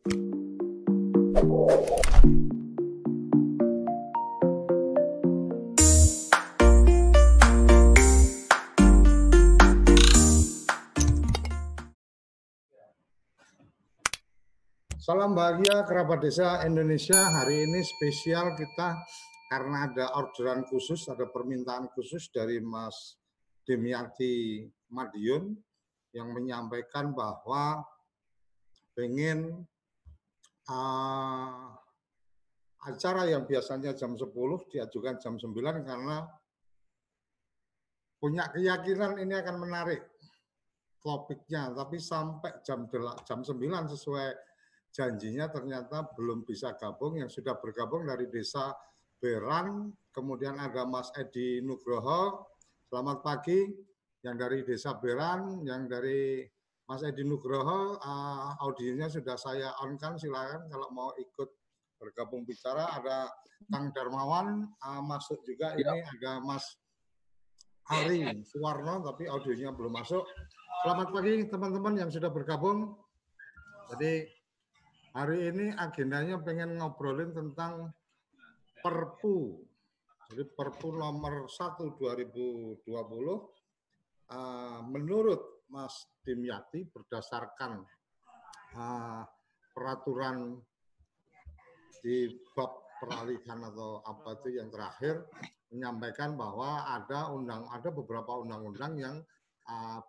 Salam bahagia kerabat desa Indonesia. Hari ini spesial kita karena ada orderan khusus, ada permintaan khusus dari Mas Demiati Madiun yang menyampaikan bahwa pengen uh, acara yang biasanya jam 10 diajukan jam 9 karena punya keyakinan ini akan menarik topiknya. Tapi sampai jam jam 9 sesuai janjinya ternyata belum bisa gabung. Yang sudah bergabung dari desa Beran, kemudian ada Mas Edi Nugroho, selamat pagi, yang dari desa Beran, yang dari Mas Edi Nugroho, uh, audionya sudah saya on kan, silakan kalau mau ikut bergabung bicara, ada Kang Darmawan uh, masuk juga, ya. ini ada Mas Ari Suwarno, tapi audionya belum masuk. Selamat pagi teman-teman yang sudah bergabung. Jadi Hari ini agendanya pengen ngobrolin tentang Perpu. Jadi Perpu nomor 1 2020 uh, menurut Mas Dimyati berdasarkan uh, peraturan di bab peralihan atau apa itu yang terakhir menyampaikan bahwa ada undang ada beberapa undang-undang yang uh,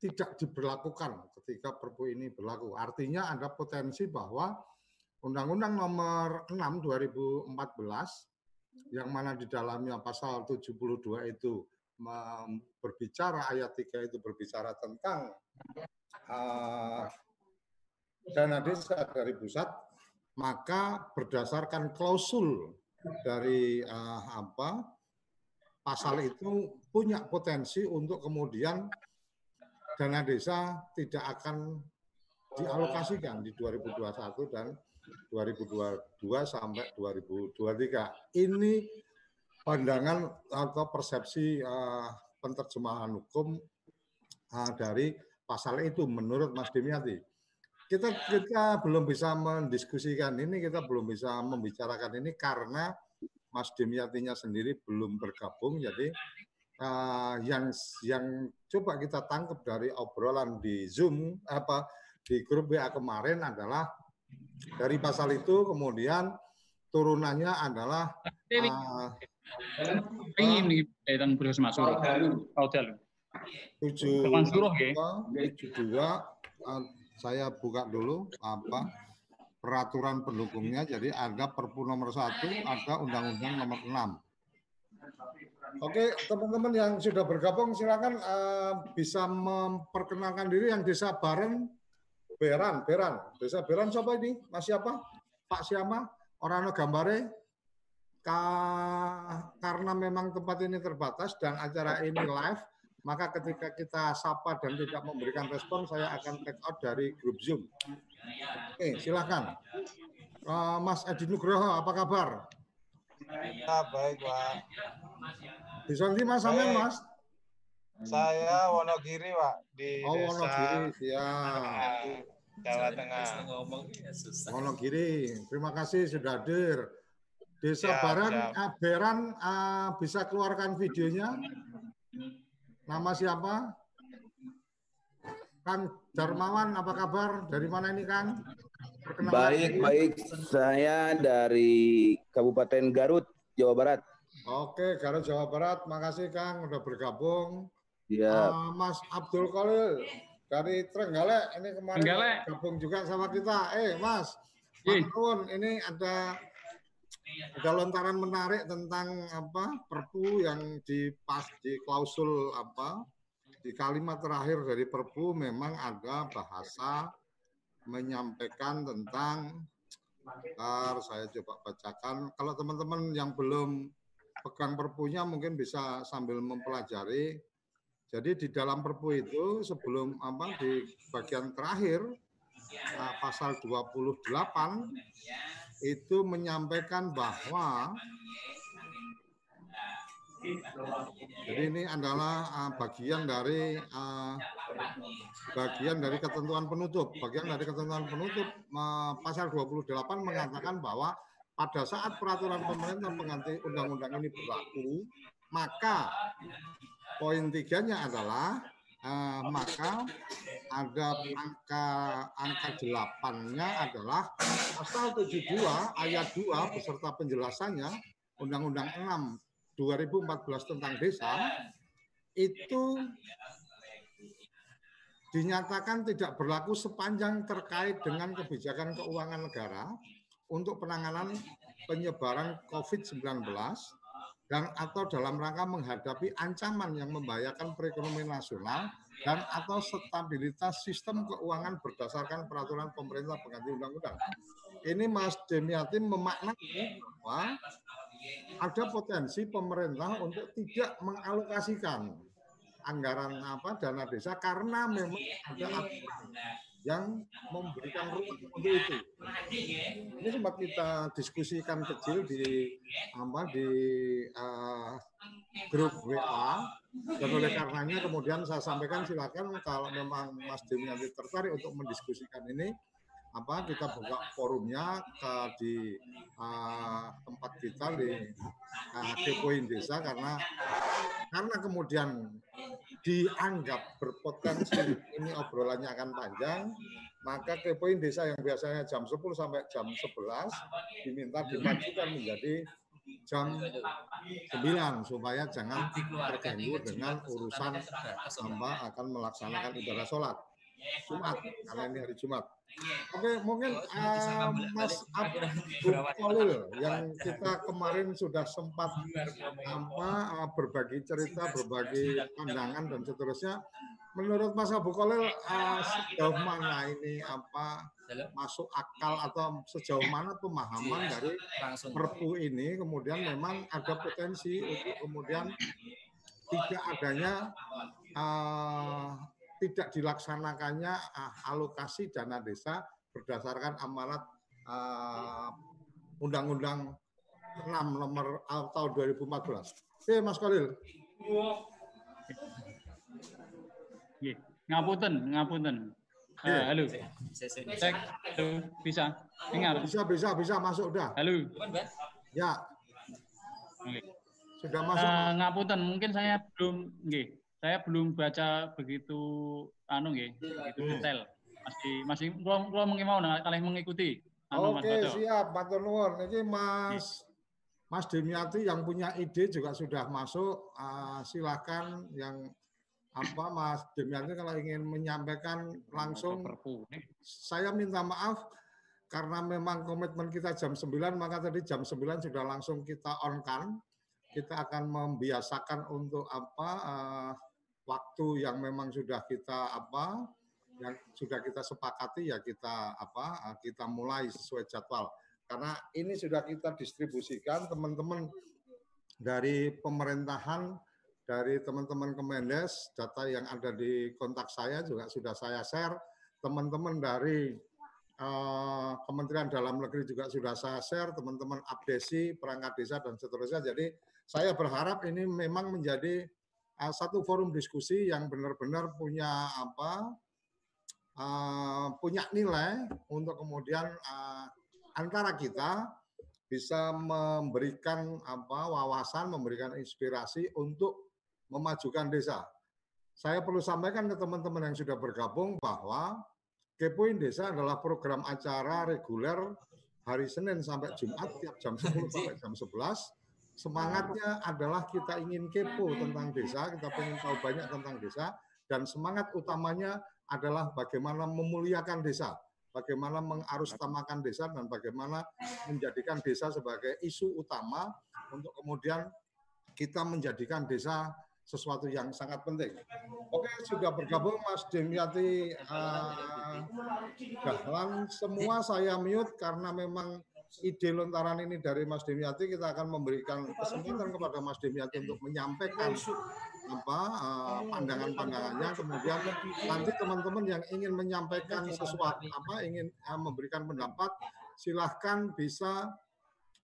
tidak diberlakukan ketika Perpu ini berlaku. Artinya ada potensi bahwa Undang-Undang Nomor 6 2014 yang mana di dalamnya pasal 72 itu berbicara ayat 3 itu berbicara tentang uh, dana desa dari pusat maka berdasarkan klausul dari uh, apa pasal itu punya potensi untuk kemudian dana desa tidak akan dialokasikan di 2021 dan 2022 sampai 2023. Ini pandangan atau persepsi uh, penerjemahan hukum uh, dari pasal itu menurut Mas Dimiati. Kita kita belum bisa mendiskusikan ini, kita belum bisa membicarakan ini karena Mas Dimiatinya sendiri belum bergabung, jadi uh, yang yang coba kita tangkap dari obrolan di Zoom apa di grup WA kemarin adalah dari pasal itu kemudian turunannya adalah uh, ini dan bersama suruh hotel tujuh tujuh dua saya buka dulu apa peraturan pendukungnya jadi ada Perpu nomor satu ada Undang-Undang nomor enam Oke, teman-teman yang sudah bergabung silakan uh, bisa memperkenalkan diri yang desa Baren Beran, Beran. Desa Beran siapa ini? Mas siapa? Pak siapa? Orang gambare? Ka, karena memang tempat ini terbatas dan acara ini live, maka ketika kita sapa dan tidak memberikan respon, saya akan take out dari grup Zoom. Oke, silakan. Uh, Mas Edi Nugroho, apa kabar? Ya, baik, Pak. Bisa nanti Mas sampean, Mas? Saya Wonogiri, Pak, di Oh, Wonogiri, siap. Jawa Tengah. Wonogiri, terima kasih sudah hadir. Desa ya, Baran, ya. Beran uh, bisa keluarkan videonya. Nama siapa? Kang Darmawan, apa kabar? Dari mana ini, Kang? Baik, baik. Saya dari Kabupaten Garut, Jawa Barat. Oke, Garut Jawa Barat. Makasih Kang udah bergabung. Iya. Uh, Mas Abdul Khalil dari Trenggalek ini kemarin Trenggalek. gabung juga sama kita. Eh, Mas, Pak ini ada ada lontaran menarik tentang apa Perpu yang di pas di klausul apa di kalimat terakhir dari Perpu memang ada bahasa menyampaikan tentang Bentar, saya coba bacakan. Kalau teman-teman yang belum pegang perpunya mungkin bisa sambil mempelajari. Jadi di dalam perpu itu sebelum apa di bagian terakhir nah, pasal 28 itu menyampaikan bahwa Jadi ini adalah uh, bagian dari uh, bagian dari ketentuan penutup. Bagian dari ketentuan penutup uh, pasal 28 mengatakan bahwa pada saat peraturan pemerintah pengganti undang-undang ini berlaku, maka poin tiganya adalah uh, maka ada angka angka delapannya adalah pasal 72 ayat 2 beserta penjelasannya Undang-Undang 6 2014 tentang desa itu dinyatakan tidak berlaku sepanjang terkait dengan kebijakan keuangan negara untuk penanganan penyebaran COVID-19 dan atau dalam rangka menghadapi ancaman yang membahayakan perekonomian nasional dan atau stabilitas sistem keuangan berdasarkan peraturan pemerintah pengganti undang-undang. Ini Mas Demiati memaknai bahwa ada potensi pemerintah untuk tidak mengalokasikan anggaran apa dana desa karena memang ada aturan yang memberikan ruang untuk itu. Ini sempat kita diskusikan kecil di apa di uh, grup WA dan oleh karenanya kemudian saya sampaikan silakan kalau memang Mas Demi nanti tertarik untuk mendiskusikan ini apa kita buka forumnya ke di uh, tempat kita di uh, Kepoin Desa karena karena kemudian dianggap berpotensi ini obrolannya akan panjang maka Kepoin Desa yang biasanya jam 10 sampai jam 11 diminta dimajukan menjadi jam 9 supaya jangan terganggu dengan urusan hamba akan melaksanakan ibadah sholat Jumat karena ini hari Jumat. Oke, mungkin uh, Mas Abdul Khalil yang kita kemarin sudah sempat apa uh, berbagi cerita, berbagi pandangan dan seterusnya. Menurut Mas Abu Khalil uh, sejauh mana ini apa masuk akal atau sejauh mana pemahaman dari Perpu ini? Kemudian memang ada potensi untuk kemudian tidak adanya uh, tidak dilaksanakannya uh, alokasi dana desa berdasarkan amanat uh, Undang-Undang 6 nomor uh, tahun 2014. Oke, Mas Khalil. Ngapunten, ngapunten. Uh, halo. Cek, halo, bisa dengar? Bisa, bisa, bisa masuk udah. Halo. Ya. Oke. Sudah masuk. Uh, ngapunten, mungkin saya belum, nggih saya belum baca begitu anu nggih, begitu detail. Masih masih kula kula mengki mau kalian mengikuti. Anu, Mas Oke, Baco. siap, Matur nuwun. Ini Mas Mas Demiati yang punya ide juga sudah masuk. Uh, silakan yang apa Mas Demiati kalau ingin menyampaikan langsung saya minta maaf karena memang komitmen kita jam 9 maka tadi jam 9 sudah langsung kita on kan. Kita akan membiasakan untuk apa uh, waktu yang memang sudah kita apa yang sudah kita sepakati ya kita apa kita mulai sesuai jadwal. Karena ini sudah kita distribusikan teman-teman dari pemerintahan dari teman-teman Kemendes data yang ada di kontak saya juga sudah saya share. Teman-teman dari uh, Kementerian Dalam Negeri juga sudah saya share. Teman-teman abdesi perangkat desa dan seterusnya. Jadi saya berharap ini memang menjadi uh, satu forum diskusi yang benar-benar punya apa uh, punya nilai untuk kemudian uh, antara kita bisa memberikan apa wawasan, memberikan inspirasi untuk memajukan desa. Saya perlu sampaikan ke teman-teman yang sudah bergabung bahwa Kepoin Desa adalah program acara reguler hari Senin sampai Jumat tiap jam 10 sampai jam 11 semangatnya adalah kita ingin kepo tentang desa, kita ingin tahu banyak tentang desa, dan semangat utamanya adalah bagaimana memuliakan desa, bagaimana mengarustamakan desa, dan bagaimana menjadikan desa sebagai isu utama untuk kemudian kita menjadikan desa sesuatu yang sangat penting. Oke, sudah bergabung Mas Demiati uh, Dahlan. Semua saya mute karena memang ide lontaran ini dari Mas Demiati kita akan memberikan kesempatan kepada Mas Demiati untuk menyampaikan apa uh, pandangan-pandangannya. Kemudian nanti teman-teman yang ingin menyampaikan sesuatu apa ingin uh, memberikan pendapat silahkan bisa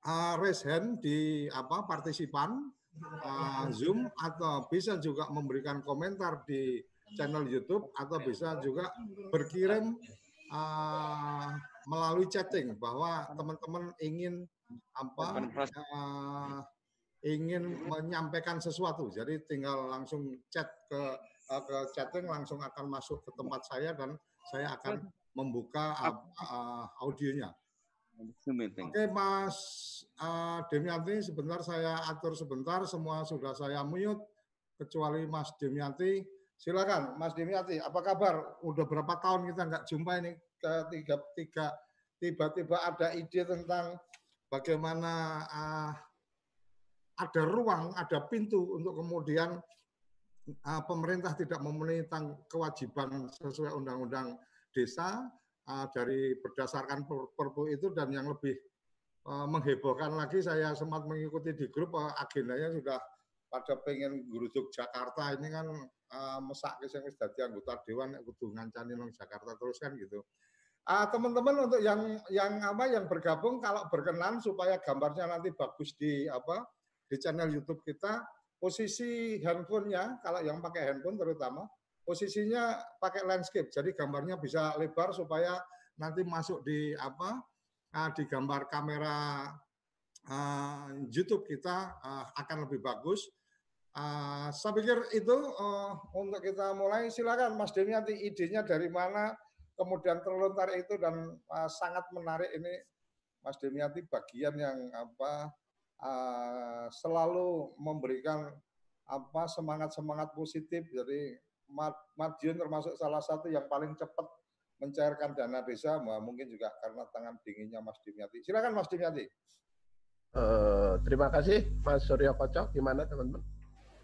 uh, raise hand di apa partisipan uh, Zoom atau bisa juga memberikan komentar di channel YouTube atau bisa juga berkirim uh, melalui chatting bahwa teman-teman ingin apa uh, ingin menyampaikan sesuatu. Jadi tinggal langsung chat ke uh, ke chatting langsung akan masuk ke tempat saya dan saya akan membuka uh, uh, audionya. Oke Mas uh, Demianti, sebentar saya atur sebentar, semua sudah saya mute kecuali Mas Demianti. Silakan Mas Demianti, apa kabar? Udah berapa tahun kita nggak jumpa ini ketiga tiga tiba-tiba ada ide tentang bagaimana uh, ada ruang, ada pintu untuk kemudian uh, pemerintah tidak memenuhi kewajiban sesuai undang-undang desa uh, dari berdasarkan perpu itu dan yang lebih uh, menghebohkan lagi saya sempat mengikuti di grup uh, agendanya sudah pada pengen gurujug Jakarta ini kan uh, mesak ke wis dadi anggota dewan kudu ngancani nang Jakarta terus kan gitu. Uh, teman-teman untuk yang yang apa yang bergabung kalau berkenan supaya gambarnya nanti bagus di apa di channel YouTube kita posisi handphonenya kalau yang pakai handphone terutama posisinya pakai landscape, jadi gambarnya bisa lebar supaya nanti masuk di apa uh, di gambar kamera uh, YouTube kita uh, akan lebih bagus. Uh, saya pikir itu uh, untuk kita mulai. Silakan Mas Denny nanti idenya dari mana, kemudian terlontar itu dan uh, sangat menarik ini Mas Demiati bagian yang apa uh, selalu memberikan apa semangat semangat positif dari Madiun termasuk salah satu yang paling cepat mencairkan dana desa, mungkin juga karena tangan dinginnya Mas Dimyati. Silakan Mas Dimyati. Uh, terima kasih Mas Suryo Kocok. Gimana teman-teman?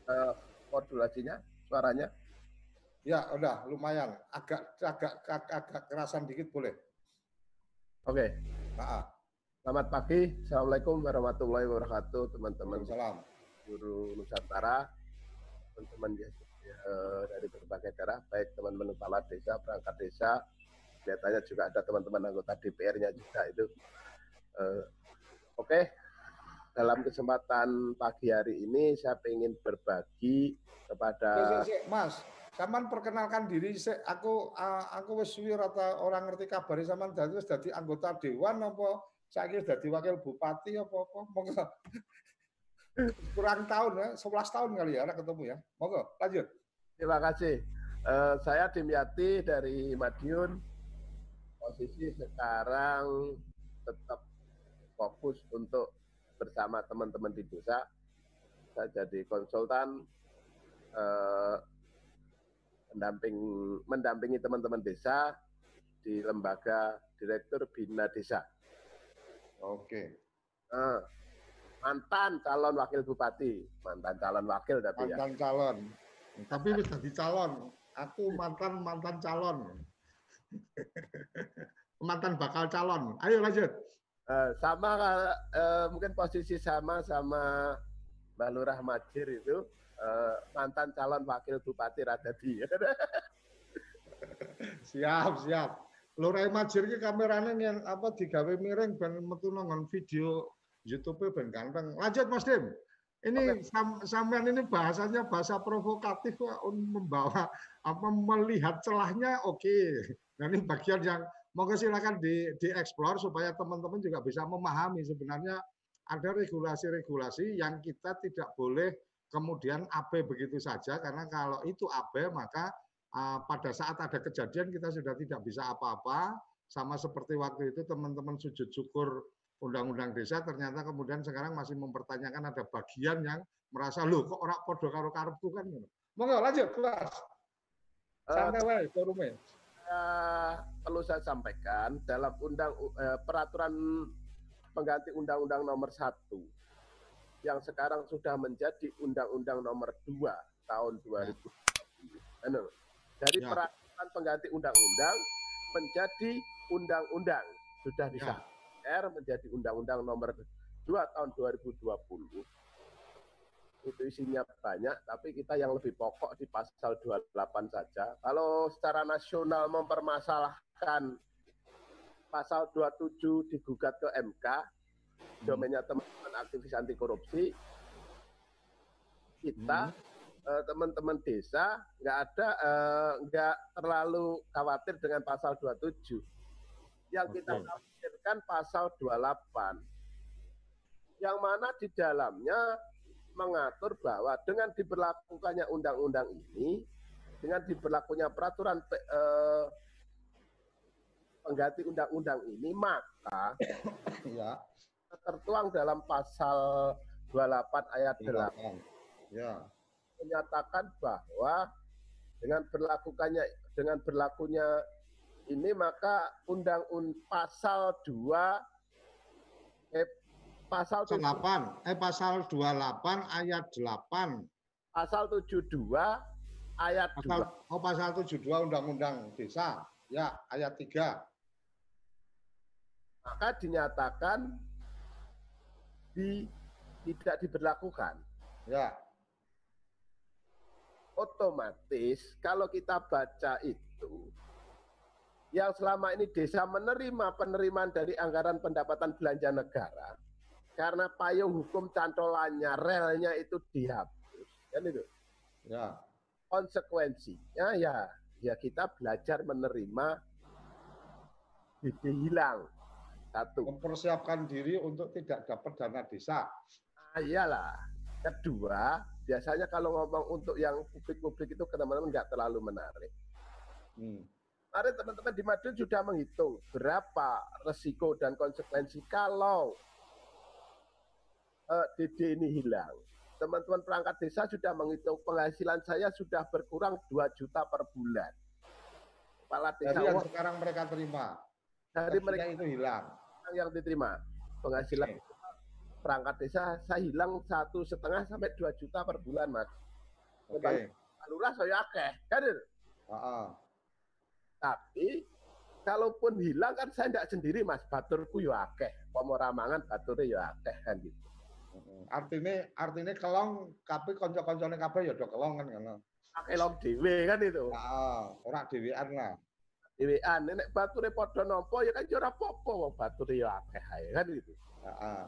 Uh, modulasinya, suaranya? Ya, udah lumayan. Agak agak agak, agak kerasan dikit boleh. Oke. Okay. Selamat pagi. Assalamualaikum warahmatullahi wabarakatuh, teman-teman. Salam. Guru Nusantara, teman-teman Eh, dari berbagai daerah, baik teman-teman kepala desa, perangkat desa, kelihatannya juga ada teman-teman anggota DPR-nya juga itu. Uh, Oke, okay. Dalam kesempatan pagi hari ini saya ingin berbagi kepada Mas, Saman perkenalkan diri, aku uh, aku wis suwi rata orang ngerti kabar Saman dadi wis dadi anggota dewan apa saiki dadi wakil bupati apa apa monggo kurang tahun ya 11 tahun kali ya ketemu ya monggo lanjut Terima kasih. Uh, saya Dimyati dari Madiun. Posisi sekarang tetap fokus untuk bersama teman-teman di desa. Saya jadi konsultan uh, mendamping, mendampingi teman-teman desa di lembaga Direktur Bina Desa. Oke. Uh, mantan calon wakil bupati, mantan calon wakil tapi mantan ya. Mantan calon. Tapi wis dadi calon. Aku mantan mantan calon. mantan bakal calon. Ayo lanjut. Uh, sama uh, mungkin posisi sama sama Mbak Lurah Majir itu uh, mantan calon wakil Bupati Radadi. siap, siap. Lurah Majir ki kamerane yang apa digawe miring ben metu nongon video YouTube ben ganteng. Lanjut Mas Dim. Ini okay. sampean ini bahasanya bahasa provokatif membawa apa melihat celahnya oke. Okay. Nah ini bagian yang monggo silakan di dieksplor supaya teman-teman juga bisa memahami sebenarnya ada regulasi-regulasi yang kita tidak boleh kemudian AB begitu saja. Karena kalau itu AB maka uh, pada saat ada kejadian kita sudah tidak bisa apa-apa. Sama seperti waktu itu teman-teman sujud syukur undang-undang desa ternyata kemudian sekarang masih mempertanyakan ada bagian yang merasa loh kok orang podo karo karepku? kan monggo lanjut kelas. Eh, santai wae forume uh, perlu saya sampaikan dalam undang uh, peraturan pengganti undang-undang nomor 1 yang sekarang sudah menjadi undang-undang nomor 2 tahun 2000 ya. anu, dari ya. peraturan pengganti undang-undang menjadi undang-undang sudah ya. disahkan DPR menjadi Undang-Undang Nomor 2 tahun 2020 itu isinya banyak, tapi kita yang lebih pokok di pasal 28 saja. Kalau secara nasional mempermasalahkan pasal 27 digugat ke MK, hmm. domainnya teman-teman aktivis anti korupsi, kita Hmm. eh, teman-teman desa nggak ada eh, nggak terlalu khawatir dengan pasal 27. Yang kita Oke. khawatirkan pasal 28. Yang mana di dalamnya mengatur bahwa dengan diberlakukannya undang-undang ini, dengan diberlakunya peraturan pe- eh, pengganti undang-undang ini, maka Ya, tertuang dalam pasal 28 ayat 8 silakan. Ya, menyatakan bahwa dengan berlakukannya dengan berlakunya ini maka undang undang pasal 2 eh, pasal pasal 8, eh pasal 28 ayat 8. pasal 72 ayat 2 Pasal oh pasal 72 Undang-Undang Desa. Ya, ayat 3. maka dinyatakan di tidak diberlakukan Ya, otomatis kalau kita baca itu yang selama ini desa menerima penerimaan dari anggaran pendapatan belanja negara karena payung hukum cantolannya relnya itu dihapus kan itu ya. konsekuensinya ya ya kita belajar menerima DD hilang satu Mempersiapkan diri untuk tidak dapat dana desa. Ah, iyalah. Kedua, biasanya kalau ngomong untuk yang publik-publik itu ke teman-teman nggak terlalu menarik. Hmm. Kemarin teman-teman di Madiun sudah menghitung berapa resiko dan konsekuensi kalau eh, DD ini hilang. Teman-teman perangkat desa sudah menghitung penghasilan saya sudah berkurang 2 juta per bulan. Kepala desa Jadi yang wah, sekarang mereka terima, dari mereka itu hilang. yang diterima penghasilan Oke. perangkat desa saya hilang satu setengah sampai 2 juta per bulan mas. Oke. Lurah saya akeh, kan? Heeh. Tapi kalaupun hilang kan saya tidak sendiri mas, baturku yo akeh, pomoramangan baturnya yo akeh kan gitu. Artinya artinya kelong tapi kanca-kancane kabeh ya do kelong kan ngono. Akeh long dewe kan itu. Heeh, ora dhewean lah. Dewean, nek bature padha nampa ya kan yo ora apa-apa wong bature yo akeh ae kan gitu. Heeh.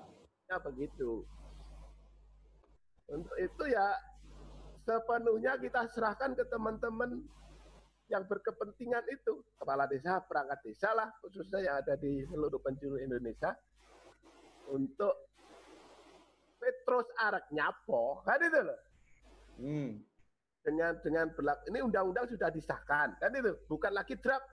Ya begitu. Untuk itu ya sepenuhnya kita serahkan ke teman-teman yang berkepentingan itu kepala desa, perangkat desa lah khususnya yang ada di seluruh penjuru Indonesia untuk Petrus arek nyapo. Kan itu loh. Hmm. dengan dengan berlaku ini undang-undang sudah disahkan. Kan itu bukan lagi draft.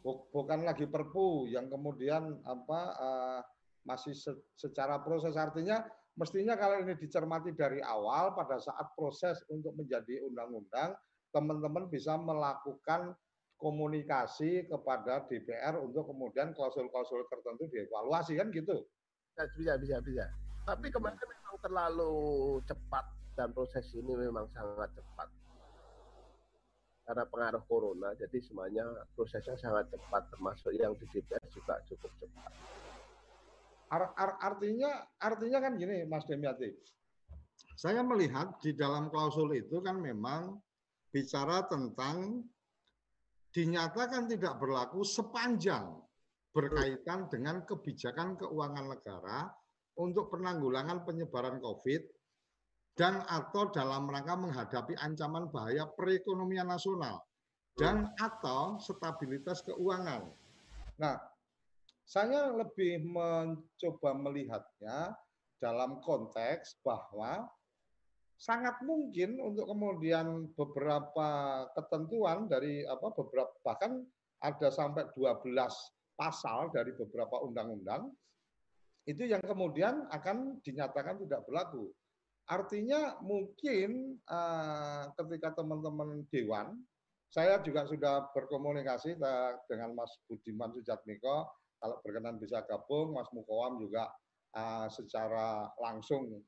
Bu- Bukan lagi perpu yang kemudian apa eh, masih se- secara proses. Artinya mestinya kalau ini dicermati dari awal pada saat proses untuk menjadi undang-undang teman-teman bisa melakukan komunikasi kepada DPR untuk kemudian klausul-klausul tertentu dievaluasi kan gitu. Ya, bisa bisa bisa tapi kemarin memang terlalu cepat dan proses ini memang sangat cepat karena pengaruh corona jadi semuanya prosesnya sangat cepat termasuk yang di DPR juga cukup cepat Ar- ar- artinya artinya kan gini Mas Demiati. Saya melihat di dalam klausul itu kan memang bicara tentang dinyatakan tidak berlaku sepanjang berkaitan dengan kebijakan keuangan negara untuk penanggulangan penyebaran COVID dan atau dalam rangka menghadapi ancaman bahaya perekonomian nasional dan atau stabilitas keuangan. Nah, saya lebih mencoba melihatnya dalam konteks bahwa sangat mungkin untuk kemudian beberapa ketentuan dari apa beberapa bahkan ada sampai 12 pasal dari beberapa undang-undang itu yang kemudian akan dinyatakan tidak berlaku. Artinya mungkin eh, ketika teman-teman dewan, saya juga sudah berkomunikasi dengan Mas Budiman Sujatmiko, kalau berkenan bisa gabung, Mas Mukawam juga eh, secara langsung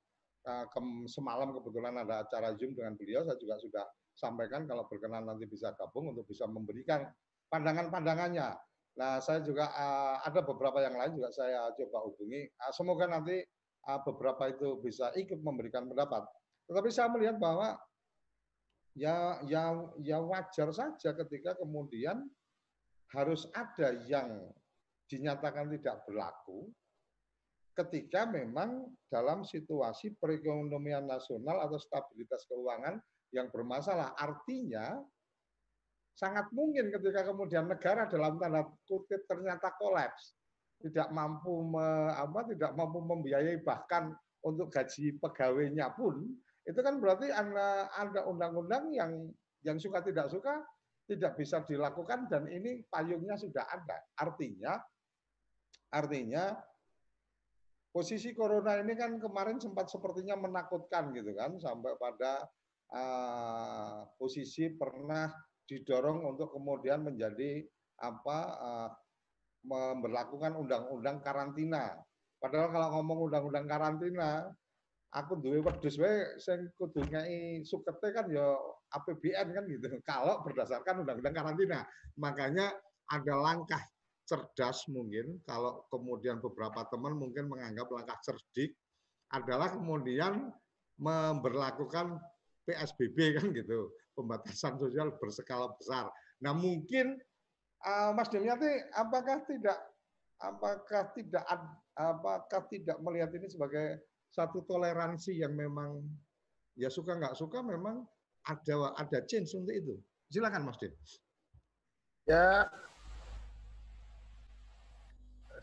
eh, kem- semalam kebetulan ada acara Zoom dengan beliau, saya juga sudah sampaikan kalau berkenan nanti bisa gabung untuk bisa memberikan pandangan-pandangannya. Nah, saya juga eh, ada beberapa yang lain juga saya coba hubungi. Eh, semoga nanti eh, beberapa itu bisa ikut memberikan pendapat. Tetapi saya melihat bahwa ya ya ya wajar saja ketika kemudian harus ada yang dinyatakan tidak berlaku ketika memang dalam situasi perekonomian nasional atau stabilitas keuangan yang bermasalah. Artinya sangat mungkin ketika kemudian negara dalam tanda kutip ternyata kolaps, tidak mampu me, apa tidak mampu membiayai bahkan untuk gaji pegawainya pun itu kan berarti ada ada undang-undang yang yang suka tidak suka tidak bisa dilakukan dan ini payungnya sudah ada. Artinya artinya posisi corona ini kan kemarin sempat sepertinya menakutkan gitu kan sampai pada uh, posisi pernah didorong untuk kemudian menjadi apa uh, memperlakukan undang-undang karantina. Padahal kalau ngomong undang-undang karantina, aku duwe wedhus wae sing kudu sukete kan ya APBN kan gitu. Kalau berdasarkan undang-undang karantina. Makanya ada langkah cerdas mungkin kalau kemudian beberapa teman mungkin menganggap langkah cerdik adalah kemudian memberlakukan PSBB kan gitu, pembatasan sosial berskala besar. Nah mungkin uh, Mas Demyati apakah tidak apakah tidak apakah tidak melihat ini sebagai satu toleransi yang memang ya suka nggak suka memang ada ada change untuk itu. Silakan Mas Dem. Ya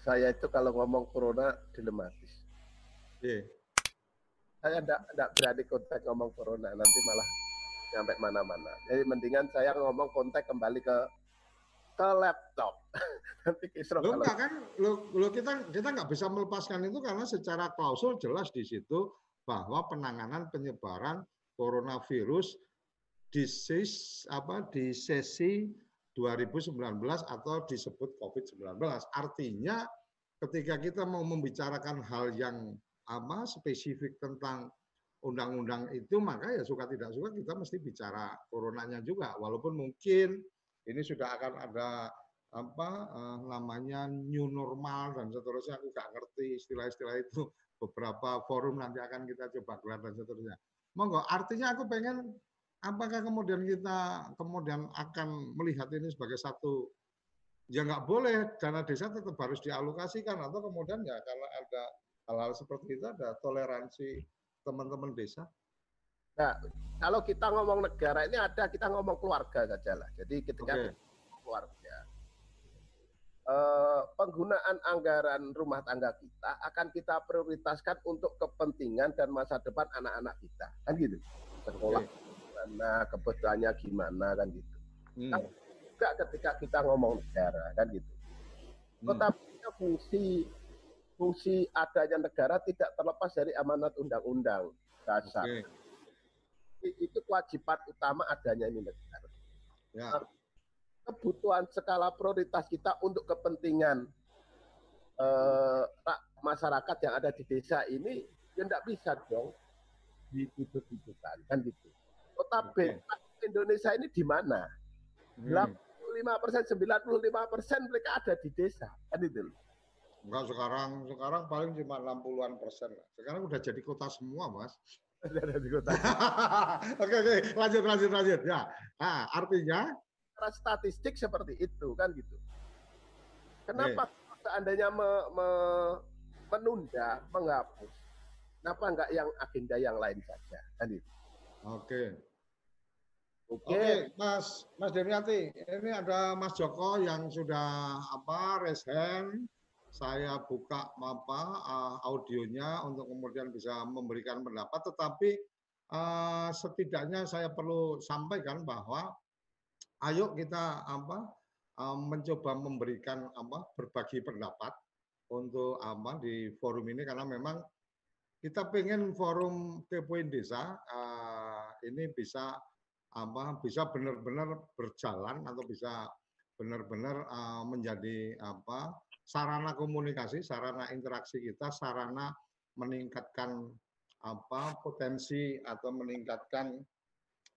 saya itu kalau ngomong corona dilematis. Yeah saya tidak berani kontak ngomong corona nanti malah sampai mana-mana. Jadi mendingan saya ngomong kontak kembali ke ke laptop. Nanti kisro lo kalau... kan? Lo, lo kita kita nggak bisa melepaskan itu karena secara klausul jelas di situ bahwa penanganan penyebaran coronavirus di sis, apa di sesi 2019 atau disebut COVID-19 artinya ketika kita mau membicarakan hal yang apa spesifik tentang undang-undang itu maka ya suka tidak suka kita mesti bicara coronanya juga. Walaupun mungkin ini sudah akan ada apa eh, namanya new normal dan seterusnya. Aku nggak ngerti istilah-istilah itu. Beberapa forum nanti akan kita coba gelar dan seterusnya. Monggo artinya aku pengen apakah kemudian kita kemudian akan melihat ini sebagai satu ya nggak boleh dana desa tetap harus dialokasikan. Atau kemudian ya kalau ada hal-hal seperti itu ada toleransi teman-teman desa? Nah, kalau kita ngomong negara ini ada kita ngomong keluarga saja lah. Jadi ketika okay. keluarga, eh, penggunaan anggaran rumah tangga kita akan kita prioritaskan untuk kepentingan dan masa depan anak-anak kita, kan gitu. Sekolah okay. gimana, kebutuhannya gimana, kan gitu. Hmm. Kan juga ketika kita ngomong negara, kan gitu. Hmm. Tetapi fungsi fungsi adanya negara tidak terlepas dari amanat undang-undang dasar. Okay. Itu kewajiban utama adanya ini negara. Ya. Nah, kebutuhan skala prioritas kita untuk kepentingan eh, masyarakat yang ada di desa ini ya tidak bisa dong dihidup-hidupkan kan gitu. Tetapi okay. Indonesia ini di mana? Hmm. 85 persen, 95 persen mereka ada di desa kan itu. Enggak sekarang, sekarang paling cuma 60-an persen. Sekarang udah jadi kota semua, Mas. Udah jadi kota. oke, oke, lanjut, lanjut, lanjut. Ya, nah, artinya? Secara statistik seperti itu, kan gitu. Kenapa okay. seandainya me, me, menunda, menghapus, kenapa enggak yang agenda yang lain saja, kan gitu. Oke. Oke, okay, Mas Mas Demiati, ini ada Mas Joko yang sudah apa resen saya buka apa uh, audionya untuk kemudian bisa memberikan pendapat. Tetapi uh, setidaknya saya perlu sampaikan bahwa ayo kita apa uh, mencoba memberikan apa berbagi pendapat untuk apa di forum ini. Karena memang kita pengen forum kepoin desa ini bisa apa bisa benar-benar berjalan atau bisa benar-benar menjadi apa sarana komunikasi, sarana interaksi kita, sarana meningkatkan apa potensi atau meningkatkan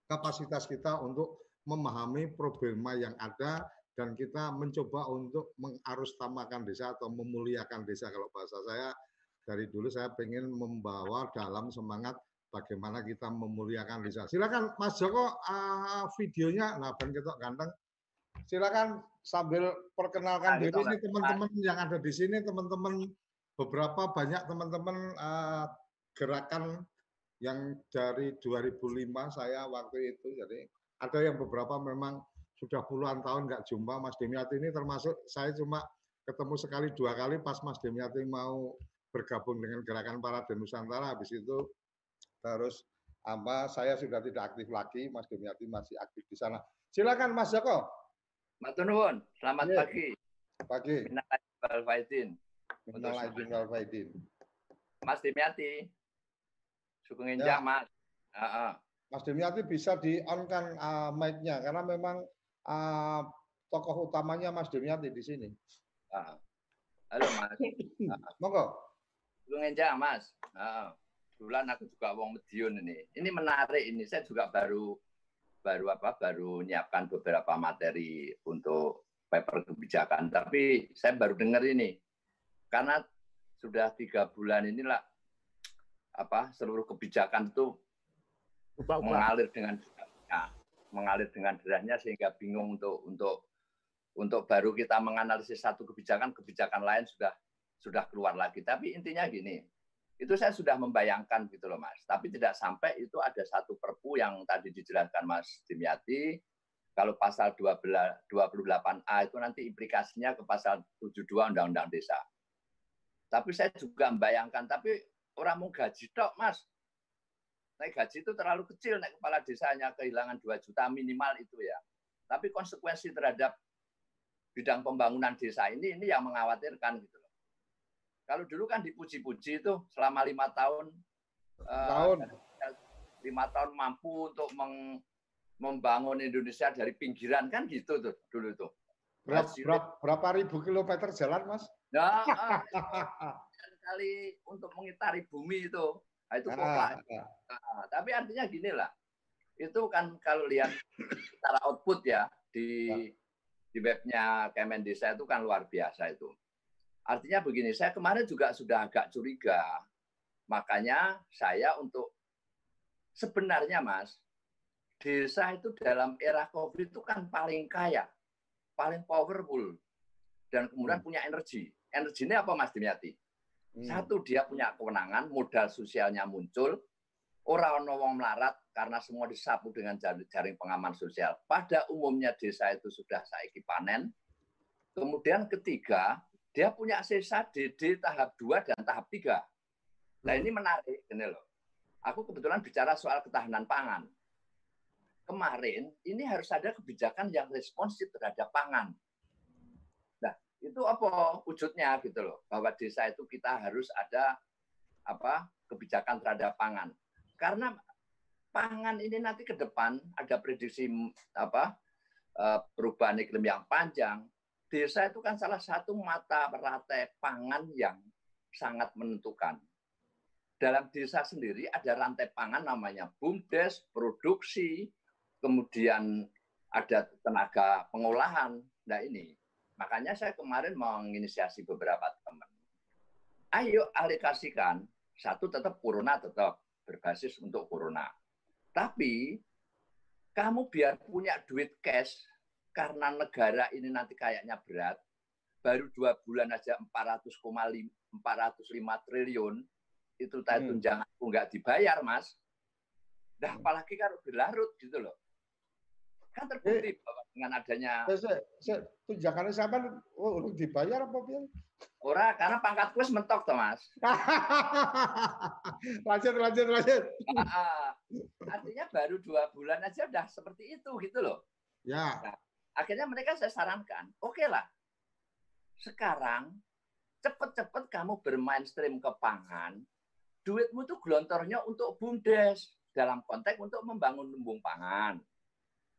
kapasitas kita untuk memahami problema yang ada dan kita mencoba untuk mengarustamakan desa atau memuliakan desa kalau bahasa saya dari dulu saya ingin membawa dalam semangat bagaimana kita memuliakan desa. Silakan Mas Joko uh, videonya, nah ben ketok ganteng. Silakan sambil perkenalkan diri ini teman-teman yang ada di sini, teman-teman beberapa banyak teman-teman uh, gerakan yang dari 2005 saya waktu itu. Jadi ada yang beberapa memang sudah puluhan tahun nggak jumpa. Mas Demiati ini termasuk saya cuma ketemu sekali dua kali pas Mas Demiati mau bergabung dengan gerakan para Nusantara. Habis itu terus apa saya sudah tidak aktif lagi. Mas Demiati masih aktif di sana. Silakan Mas Joko Matur nuwun selamat Iya. pagi pagi Minal wal faizin. Minal aidin wal faidin. Mas Dimiati Sugeng Ya. enjang Mas Heeh. Mas Demiati bisa di on kan uh, mic-nya karena memang uh, tokoh utamanya Mas Demiati di sini. Heeh. Halo Mas Monggo. Sugeng enjang Mas Heeh. Kebetulan aku juga wong Medion ini. Ini menarik ini. Saya juga baru baru apa? Baru nyiapkan beberapa materi untuk paper kebijakan. Tapi saya baru dengar ini karena sudah tiga bulan inilah apa seluruh kebijakan itu Ubah-ubah. mengalir dengan ya, mengalir dengan derasnya sehingga bingung untuk untuk untuk baru kita menganalisis satu kebijakan kebijakan lain sudah sudah keluar lagi tapi intinya gini itu saya sudah membayangkan gitu loh mas tapi tidak sampai itu ada satu perpu yang tadi dijelaskan mas Dimyati kalau pasal 12 28A itu nanti implikasinya ke pasal 72 Undang-Undang Desa tapi saya juga membayangkan tapi orang mau gaji tok mas naik gaji itu terlalu kecil naik kepala desanya kehilangan 2 juta minimal itu ya. Tapi konsekuensi terhadap bidang pembangunan desa ini ini yang mengkhawatirkan gitu. Kalau dulu kan dipuji-puji itu selama lima tahun eh, Tahun. lima tahun mampu untuk meng- membangun Indonesia dari pinggiran kan gitu tuh dulu tuh. Berapa, berapa, berapa ribu kilometer jalan, Mas? Nah, ah, kali untuk mengitari bumi itu, nah, itu Ah, ah. Nah, tapi artinya gini lah, itu kan kalau lihat secara output ya di di webnya Kemendesa itu kan luar biasa itu. Artinya begini, saya kemarin juga sudah agak curiga, makanya saya untuk sebenarnya Mas, desa itu dalam era COVID itu kan paling kaya, paling powerful, dan kemudian punya energi. Energinya apa Mas Dimyati? Hmm. Satu dia punya kewenangan, modal sosialnya muncul, orang wong melarat karena semua disapu dengan jar- jaring pengaman sosial. Pada umumnya desa itu sudah saiki panen. Kemudian ketiga, dia punya sisa DD tahap 2 dan tahap 3. Nah ini menarik, ini loh. Aku kebetulan bicara soal ketahanan pangan. Kemarin ini harus ada kebijakan yang responsif terhadap pangan. Nah, itu apa wujudnya gitu loh. Bahwa desa itu kita harus ada apa kebijakan terhadap pangan. Karena pangan ini nanti ke depan ada prediksi apa eh, perubahan iklim yang panjang. Desa itu kan salah satu mata rantai pangan yang sangat menentukan. Dalam desa sendiri ada rantai pangan namanya BUMDes, produksi, kemudian ada tenaga pengolahan. Nah ini, makanya saya kemarin menginisiasi beberapa teman. Ayo alokasikan, satu tetap corona tetap berbasis untuk corona. Tapi kamu biar punya duit cash karena negara ini nanti kayaknya berat, baru dua bulan aja 400,5 405 triliun itu tadi Hmm. tunjanganku nggak dibayar, Mas. Nah, apalagi kalau berlarut gitu loh. Kan terbukti bahwa dengan adanya Saya, saya, saya, tunjangannya siapa? Oh, urung dibayar apa piye? ora karena pangkat wis mentok toh, Mas. lanjut, lanjut, lanjut. Artinya baru dua bulan aja udah seperti itu gitu loh. Ya, Akhirnya mereka saya sarankan, oke lah. Sekarang cepet-cepet kamu bermain stream ke pangan, duitmu tuh gelontornya untuk bumdes dalam konteks untuk membangun lumbung pangan.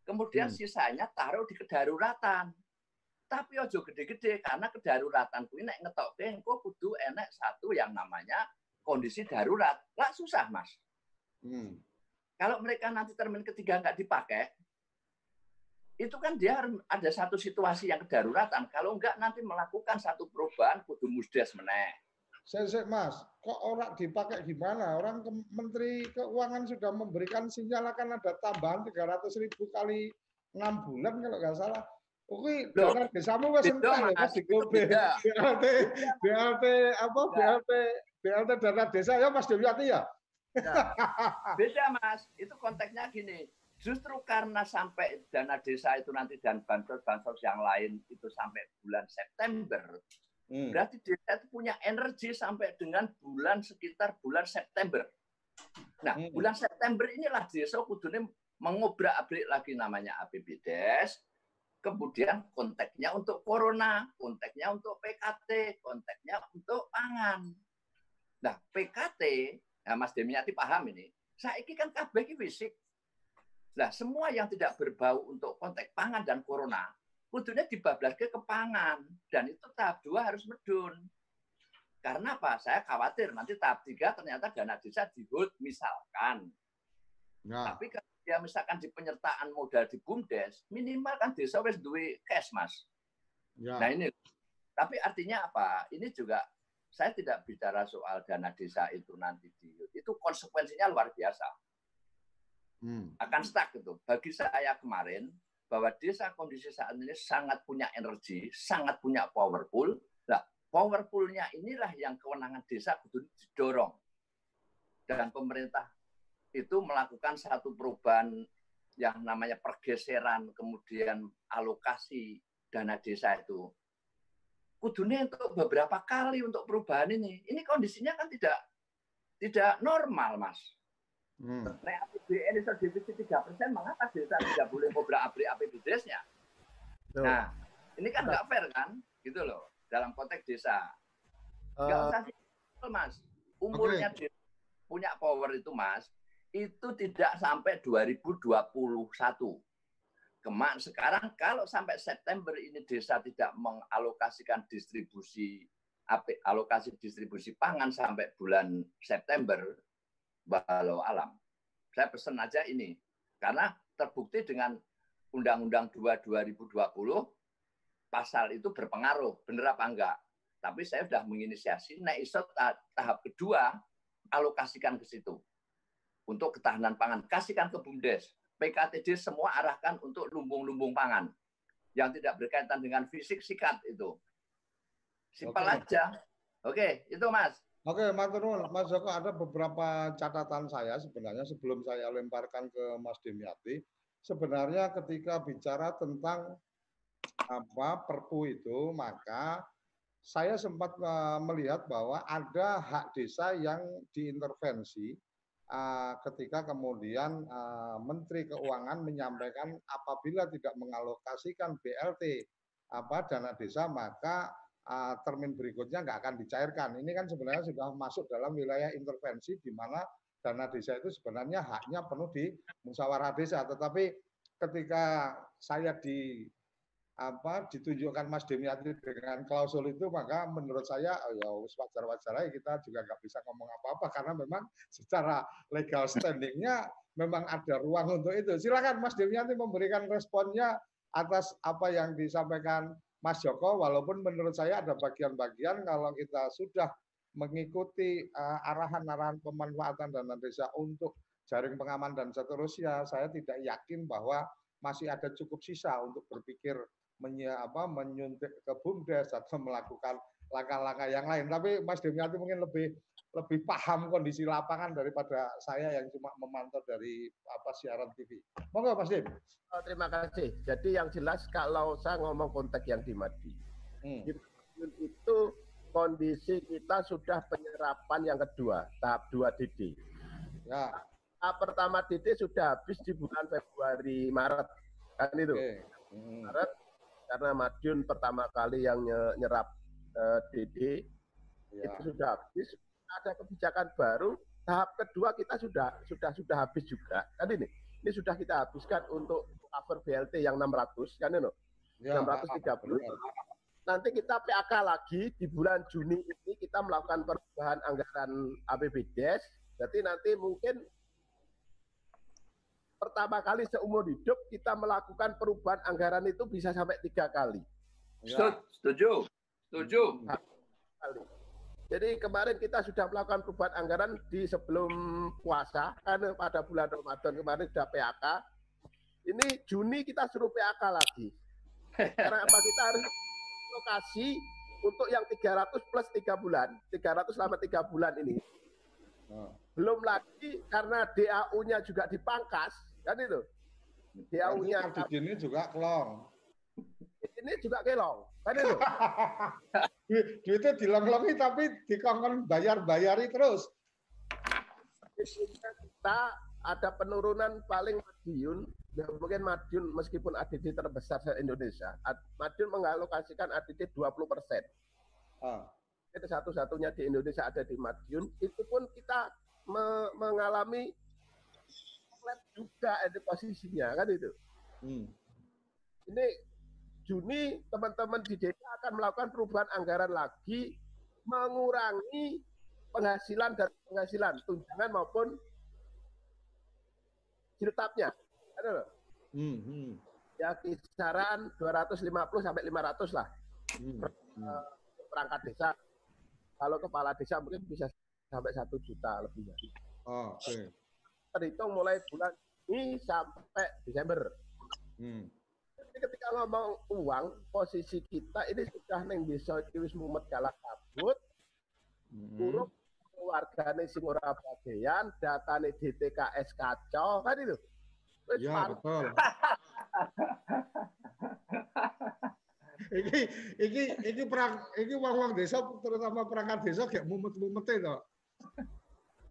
Kemudian Hmm. sisanya taruh di kedaruratan. Tapi ojo gede-gede karena kedaruratan kuwi nek ngetokke engko kudu enek satu yang namanya kondisi darurat. Lah susah, Mas. Hmm. Kalau mereka nanti termin ketiga nggak dipakai, itu kan dia harus ada satu situasi yang kedaruratan. Kalau nggak nanti melakukan satu perubahan kudu musdes meneh. Saya, saya, Mas, kok orang dipakai gimana? Orang ke, Menteri Keuangan sudah memberikan sinyal akan ada tambahan 300 ribu kali 6 bulan kalau nggak salah. Loh, dana desamu beda, entek lho Mas. Beda. BLT BLT apa BLT BLT dana desa ya Mas Dewiati ya? Beda mas, itu konteksnya gini. Justru karena sampai dana desa itu nanti dan bansos-bansos yang lain itu sampai bulan September, Hmm. berarti desa itu punya energi sampai dengan bulan sekitar bulan September. Nah, Hmm. bulan September inilah desa kudunya mengobrak-abrik lagi namanya APBDes, kemudian konteksnya untuk corona, konteksnya untuk PKT, konteksnya untuk pangan. Nah, PKT, nah Mas Demiati paham ini, saya ini kan kabeh iki fisik. Nah, semua yang tidak berbau untuk konteks pangan dan corona, kudunya dibablaske ke pangan. Dan itu tahap dua harus medun. Karena apa? Saya khawatir nanti tahap tiga ternyata dana desa di hold misalkan. Nah, Tapi kalau dia misalkan di penyertaan modal di BUMDes, minimal kan desa wis duwe cash, Mas. ya. Nah ini, tapi artinya apa? Ini juga saya tidak bicara soal dana desa itu nanti di itu konsekuensinya luar biasa Hmm. akan stuck gitu. Bagi saya kemarin bahwa desa kondisi saat ini sangat punya energi, sangat punya powerful. Nah, powerfulnya inilah yang kewenangan desa kudu didorong dan pemerintah itu melakukan satu perubahan yang namanya pergeseran kemudian alokasi dana desa itu kudunya untuk beberapa kali untuk perubahan ini ini kondisinya kan tidak tidak normal mas Hmm. Nek APBN itu defisit tiga persen, mengapa desa tidak boleh ngobrak abrik APBDes-nya? Tuh. Nah, ini kan nggak fair kan, gitu loh, dalam konteks desa. Nggak Eh, usah sih, mas. Umurnya desa punya power itu, mas, itu tidak sampai 2021. Kemak sekarang kalau sampai September ini desa tidak mengalokasikan distribusi alokasi distribusi pangan sampai bulan September, balau alam. Saya pesan aja ini karena terbukti dengan Undang-Undang 2 2020 pasal itu berpengaruh, bener apa enggak? Tapi saya sudah menginisiasi, nah iso ta- tahap kedua alokasikan ke situ untuk ketahanan pangan, kasihkan ke BUMDes, PKTD semua arahkan untuk lumbung-lumbung pangan yang tidak berkaitan dengan fisik sikat itu. Simpel aja. Oke, itu Mas. Oke, Matur nuwun. Mas Joko ada beberapa catatan saya sebenarnya sebelum saya lemparkan ke Mas Demiati. Sebenarnya ketika bicara tentang apa Perpu itu, maka saya sempat eh, melihat bahwa ada hak desa yang diintervensi eh, ketika kemudian eh, Menteri Keuangan menyampaikan apabila tidak mengalokasikan BLT apa dana desa maka uh, termin berikutnya nggak akan dicairkan. Ini kan sebenarnya sudah masuk dalam wilayah intervensi di mana dana desa itu sebenarnya haknya penuh di musyawarah desa. Tetapi ketika saya di apa ditunjukkan Mas Demiatri dengan klausul itu maka menurut saya oh ya wajar-wajar aja kita juga nggak bisa ngomong apa-apa karena memang secara legal standingnya memang ada ruang untuk itu. Silakan Mas Demiatri memberikan responnya atas apa yang disampaikan Mas Joko, walaupun menurut saya ada bagian-bagian kalau kita sudah mengikuti uh, arahan-arahan pemanfaatan dana desa untuk jaring pengaman dan seterusnya, saya tidak yakin bahwa masih ada cukup sisa untuk berpikir menye, apa, menyuntik ke BUMDes atau melakukan langkah-langkah yang lain. Tapi Mas Demiati mungkin lebih lebih paham kondisi lapangan daripada saya yang cuma memantau dari apa siaran TV. Monggo Mas Dim. Oh, terima kasih. Jadi yang jelas kalau saya ngomong konteks yang di Madi, Hmm. itu kondisi kita sudah penyerapan yang kedua, tahap 2 DD. Ya, Tahap pertama DD sudah habis di bulan Februari Maret. Kan itu. oke. Hmm. Maret karena Madiun pertama kali yang nye- nyerap eh, DD Ya. itu sudah habis. Ada kebijakan baru, tahap kedua kita sudah sudah sudah habis juga. Kan ini. Ini sudah kita habiskan untuk cover BLT yang 600 kan itu. Ya, 630. benar. Nanti kita PAK lagi di bulan Juni ini kita melakukan perubahan anggaran APBDes. Jadi nanti mungkin pertama kali seumur hidup kita melakukan perubahan anggaran itu bisa sampai tiga kali. Ya. Setuju. Setuju. kali. Jadi kemarin kita sudah melakukan perubahan anggaran di sebelum puasa, kan pada bulan Ramadan kemarin sudah PAK. Ini Juni kita suruh PAK lagi. Karena apa kita harus lokasi untuk yang 300 plus 3 bulan, 300 selama 3 bulan ini. Oh. Belum lagi karena DAU-nya juga dipangkas, kan itu. DAU-nya ini juga kelong. ini juga kelong, kan itu. Duit, duitnya dilong-longi tapi dikongkon bayar-bayari terus. kita ada penurunan paling Madiun, ya mungkin Madiun meskipun ADD terbesar se Indonesia, Ad- Madiun mengalokasikan ADD 20 persen. Ah. Itu satu-satunya di Indonesia ada di Madiun. Itu pun kita me- mengalami flat juga ada posisinya kan itu. Hmm. Ini Juni teman-teman di desa akan melakukan perubahan anggaran lagi mengurangi penghasilan dan penghasilan tunjangan maupun jiltabnya. Ada loh. Hmm. Hmm. Ya kisaran 250 sampai 500 lah Hmm. Hmm. perangkat desa. Kalau kepala desa mungkin bisa sampai satu juta lebihnya. Oh, Oke. Terhitung mulai bulan ini sampai Desember. Hmm. Jadi ketika ngomong uang, posisi kita ini sudah neng desa iki wis mumet kalah kabut, Hmm. kurung wargane sing ora bagian, datane DTKS kacau, kan itu. Wis Ya parah. betul. iki iki iki perang iki wong-wong desa terutama perangkat desa kayak mumet-mumete to.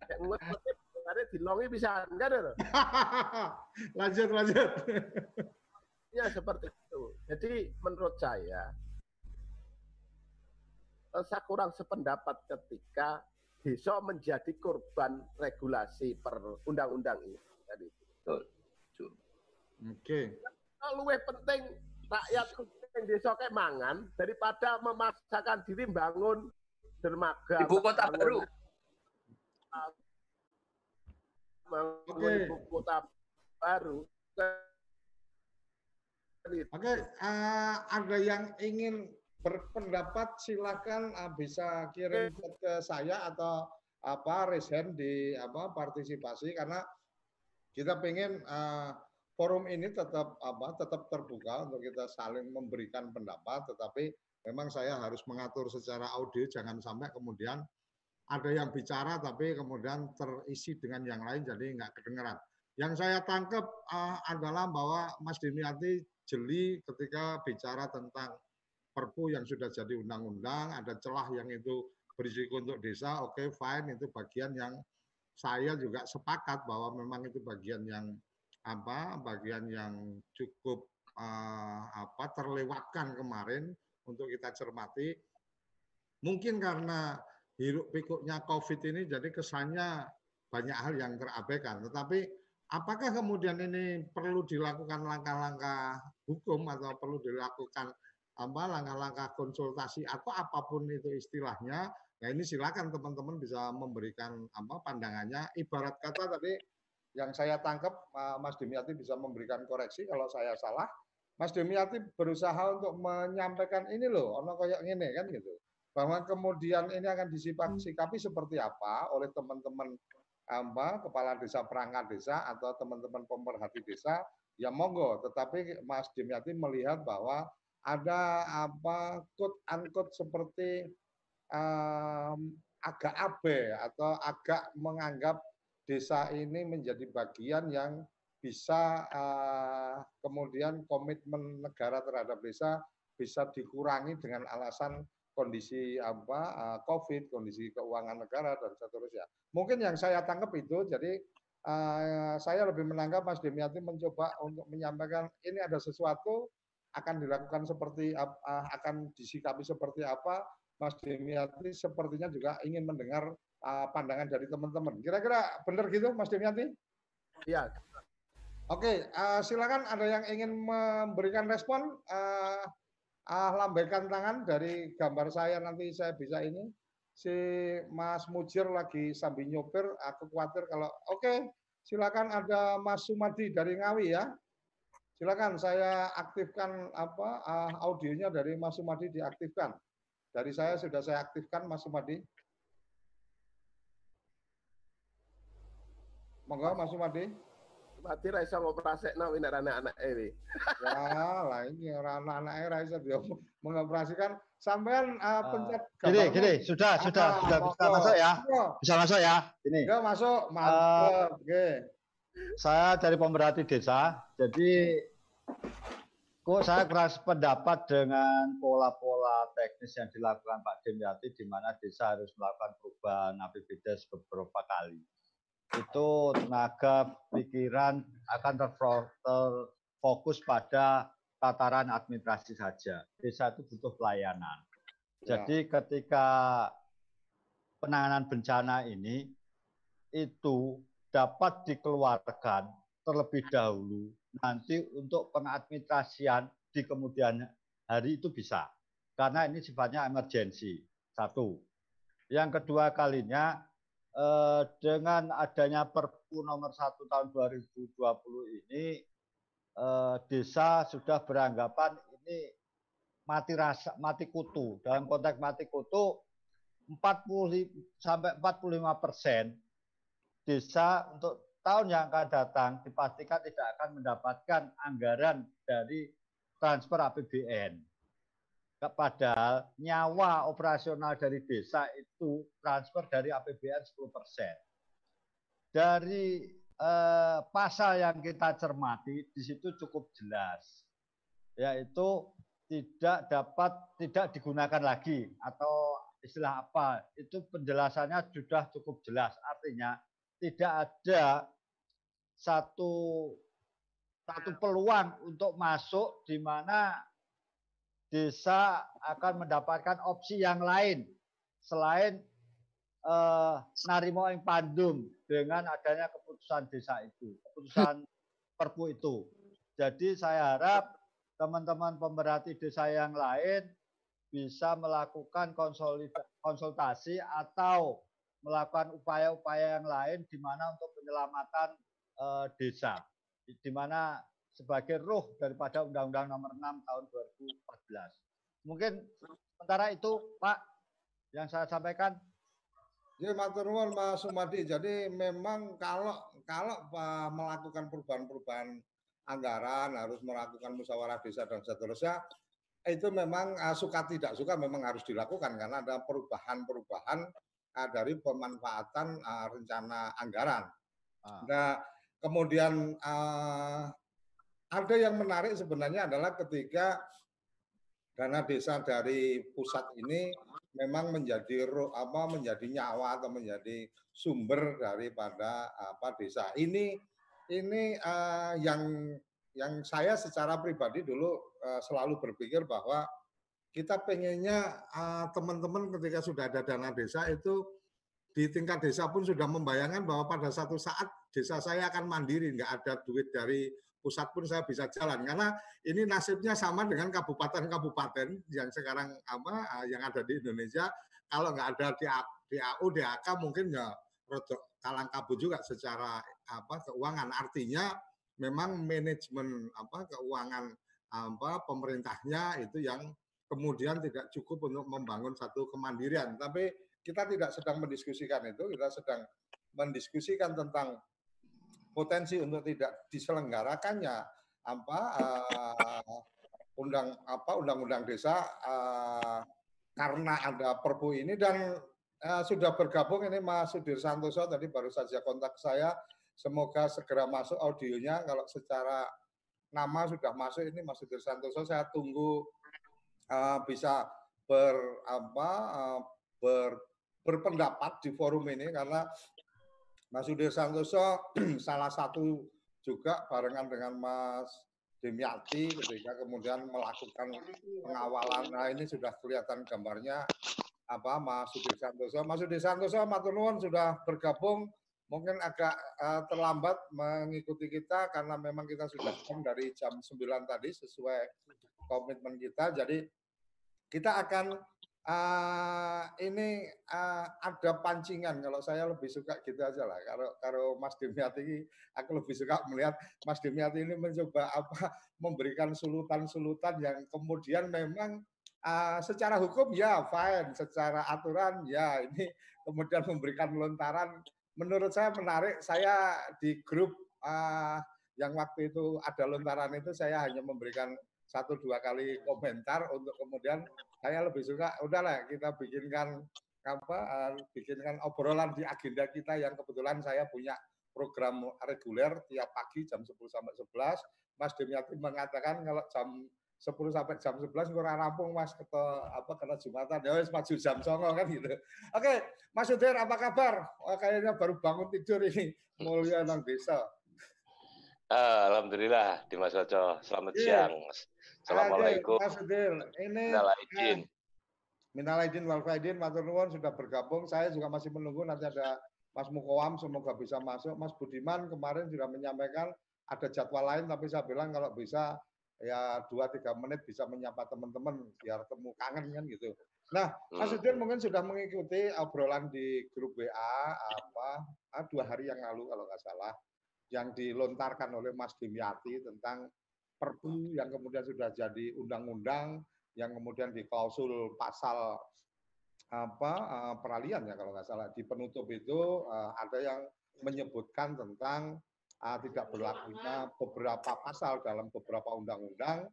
Kayak mumet-mumet, sebenarnya dilongi bisa enggak ada loh. lanjut lanjut. Ya seperti itu. Jadi menurut saya eh, saya kurang sependapat ketika desa menjadi korban regulasi per undang-undang ini. Jadi, Oke. lebih penting rakyat yang desa kayak mangan daripada memaksakan diri bangun dermaga. Ibu kota bangun- baru. Bangun Oke. ibu kota baru. Oke, eh, ada yang ingin berpendapat silakan eh, bisa kirim chat ke saya atau apa hand di apa partisipasi karena kita pengen eh, forum ini tetap apa tetap terbuka untuk kita saling memberikan pendapat tetapi memang saya harus mengatur secara audio jangan sampai kemudian ada yang bicara tapi kemudian terisi dengan yang lain jadi nggak kedengeran. Yang saya tangkap eh, adalah bahwa Mas Dimiati jeli ketika bicara tentang perpu yang sudah jadi undang-undang, ada celah yang itu berisiko untuk desa, oke fine itu bagian yang saya juga sepakat bahwa memang itu bagian yang apa bagian yang cukup eh, apa terlewatkan kemarin untuk kita cermati. Mungkin karena hiruk pikuknya COVID ini jadi kesannya banyak hal yang terabaikan. Tetapi apakah kemudian ini perlu dilakukan langkah-langkah hukum atau perlu dilakukan apa langkah-langkah konsultasi atau apa pun itu istilahnya? Nah ini silakan teman-teman bisa memberikan apa pandangannya. Ibarat kata tadi yang saya tangkap Mas Demiati bisa memberikan koreksi kalau saya salah. Mas Demiati berusaha untuk menyampaikan ini loh, ono kayak gini kan gitu. Bahwa kemudian ini akan disikapi seperti apa oleh teman-teman apa kepala desa perangkat desa atau teman-teman pemerhati desa ya monggo. Tetapi Mas Dimyati melihat bahwa ada apa quote unquote seperti em, agak abe atau agak menganggap desa ini menjadi bagian yang bisa eh, kemudian komitmen negara terhadap desa bisa dikurangi dengan alasan kondisi apa eh, COVID, kondisi keuangan negara dan seterusnya. Mungkin yang saya tangkap itu, jadi eh, saya lebih menangkap Mas Demiati mencoba untuk menyampaikan ini ada sesuatu akan dilakukan seperti eh, akan disikapi seperti apa. Mas Demiati sepertinya juga ingin mendengar pandangan dari teman-teman. Kira-kira benar gitu, Mas Demiati? Iya, Oke, eh, silakan ada yang ingin memberikan respon. eh, ah, lambaikan tangan dari gambar saya nanti saya bisa ini. Si Mas Mujir lagi sambil nyopir, aku khawatir kalau oke, silakan ada Mas Sumadi dari Ngawi ya. Silakan saya aktifkan apa ah, audionya dari Mas Sumadi diaktifkan. Dari saya sudah saya aktifkan Mas Sumadi. Monggo Mas Sumadi. Mati ra iso ngoprasekno nek anak-anak ini. Ya, lah ini orang anak-anak era bisa dia mengoperasikan sampean uh, pencet Gini, gini, sudah, Ah, sudah, sudah bisa masuk ya. Monggo. Bisa masuk ya. Ini. Ya masuk, mantap. Oke. saya dari pemerhati desa, jadi kok saya keras pendapat dengan pola-pola teknis yang dilakukan Pak Dimyati di mana desa harus melakukan perubahan APBDes beberapa kali. Itu tenaga pikiran akan terfo- terfokus pada tataran administrasi saja. Desa itu butuh pelayanan. Ya. Jadi ketika penanganan bencana ini itu dapat dikeluarkan terlebih dahulu nanti untuk pengadministrasian di kemudian hari itu bisa karena ini sifatnya emergensi satu yang kedua kalinya eh, dengan adanya Perpu nomor 1 tahun 2020 ini eh, desa sudah beranggapan ini mati rasa mati kutu dalam konteks mati kutu 40 sampai 45 persen desa untuk tahun yang akan datang dipastikan tidak akan mendapatkan anggaran dari transfer APBN. Padahal nyawa operasional dari desa itu transfer dari APBN 10 persen. Dari eh, pasal yang kita cermati di situ cukup jelas, yaitu tidak dapat tidak digunakan lagi atau istilah apa itu penjelasannya sudah cukup jelas artinya tidak ada satu satu peluang untuk masuk di mana desa akan mendapatkan opsi yang lain selain eh, narimo ing pandum dengan adanya keputusan desa itu, keputusan perpu itu. Jadi saya harap teman-teman pemerhati desa yang lain bisa melakukan konsultasi atau melakukan upaya-upaya yang lain di mana untuk penyelamatan eh, desa, di mana sebagai ruh daripada Undang-Undang Nomor 6 Tahun 2014. Mungkin sementara itu Pak yang saya sampaikan. Ya, matur nuwun Mas Sumadi. Jadi memang kalau kalau Pak melakukan perubahan-perubahan anggaran harus melakukan musyawarah desa dan seterusnya itu memang uh, suka tidak suka memang harus dilakukan karena ada perubahan-perubahan uh, dari pemanfaatan uh, rencana anggaran. Ah. Nah, kemudian uh, ada yang menarik sebenarnya adalah ketika dana desa dari pusat ini memang menjadi apa menjadi nyawa atau menjadi sumber daripada apa desa. Ini ini eh, yang yang saya secara pribadi dulu eh, selalu berpikir bahwa kita pengennya eh, teman-teman ketika sudah ada dana desa itu di tingkat desa pun sudah membayangkan bahwa pada satu saat desa saya akan mandiri nggak ada duit dari pusat pun saya bisa jalan. Karena ini nasibnya sama dengan kabupaten-kabupaten yang sekarang apa eh, yang ada di Indonesia. Kalau nggak ada DA- DAU DAK mungkin ya rodok kalang kabut juga secara apa keuangan. Artinya memang manajemen apa keuangan apa pemerintahnya itu yang kemudian tidak cukup untuk membangun satu kemandirian. Tapi kita tidak sedang mendiskusikan itu kita sedang mendiskusikan tentang potensi untuk tidak diselenggarakannya. Apa uh, undang apa undang-undang desa uh, karena ada perpu ini dan uh, sudah bergabung ini Mas Sudir Santoso tadi baru saja kontak saya. Semoga segera masuk audionya. Kalau secara nama sudah masuk ini Mas Sudir Santoso saya tunggu uh, bisa ber apa uh, ber berpendapat di forum ini karena Mas Sudir Santoso salah satu juga barengan dengan Mas Demiati ketika kemudian melakukan pengawalan. Nah ini sudah kelihatan gambarnya apa Mas Sudir Santoso. Mas Sudir Santoso, Matur nuwun sudah bergabung. Mungkin agak uh, terlambat mengikuti kita karena memang kita sudah jam dari jam 9 tadi sesuai komitmen kita. Jadi kita akan uh, ini uh, ada pancingan. Kalau saya lebih suka gitu aja lah. Kalau kalau Mas Demiati aku lebih suka melihat Mas Demiati ini mencoba apa memberikan sulutan-sulutan yang kemudian memang uh, secara hukum ya fine secara aturan ya ini kemudian memberikan lontaran. Menurut saya menarik saya di grup uh, yang waktu itu ada lontaran itu saya hanya memberikan satu dua kali komentar untuk kemudian saya lebih suka udahlah kita bikinkan apa uh, bikinkan obrolan di agenda kita yang kebetulan saya punya program reguler tiap pagi jam 10 sampai 11 Mas Demiati mengatakan kalau jam 10 sampai jam 11 kurang rampung Mas kata apa kena Jumatan ya wis maju jam songo kan gitu. Oke, Mas Udir apa kabar? Oh, kayaknya baru bangun tidur ini mulia nang desa. Alhamdulillah Dimas Oco. Selamat Iya. siang. Mas. Assalamualaikum. Mas Udir, ini Minal aidin. Minal aidin wal faidin, matur nuwun sudah bergabung. Saya juga masih menunggu nanti ada Mas Mukowam semoga bisa masuk. Mas Budiman kemarin sudah menyampaikan ada jadwal lain tapi saya bilang kalau bisa ya dua tiga menit bisa menyapa teman-teman biar temu kangen kan gitu. Nah, Mas Hmm. Udin mungkin sudah mengikuti obrolan di grup WA apa ah, dua hari yang lalu kalau nggak salah yang dilontarkan oleh Mas Dimyati tentang Perpu yang kemudian sudah jadi undang-undang yang kemudian di klausul pasal apa eh, peralihan ya kalau nggak salah. Di penutup itu eh, ada yang menyebutkan tentang uh, tidak berlakunya beberapa pasal dalam beberapa undang-undang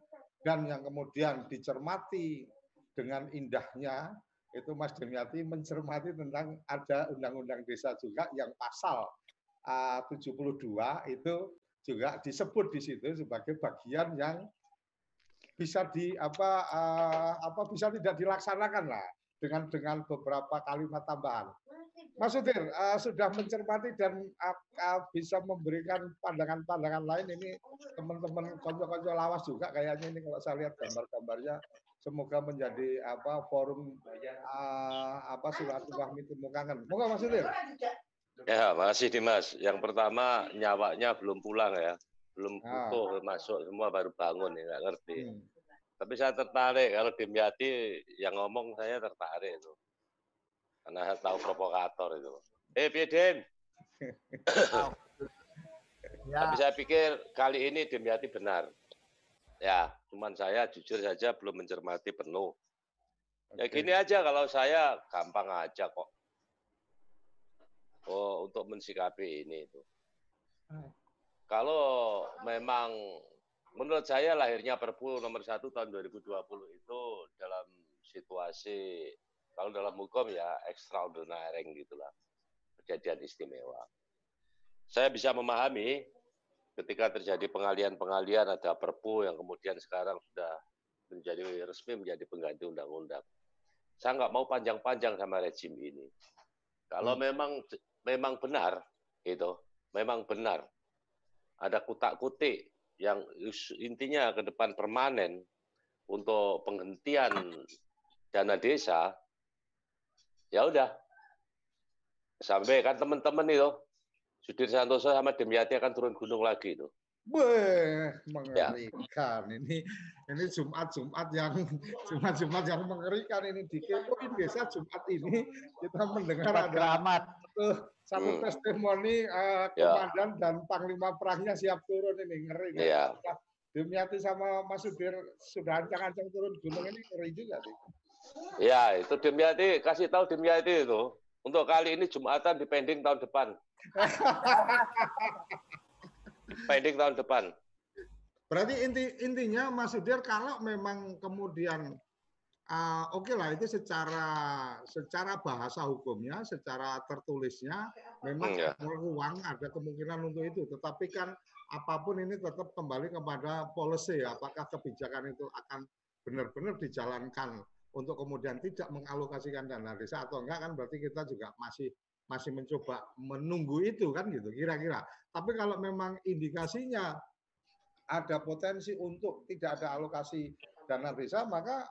dan yang kemudian dicermati dengan indahnya itu Mas Demiati mencermati tentang ada undang-undang desa juga yang pasal uh, 72 itu juga disebut di situ sebagai bagian yang bisa di apa uh, apa bisa tidak dilaksanakan lah dengan dengan beberapa kalimat tambahan. Mas Udir uh, sudah mencermati dan uh, uh, bisa memberikan pandangan-pandangan lain ini teman-teman konco-konco lawas juga kayaknya ini kalau saya lihat gambar-gambarnya semoga menjadi apa forum uh, apa silaturahmi kangen. Moga Mas Udir. Ya, makasih Dimas. Yang pertama nyawanya belum pulang ya. Belum Ah. utuh masuk semua baru bangun ya, nggak ngerti. Hmm. Tapi saya tertarik kalau Dimyati yang ngomong saya tertarik itu. Karena saya tahu provokator itu. Eh, Pieden. Ya, Tapi saya pikir kali ini Dimyati benar. Ya, cuman saya jujur saja belum mencermati penuh. Ya gini aja kalau saya gampang aja kok. Oh, untuk mensikapi ini itu. Kalau memang menurut saya lahirnya Perpu nomor 1 tahun 2020 itu dalam situasi kalau dalam hukum ya extraordinary gitulah. Kejadian istimewa. Saya bisa memahami ketika terjadi pengalian-pengalian ada Perpu yang kemudian sekarang sudah menjadi resmi menjadi pengganti undang-undang. Saya nggak mau panjang-panjang sama rejim ini. Kalau memang memang benar itu, memang benar ada kutak-kutik yang intinya ke depan permanen untuk penghentian dana desa, ya udah. Sampai kan teman-teman itu, Sudir Santoso sama Demyati akan turun gunung lagi itu. Weh, Ya. mengerikan ini. Ini Jumat-Jumat yang Jumat-Jumat yang mengerikan ini di Kepoin Desa Jumat ini kita mendengar ada keramat. Satu, satu Hmm. testimoni Ya. komandan dan panglima perangnya siap turun ini ngeri. kan? Iya. Demiati sama Mas Sudir sudah ancang-ancang turun gunung ini ngeri juga sih. Ya, itu Demyati kasih tahu Demyati itu. Untuk kali ini Jumatan dipending tahun depan. Pending tahun depan. Berarti inti intinya Mas Sudir kalau memang kemudian ah, oke lah itu secara secara bahasa hukumnya, secara tertulisnya memang Hmm, ya. ada ruang, ada kemungkinan untuk itu. Tetapi kan apa pun ini tetap kembali kepada policy apakah kebijakan itu akan benar-benar dijalankan untuk kemudian tidak mengalokasikan dana desa atau enggak kan berarti kita juga masih masih mencoba menunggu itu kan gitu kira-kira. Tapi kalau memang indikasinya ada potensi untuk tidak ada alokasi dana desa, maka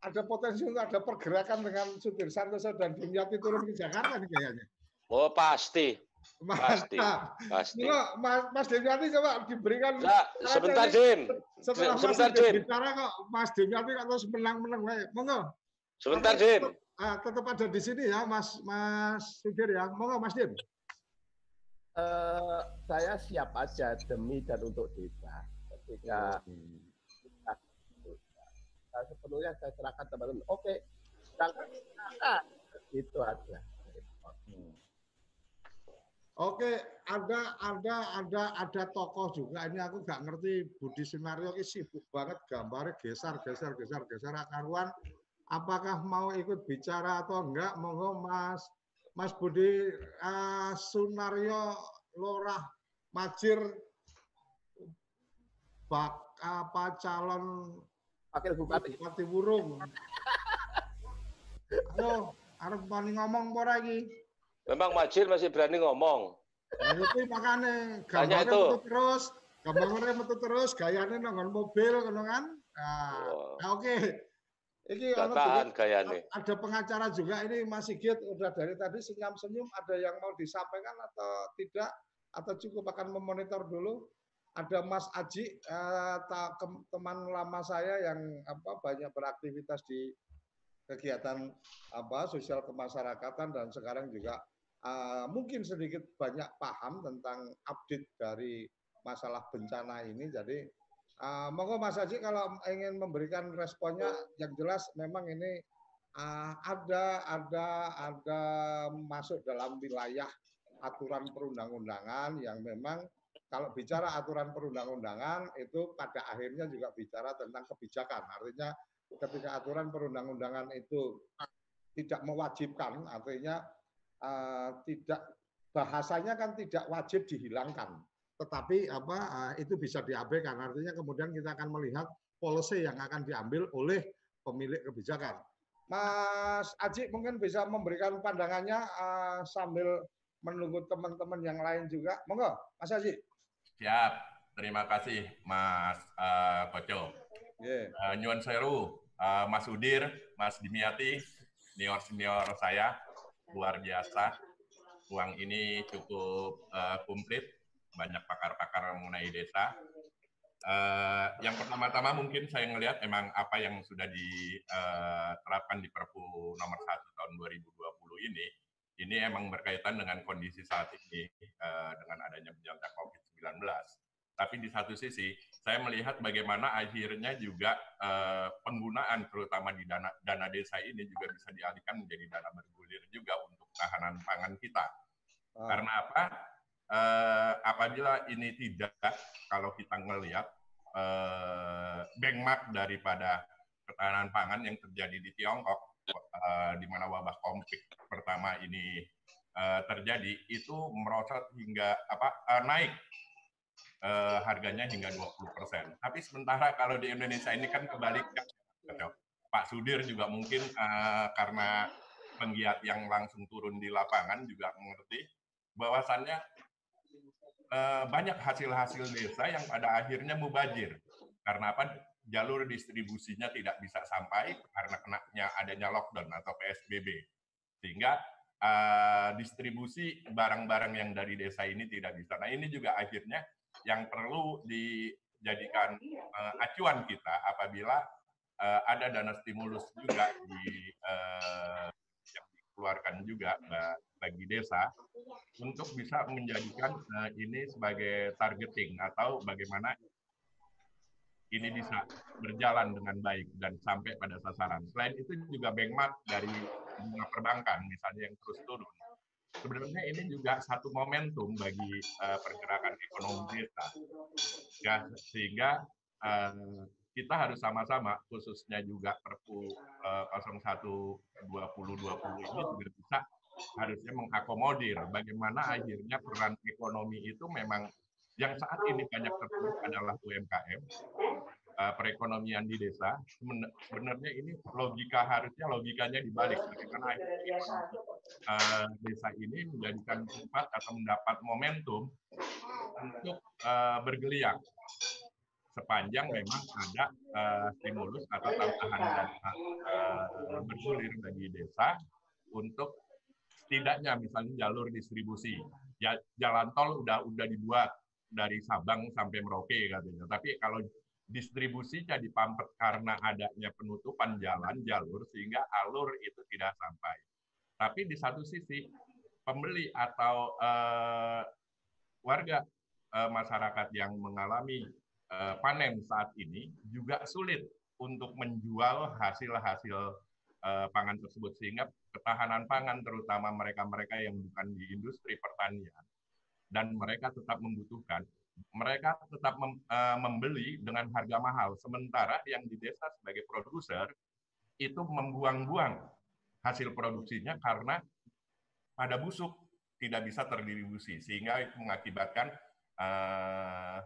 ada potensi untuk ada pergerakan dengan Sudir Santoso dan Dimyati turun ke Jakarta nih kayaknya. Oh, pasti. Mas, Pasti. nah, Pasti. Mas, Mas Dimyati coba diberikan Enggak, sebentar, Dim. setelah Mas Sebentar, Dim. bicara kok Mas Dimyati kok terus menang-menang. Monggo. Sebentar, Tapi Dim. tetap, ah, tetap ada di sini ya Mas Mas Sudir ya. Monggo Mas Dim. Eh, saya siap aja demi dan untuk desa. Ketika kita nah, sepenuhnya saya serahkan teman-teman. Oke, berangkat. Ah, itu aja. Oke, ada ada ada ada tokoh juga. Ini aku nggak ngerti Budi Sunario ini sibuk banget gambarnya geser geser geser geser akaruan. Apakah mau ikut bicara atau enggak? Monggo Mas Mas Budi uh, Sunario Lorah Majir bak apa calon Wakil Bupati. Bupati Wurung. Halo, arep wani ngomong apa lagi? Memang Majir masih berani ngomong. Nah, itu makanya gambarnya itu. metu terus, gambarnya metu terus, gayanya nongol mobil, ngono kan? Nah, Wah. nah, oke. Iki tahan juga- gayane. ada pengacara juga ini Mas Sigit udah dari tadi senyum-senyum ada yang mau disampaikan atau tidak atau cukup akan memonitor dulu ada Mas Aji eh, teman lama saya yang apa banyak beraktivitas di kegiatan apa sosial kemasyarakatan dan sekarang juga eh, mungkin sedikit banyak paham tentang update dari masalah bencana ini. Jadi Uh, monggo Mas Haji kalau ingin memberikan responnya yang jelas memang ini uh, ada ada ada masuk dalam wilayah aturan perundang-undangan yang memang kalau bicara aturan perundang-undangan itu pada akhirnya juga bicara tentang kebijakan. Artinya ketika aturan perundang-undangan itu tidak mewajibkan, artinya uh, tidak bahasanya kan tidak wajib dihilangkan tetapi apa eh, itu bisa diabaikan. Artinya kemudian kita akan melihat policy yang akan diambil oleh pemilik kebijakan. Mas Aji mungkin bisa memberikan pandangannya eh, sambil menunggu teman-teman yang lain juga. Monggo, Mas Aji. Siap. Terima kasih Mas eh, Koco. Yeah. Eh, Nyuwun sewu, eh, Mas Udir, Mas Dimiati, senior-senior saya, luar biasa. Ruang ini cukup eh, komplit, banyak pakar-pakar mengenai desa. Eh, yang pertama-tama mungkin saya melihat emang apa yang sudah diterapkan di Perpu nomor 1 tahun 2020 ini, ini emang berkaitan dengan kondisi saat ini eh, dengan adanya bencana COVID-19. Tapi di satu sisi, saya melihat bagaimana akhirnya juga eh, penggunaan terutama di dana dana desa ini juga bisa dialihkan menjadi dana bergulir juga untuk tahanan pangan kita. Karena apa? Eh, apabila ini tidak, kalau kita melihat eh, benchmark daripada ketahanan pangan yang terjadi di Tiongkok, eh, di mana wabah konflik pertama ini eh, terjadi, itu merosot hingga apa eh, naik eh, harganya hingga 20%. Tapi sementara kalau di Indonesia ini kan kebalikan. Pak Sudir juga mungkin eh, karena penggiat yang langsung turun di lapangan juga mengerti bahwasannya eh, banyak hasil-hasil desa yang pada akhirnya mubajir. Karena apa? Jalur distribusinya tidak bisa sampai karena kenanya adanya lockdown atau PSBB. Sehingga eh, distribusi barang-barang yang dari desa ini tidak bisa. Nah ini juga akhirnya yang perlu dijadikan eh, acuan kita apabila eh, ada dana stimulus juga di eh, yang dikeluarkan juga ba- bagi desa untuk bisa menjadikan eh, ini sebagai targeting atau bagaimana ini bisa berjalan dengan baik dan sampai pada sasaran. Selain itu juga benchmark dari bunga perbankan misalnya yang terus turun. Sebenarnya ini juga satu momentum bagi eh, pergerakan ekonomi desa. Ya, sehingga eh, kita harus sama-sama khususnya juga Perpu eh, 01 2020 ini juga bisa harusnya mengakomodir bagaimana akhirnya peran ekonomi itu memang yang saat ini banyak terpuruk adalah UMKM eh, perekonomian di desa. Sebenarnya ini logika harusnya logikanya dibalik. Bagaimana ekonomi, eh, desa ini menjadikan tempat atau mendapat momentum untuk eh, bergeliat. Sepanjang memang ada eh, stimulus atau tambahan dana eh, bergulir bagi desa untuk setidaknya misalnya jalur distribusi. Ya jalan tol udah udah dibuat dari Sabang sampai Merauke katanya. Tapi kalau distribusinya dipampet karena adanya penutupan jalan jalur sehingga alur itu tidak sampai. Tapi di satu sisi pembeli atau eh, warga eh, masyarakat yang mengalami eh, panen saat ini juga sulit untuk menjual hasil-hasil eh, pangan tersebut. Sehingga ketahanan pangan terutama mereka-mereka yang bukan di industri pertanian dan mereka tetap membutuhkan, mereka tetap mem, uh, membeli dengan harga mahal. Sementara yang di desa sebagai produser itu membuang-buang hasil produksinya karena pada busuk tidak bisa terdistribusi sehingga itu mengakibatkan uh,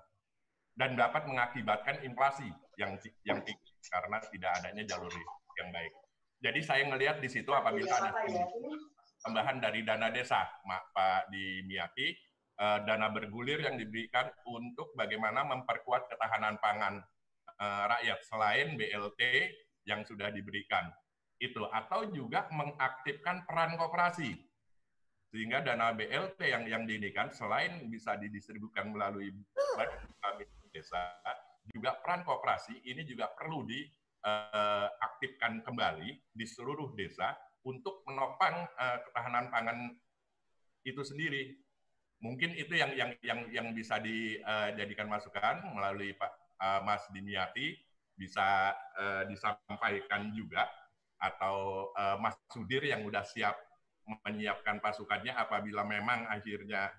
dan dapat mengakibatkan inflasi yang yang tinggi karena tidak adanya jalur yang baik. Jadi saya melihat di situ apabila ada tambahan dari dana desa, Pak di Miyaki, uh, dana bergulir yang diberikan untuk bagaimana memperkuat ketahanan pangan uh, rakyat selain BLT yang sudah diberikan. Itu atau juga mengaktifkan peran koperasi. Sehingga dana BLT yang yang diinikan selain bisa didistribusikan melalui badan desa juga peran koperasi ini juga perlu diaktifkan uh, kembali di seluruh desa untuk menopang ketahanan pangan itu sendiri mungkin itu yang yang yang yang bisa dijadikan masukan melalui Pak uh, Mas Dimiati bisa uh, disampaikan juga atau Mas Sudir yang sudah siap menyiapkan pasukannya apabila memang akhirnya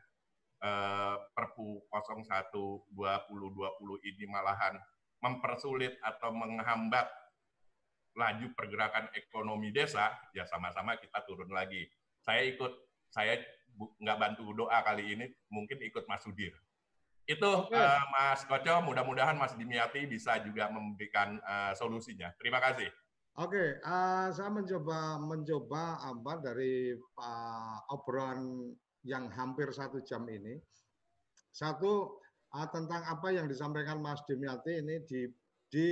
Perpu 01 2020 ini malahan mempersulit atau menghambat laju pergerakan ekonomi desa, ya sama-sama kita turun lagi. Saya ikut, saya nggak bantu doa kali ini, mungkin ikut Mas Sudir. Itu okay. uh, Mas Koco, mudah-mudahan Mas Dimiati bisa juga memberikan uh, solusinya. Terima kasih. Oke, okay, uh, saya mencoba mencoba apa dari uh, obrolan yang hampir satu jam ini. Satu uh, tentang apa yang disampaikan Mas Dimiati ini di, di,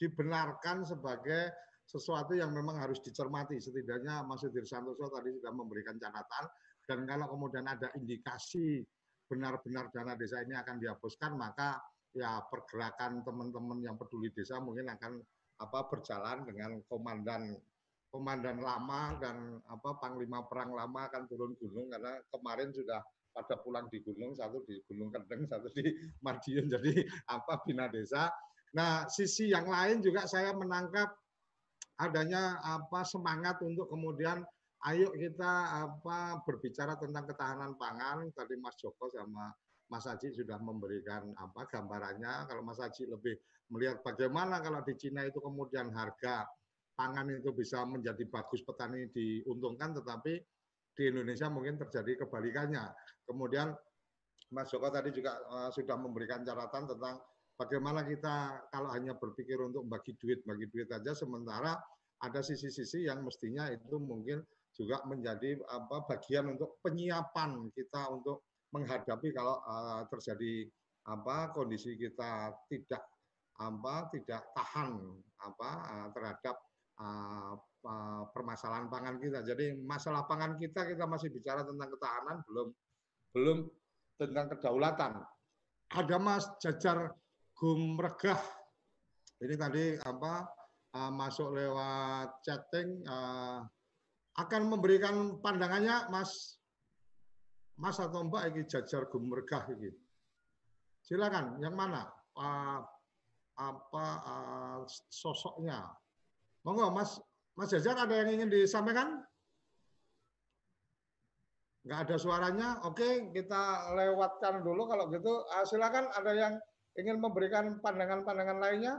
dibenarkan sebagai sesuatu yang memang harus dicermati. Setidaknya Mas Sudir Santoso tadi sudah memberikan catatan dan kalau kemudian ada indikasi benar-benar dana desa ini akan dihapuskan, maka ya pergerakan teman-teman yang peduli desa mungkin akan apa berjalan dengan komandan komandan lama dan apa panglima perang lama akan turun gunung karena kemarin sudah pada pulang di gunung satu di Gunung Kendeng satu di Madiun jadi apa bina desa. Nah sisi yang lain juga saya menangkap adanya apa semangat untuk kemudian ayo kita apa berbicara tentang ketahanan pangan. Tadi Mas Joko sama Mas Haji sudah memberikan apa gambarannya. Kalau Mas Haji lebih melihat bagaimana kalau di Cina itu kemudian harga pangan itu bisa menjadi bagus petani diuntungkan, tetapi di Indonesia mungkin terjadi kebalikannya. Kemudian Mas Joko tadi juga uh, sudah memberikan catatan tentang bagaimana kita kalau hanya berpikir untuk bagi duit, bagi duit aja, sementara ada sisi-sisi yang mestinya itu mungkin juga menjadi apa bagian untuk penyiapan kita untuk menghadapi kalau uh, terjadi apa kondisi kita tidak apa tidak tahan apa uh, terhadap uh, uh, permasalahan pangan kita. Jadi masalah pangan kita kita masih bicara tentang ketahanan belum belum tentang kedaulatan. Ada Mas Jajar Gumregah. Ini tadi apa uh, masuk lewat chatting uh, akan memberikan pandangannya Mas Mas atau Mbak ini jajar gemergah ini. Silakan, yang mana? Uh, apa uh, sosoknya? Monggo Mas Mas Jajar ada yang ingin disampaikan? Enggak ada suaranya. Oke, kita lewatkan dulu kalau gitu. Uh, silakan ada yang ingin memberikan pandangan-pandangan lainnya?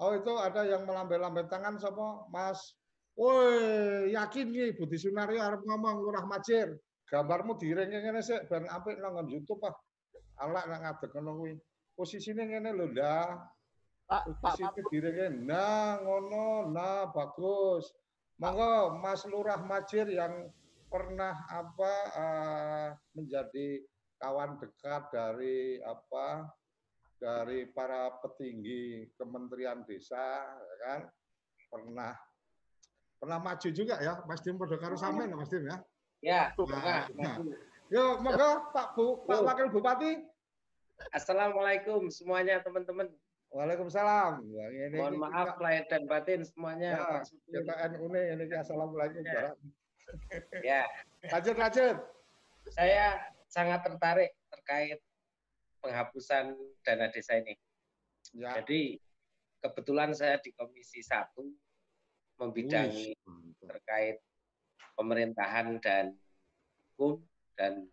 Oh itu ada yang melambai-lambai tangan siapa? Mas Woi, yakin nih Budi Sunario harus ngomong Lurah Majir. Gambarmu direng ngene sik ben apik nang YouTube ah. Alak nang ngadeg ngono kuwi. Posisine ngene lho, ndah. Pak, Pak, Pak. direng nah ngono, nah bagus. Monggo Mas Lurah Majir yang pernah apa uh, menjadi kawan dekat dari apa dari para petinggi Kementerian Desa ya kan pernah pernah maju juga ya Mas Dim pada karo sampean Mas Dim ya. Ya, nah, nah. Yo, monggo Pak Bu, Pak Wakil Bupati. Assalamualaikum semuanya teman-teman. Waalaikumsalam. Ini, Mohon ini, maaf lahir dan batin semuanya. Ya, kita NU ini ini assalamualaikum. Ya. ya. Lanjut lanjut. Saya sangat tertarik terkait penghapusan dana desa ini. Ya. Jadi kebetulan saya di Komisi satu membidangi terkait pemerintahan dan hukum dan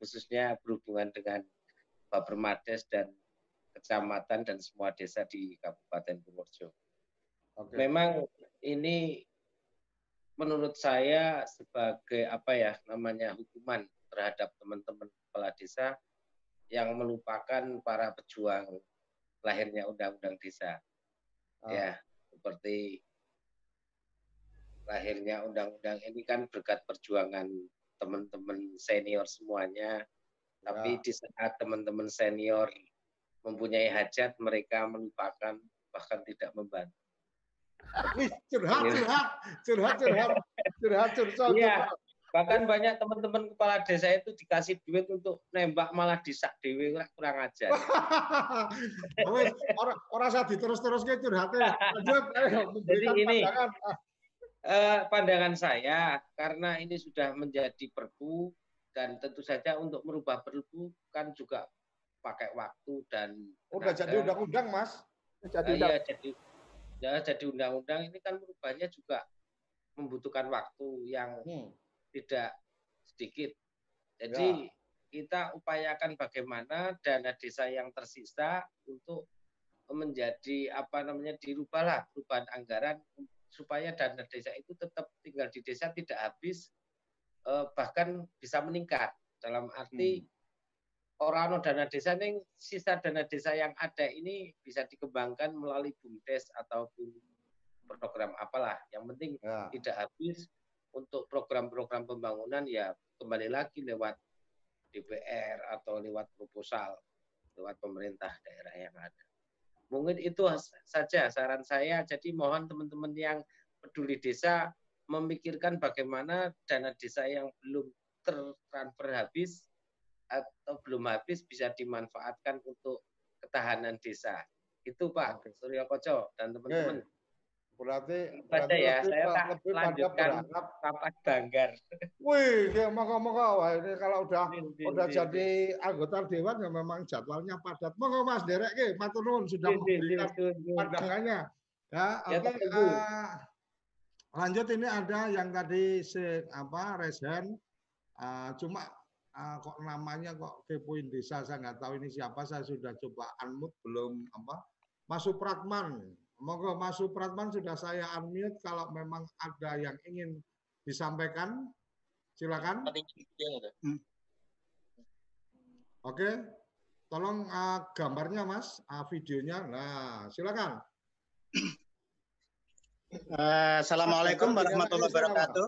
khususnya berhubungan dengan Bapermades dan kecamatan dan semua desa di Kabupaten Purworejo. Oke. Memang ini menurut saya sebagai apa ya namanya hukuman terhadap teman-teman kepala desa yang melupakan para pejuang lahirnya undang-undang desa. Ah. Ya, seperti lahirnya undang-undang ini kan berkat perjuangan teman-teman senior semuanya. Tapi Ya. di saat teman-teman senior mempunyai hajat, mereka melupakan bahkan tidak membantu. Curhat, curhat, curhat, curhat, curhat, curhat. Iya, bahkan banyak teman-teman kepala desa itu dikasih duit untuk nembak malah disak dewe kurang ajar. Wes, orang orang saya diterus-terus ke curhatnya. Lanjut, ayo Jadi ini eh, pandangan saya karena ini sudah menjadi perpu dan tentu saja untuk merubah perpu kan juga pakai waktu dan Udah jadi undang-undang, Mas. Nah, iya jadi ya jadi undang-undang ini kan merubahnya juga membutuhkan waktu yang Hmm. tidak sedikit. Jadi kita upayakan bagaimana dana desa yang tersisa untuk menjadi apa namanya dirubahlah perubahan anggaran supaya dana desa itu tetap tinggal di desa tidak habis eh, bahkan bisa meningkat dalam arti orang dana desa ini sisa dana desa yang ada ini bisa dikembangkan melalui bumdes ataupun program apalah yang penting Ya. tidak habis untuk program-program pembangunan ya kembali lagi lewat DPR atau lewat proposal lewat pemerintah daerah yang ada. Mungkin itu saja saran saya. Jadi mohon teman-teman yang peduli desa memikirkan bagaimana dana desa yang belum tertransfer habis atau belum habis bisa dimanfaatkan untuk ketahanan desa. Itu Pak Suryo Koco dan teman-teman. Berarti, berarti ya, saya tak lebih lanjutkan berharap banggar. Wih, ya moga-moga wah ini kalau udah Din, udah din, jadi anggota dewan ya memang jadwalnya padat. Moga Mas Derek ke matur sudah Din, din, din, memberikan din, din. pandangannya. Ya, Ya, oke. tunggu. eh, lanjut ini ada yang tadi si apa Resen eh, cuma eh, kok namanya kok kepoin desa saya nggak tahu ini siapa saya sudah coba unmute belum apa Mas Supratman Monggo Mas Supratman sudah saya unmute kalau memang ada yang ingin disampaikan silakan. Oke, tolong uh, gambarnya Mas, uh, videonya. Nah, silakan. Eh, Assalamualaikum warahmatullahi wabarakatuh.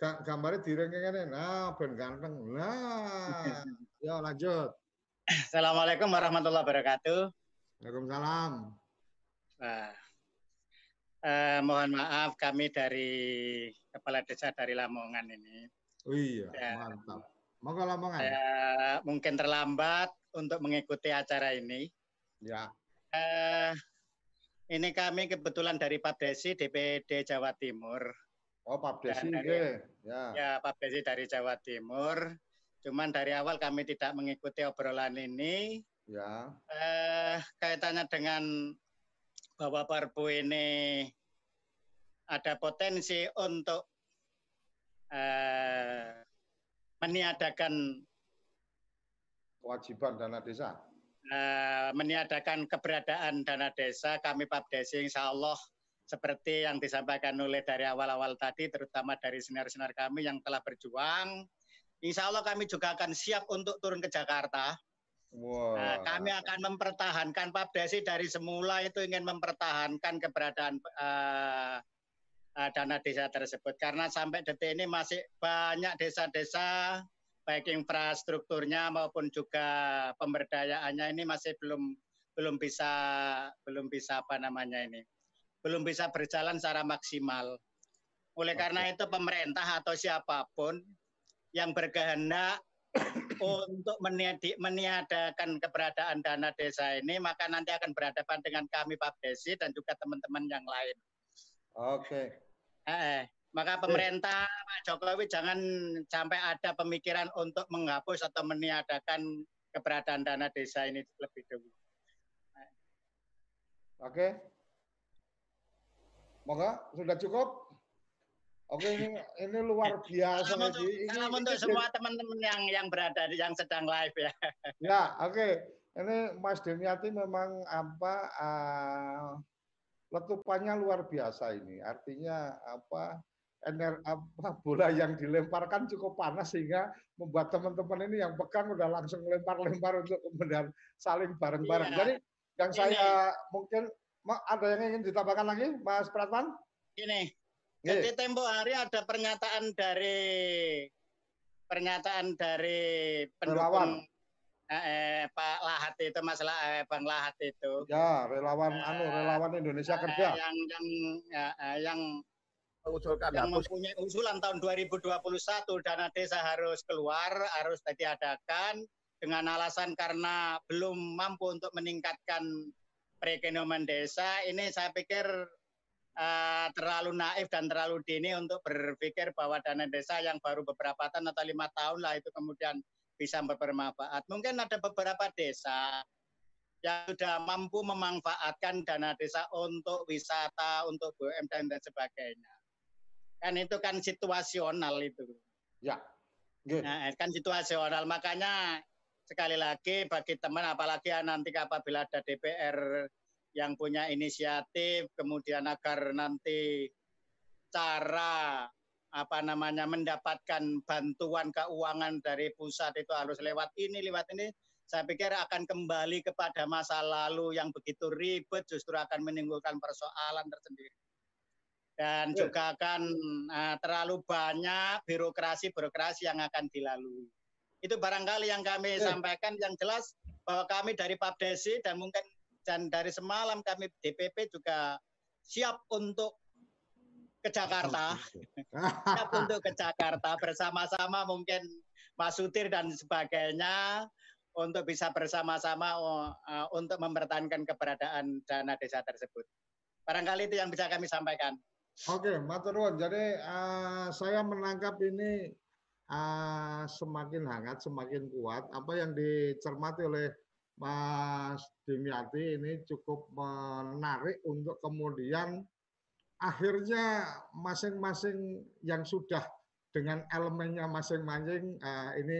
Ga- Gambarnya direngenge Nah, ben ganteng. Nah, ya lanjut. Assalamualaikum warahmatullahi wabarakatuh. Waalaikumsalam. Nah, eh, mohon maaf kami dari Kepala Desa dari Lamongan ini. Oh iya, Ya. mantap. Monggo Lamongan. Saya mungkin terlambat untuk mengikuti acara ini. Ya. Eh, ini kami kebetulan dari Papdesi DPD Jawa Timur. Oh, Pak Desi Dan dari-. Ya. Ya, Papdesi dari Jawa Timur. Cuman dari awal kami tidak mengikuti obrolan ini. Ya. eh, kaitannya dengan bahwa Perpu ini ada potensi untuk eh, meniadakan Kewajiban dana desa. eh, meniadakan keberadaan dana desa kami Papdesi Insya Allah seperti yang disampaikan oleh dari awal-awal tadi terutama dari senior-senior kami yang telah berjuang Insya Allah kami juga akan siap untuk turun ke Jakarta Wah. Nah, kami akan mempertahankan Papdesi dari semula itu ingin mempertahankan keberadaan eh, eh, dana desa tersebut karena sampai detik ini masih banyak desa-desa baik infrastrukturnya maupun juga pemberdayaannya ini masih belum belum bisa belum bisa apa namanya ini belum bisa berjalan secara maksimal. Oleh karena itu pemerintah atau siapa pun yang berkehendak untuk meniadi- meniadakan keberadaan dana desa ini, maka nanti akan berhadapan dengan kami Pak Desi dan juga teman-teman yang lain. Oke. Eh, maka pemerintah Pak Jokowi jangan sampai ada pemikiran untuk menghapus atau meniadakan keberadaan dana desa ini lebih dulu. Oke. Moga sudah cukup. Oke ini ini luar biasa Salam untuk, ini. salam ini- untuk ini semua teman-teman yang yang berada di yang sedang live ya. Ya, oke. Ini Mas Demiati memang apa eh, letupannya luar biasa ini. Artinya apa ener apa bola yang dilemparkan cukup panas sehingga membuat teman-teman ini yang pegang udah langsung lempar-lempar untuk kemudian saling bareng-bareng. Iya. Jadi yang Ini. saya mungkin ada yang ingin ditambahkan lagi, Mas Pratman? Ini. Jadi tempo hari ada pernyataan dari pernyataan dari pendukung eh, eh, Pak Lahat itu masalah eh, Bang Lahat itu. Ya, relawan anu relawan Indonesia Eh, Kerja. yang yang ya, eh, yang mengusulkan yang hapus mempunyai usulan tahun 2021 dana desa harus keluar, harus diadakan dengan alasan karena belum mampu untuk meningkatkan perekonomian desa. Ini saya pikir eh, terlalu naif dan terlalu dini untuk berpikir bahwa dana desa yang baru beberapa tahun atau lima tahun lah itu kemudian bisa bermanfaat. Mungkin ada beberapa desa yang sudah mampu memanfaatkan dana desa untuk wisata, untuk BUMN dan sebagainya. Kan itu kan situasional itu. Ya. Nggih. Nah, kan situasional. Makanya sekali lagi bagi teman apalagi nanti apabila ada DPR yang punya inisiatif kemudian agar nanti cara apa namanya mendapatkan bantuan keuangan dari pusat itu harus lewat ini lewat ini saya pikir akan kembali kepada masa lalu yang begitu ribet justru akan menimbulkan persoalan tersendiri dan Ya. juga akan eh, terlalu banyak birokrasi-birokrasi yang akan dilalui. Itu barangkali yang kami Ya. sampaikan yang jelas bahwa kami dari Papdesi dan mungkin dan dari semalam kami DPP juga siap untuk ke Jakarta, siap untuk ke Jakarta bersama-sama mungkin Mas Sutir dan sebagainya untuk bisa bersama-sama oh, eh, untuk mempertahankan keberadaan dana desa tersebut. Barangkali itu yang bisa kami sampaikan. Oke, Matur nuwun. Jadi eh, saya menangkap ini eh, semakin hangat, semakin kuat. Apa yang dicermati oleh Mas Dimyati ini cukup menarik untuk kemudian akhirnya masing-masing yang sudah dengan elemennya masing-masing eh, ini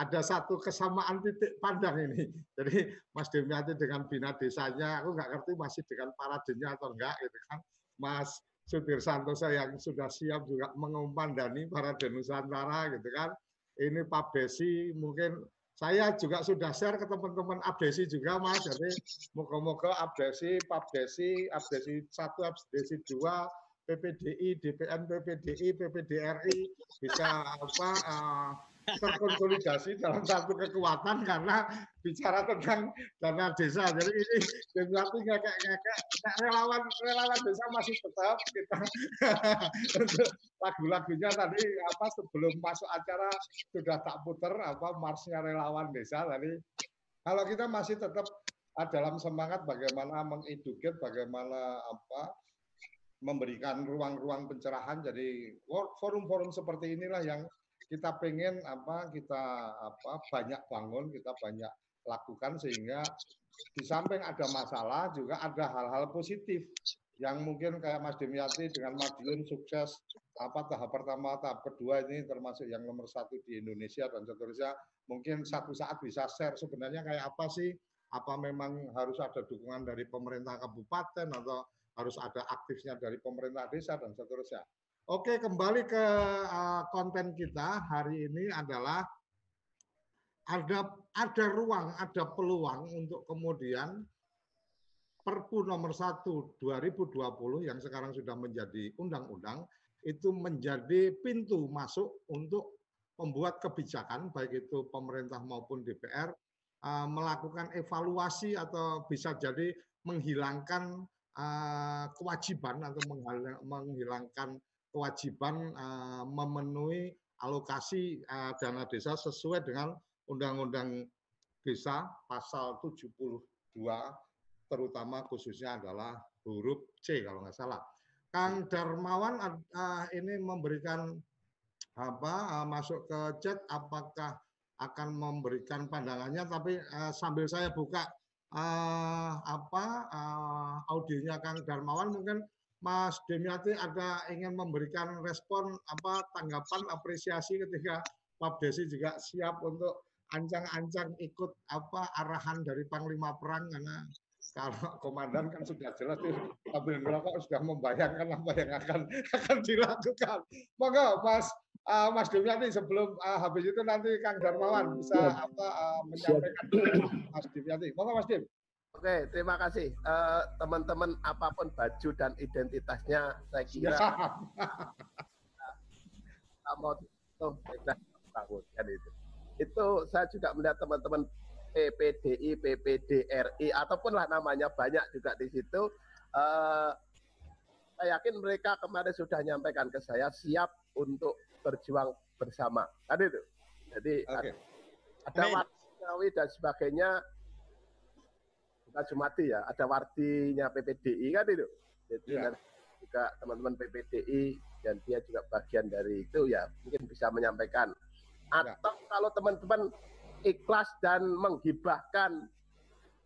ada satu kesamaan titik pandang ini. Jadi Mas Dimyati dengan bina desanya, aku nggak ngerti masih dengan paradenya atau enggak gitu kan. Mas Sudir Santosa yang sudah siap juga mengumandani para Nusantara gitu kan. Ini Pak Besi mungkin saya juga sudah share ke teman-teman Abdesi juga Mas. Jadi moga-moga Abdesi, Pak Besi, Abdesi 1, Abdesi 2, PPDI, DPN, PPDI, PPDRI bisa apa eh, terkonsolidasi dalam satu kekuatan karena bicara tentang dana desa. Jadi ini berarti ngekek-ngekek Nah, relawan relawan desa masih tetap kita lagu-lagunya tadi apa sebelum masuk acara sudah tak puter apa marsnya relawan desa tadi. Kalau kita masih tetap ah, dalam semangat bagaimana mengeduket, bagaimana apa memberikan ruang-ruang pencerahan. Jadi forum-forum seperti inilah yang kita pengen apa kita apa banyak bangun, kita banyak lakukan sehingga di samping ada masalah juga ada hal-hal positif yang mungkin kayak Mas Dimyati dengan Madiun sukses apa tahap pertama tahap kedua ini termasuk yang nomor satu di Indonesia dan seterusnya mungkin satu saat bisa share sebenarnya kayak apa sih apa memang harus ada dukungan dari pemerintah kabupaten atau harus ada aktifnya dari pemerintah desa dan seterusnya. Oke, kembali ke uh, konten kita hari ini adalah ada ada ruang, ada peluang untuk kemudian Perpu nomor 1 2020 yang sekarang sudah menjadi undang-undang itu menjadi pintu masuk untuk membuat kebijakan baik itu pemerintah maupun DPR uh, melakukan evaluasi atau bisa jadi menghilangkan uh, kewajiban atau menghilangkan kewajiban uh, memenuhi alokasi uh, dana desa sesuai dengan Undang-Undang Desa pasal 72 terutama khususnya adalah huruf C kalau nggak salah. Kang Darmawan ad- uh, ini memberikan apa uh, masuk ke chat apakah akan memberikan pandangannya tapi uh, sambil saya buka uh, apa uh, audionya Kang Darmawan mungkin Mas Demiati ada ingin memberikan respon apa tanggapan apresiasi ketika Pak Desi juga siap untuk ancang-ancang ikut apa arahan dari Panglima Perang karena kalau komandan kan sudah jelas tuh sambil ngerokok sudah membayangkan apa yang akan akan dilakukan. Monggo Mas uh, Mas Dimyati sebelum uh, habis itu nanti Kang Darmawan bisa Ya. apa uh, menyampaikan Mas Dimyati. Monggo Mas Dim. Oke, terima kasih. Eh, Teman-teman, apa pun baju dan identitasnya, saya kira mau tuh bangun kan itu. Itu saya juga melihat teman-teman PPDI, PPDRI ataupun lah namanya banyak juga di situ. Eh, saya yakin mereka kemarin sudah menyampaikan ke saya siap untuk berjuang bersama. Kan itu. Jadi Oke. ada warnawi dan sebagainya bukan cuma mati ya, ada wardinya PPDI kan itu. Jadi Iya. dan juga teman-teman PPDI dan dia juga bagian dari itu ya mungkin bisa menyampaikan. Atau kalau teman-teman ikhlas dan menghibahkan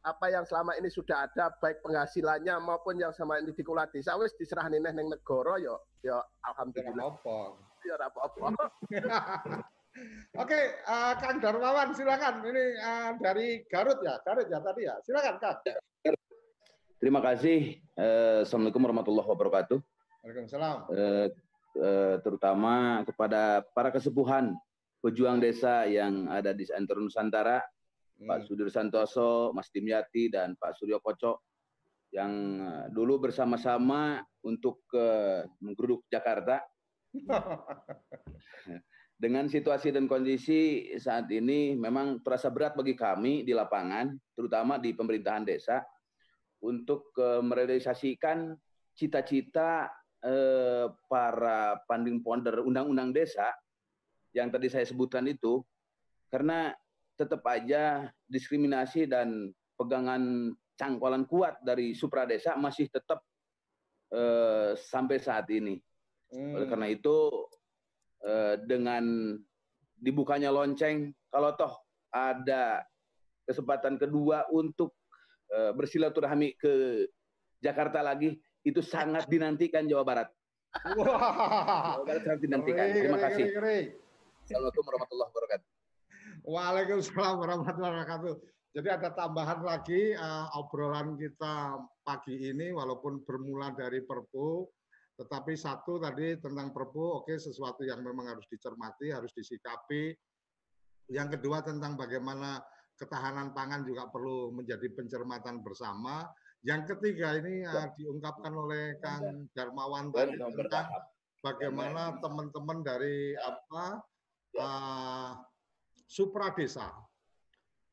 apa yang selama ini sudah ada baik penghasilannya maupun yang selama ini dikulah desa wis diserahin neh ning negara yo yo alhamdulillah. Apa? Ya ora apa-apa. Oke, uh, Kang Darmawan silakan. Ini uh, dari Garut ya, Garut ya tadi ya. Silakan Kang. Terima kasih. Eh, Assalamualaikum warahmatullahi wabarakatuh. Waalaikumsalam. Eh, terutama kepada para kesepuhan pejuang desa yang ada di Antara Nusantara, Pak Sudir Santoso, Mas Dimyati, dan Pak Suryo Kocok yang dulu bersama-sama untuk eh, menggeruduk Jakarta. Dengan situasi dan kondisi saat ini memang terasa berat bagi kami di lapangan, terutama di pemerintahan desa, untuk eh, merealisasikan cita-cita eh, para panding ponder undang-undang desa yang tadi saya sebutkan itu, karena tetap aja diskriminasi dan pegangan cangkolan kuat dari supra desa masih tetap eh, sampai saat ini. Oleh karena itu eh, dengan dibukanya lonceng, kalau toh ada kesempatan kedua untuk eh, bersilaturahmi ke Jakarta lagi, itu sangat dinantikan Jawa Barat. Wah. Jawa Barat sangat dinantikan. Terima kasih. Assalamualaikum warahmatullahi wabarakatuh. Waalaikumsalam warahmatullahi wabarakatuh. Jadi ada tambahan lagi uh, obrolan kita pagi ini walaupun bermula dari Perpu, tetapi satu tadi tentang Perpu, oke sesuatu yang memang harus dicermati, harus disikapi. Yang kedua tentang bagaimana ketahanan pangan juga perlu menjadi pencermatan bersama. Yang ketiga ini uh, diungkapkan oleh Kang Darmawan tadi tentang bagaimana teman-teman dari apa uh, supra desa.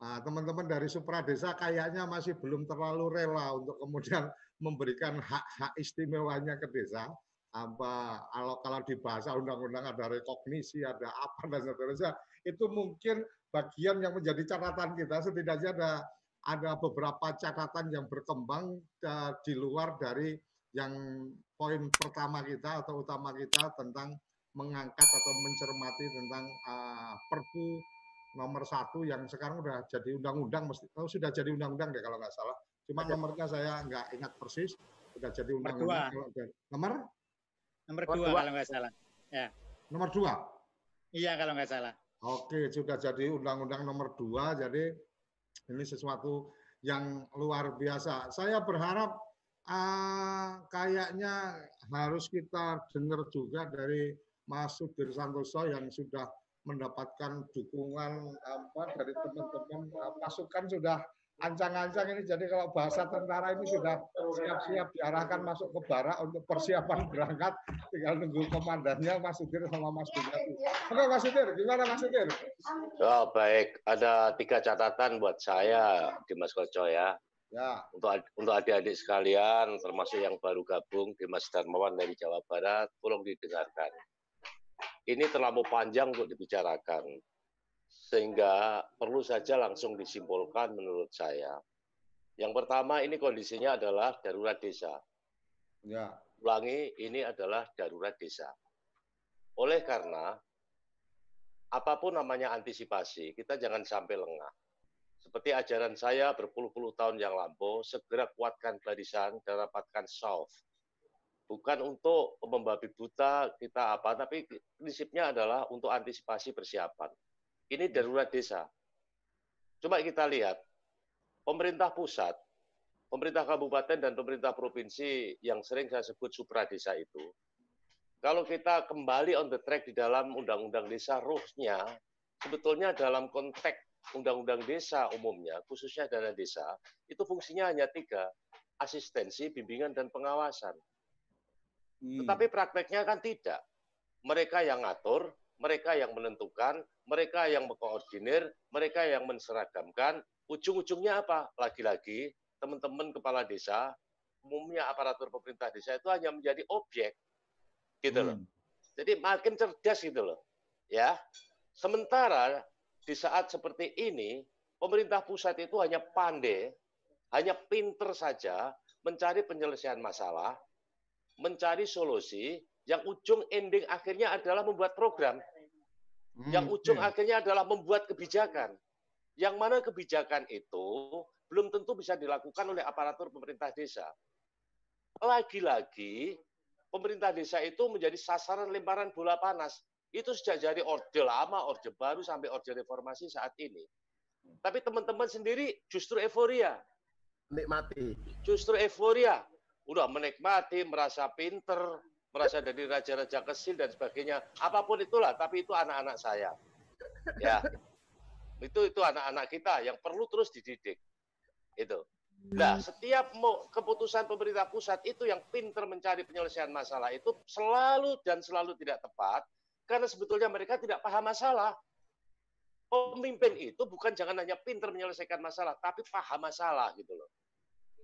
Nah, teman-teman dari supra desa kayaknya masih belum terlalu rela untuk kemudian memberikan hak-hak istimewanya ke desa. Apa kalau kalau di bahasa undang-undang ada rekognisi, ada apa dan seterusnya, itu mungkin bagian yang menjadi catatan kita setidaknya ada ada beberapa catatan yang berkembang uh, di luar dari yang poin pertama kita atau utama kita tentang mengangkat atau mencermati tentang uh, Perpu nomor satu yang sekarang udah jadi undang-undang, mesti oh, sudah jadi undang-undang deh kalau nggak salah. Cuma Ada. nomornya saya nggak ingat persis, sudah jadi Nomor undang-undang. Nomor Nomor Nomor dua dua. kalau nggak salah. Ya. nomor dua. Iya kalau nggak salah. Oke, sudah jadi undang-undang nomor dua, jadi ini sesuatu yang luar biasa. Saya berharap ah, kayaknya harus kita dengar juga dari Mas Sudir Santoso yang sudah mendapatkan dukungan apa dari teman-teman ah, pasukan sudah ancang-ancang ini jadi kalau bahasa tentara ini sudah siap-siap diarahkan masuk ke barak untuk persiapan berangkat tinggal nunggu komandannya Mas Sudir sama Mas Bundati. Oke Mas Sudir, gimana Mas Sudir? Oh, baik, ada tiga catatan buat saya, Dimas Koco ya. Ya. Untuk untuk adik-adik sekalian, termasuk yang baru gabung, Dimas Darmawan dari Jawa Barat, tolong didengarkan. Ini terlalu panjang untuk dibicarakan, sehingga perlu saja langsung disimpulkan menurut saya. Yang pertama, ini kondisinya adalah darurat desa. Ya. Ulangi, ini adalah darurat desa. Oleh karena apa pun namanya antisipasi, kita jangan sampai lengah. Seperti ajaran saya berpuluh-puluh tahun yang lampau, segera kuatkan barisan dan rapatkan soft. bukan untuk membabi buta kita apa, tapi prinsipnya adalah untuk antisipasi persiapan. Ini darurat desa. Coba kita lihat, pemerintah pusat, pemerintah kabupaten dan pemerintah provinsi yang sering saya sebut supra desa itu, kalau kita kembali on the track di dalam undang-undang desa, ruhnya sebetulnya dalam konteks undang-undang desa umumnya, khususnya dana desa, itu fungsinya hanya tiga, asistensi, bimbingan, dan pengawasan. Tetapi prakteknya kan tidak. Mereka yang ngatur, mereka yang menentukan, mereka yang mengkoordinir, mereka yang menseragamkan. Ujung-ujungnya apa? Lagi-lagi teman-teman kepala desa, umumnya aparatur pemerintah desa itu hanya menjadi objek, gitu loh. Jadi makin cerdas gitu loh, ya. Sementara di saat seperti ini, pemerintah pusat itu hanya pandai, hanya pinter saja mencari penyelesaian masalah, mencari solusi, yang ujung ending akhirnya adalah membuat program. Yang ujung akhirnya adalah membuat kebijakan. Yang mana kebijakan itu belum tentu bisa dilakukan oleh aparatur pemerintah desa. Lagi-lagi, pemerintah desa itu menjadi sasaran lemparan bola panas. Itu sejak dari orde lama, orde baru, sampai orde reformasi saat ini. Tapi teman-teman sendiri justru euforia. Nikmati. Justru euforia. Udah menikmati, merasa pinter, merasa jadi raja-raja kecil dan sebagainya. Apa pun itulah, tapi itu anak-anak saya. Ya. Itu itu anak-anak kita yang perlu terus dididik. Itu. Nah, setiap mau keputusan pemerintah pusat itu yang pinter mencari penyelesaian masalah itu selalu dan selalu tidak tepat karena sebetulnya mereka tidak paham masalah. Pemimpin itu bukan jangan hanya pinter menyelesaikan masalah, tapi paham masalah gitu loh.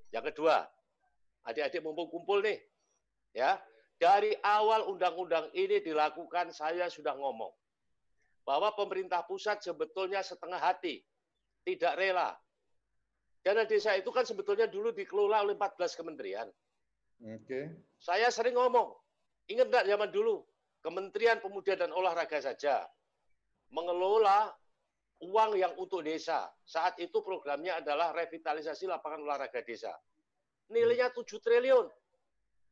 Yang kedua, adik-adik mumpung kumpul nih, ya dari awal undang-undang ini dilakukan saya sudah ngomong bahwa pemerintah pusat sebetulnya setengah hati, tidak rela Dana desa itu kan sebetulnya dulu dikelola oleh 14 kementerian. Oke. Saya sering ngomong, ingat nggak zaman dulu, Kementerian Pemuda dan Olahraga saja mengelola uang yang untuk desa. Saat itu programnya adalah revitalisasi lapangan olahraga desa. Nilainya 7 triliun.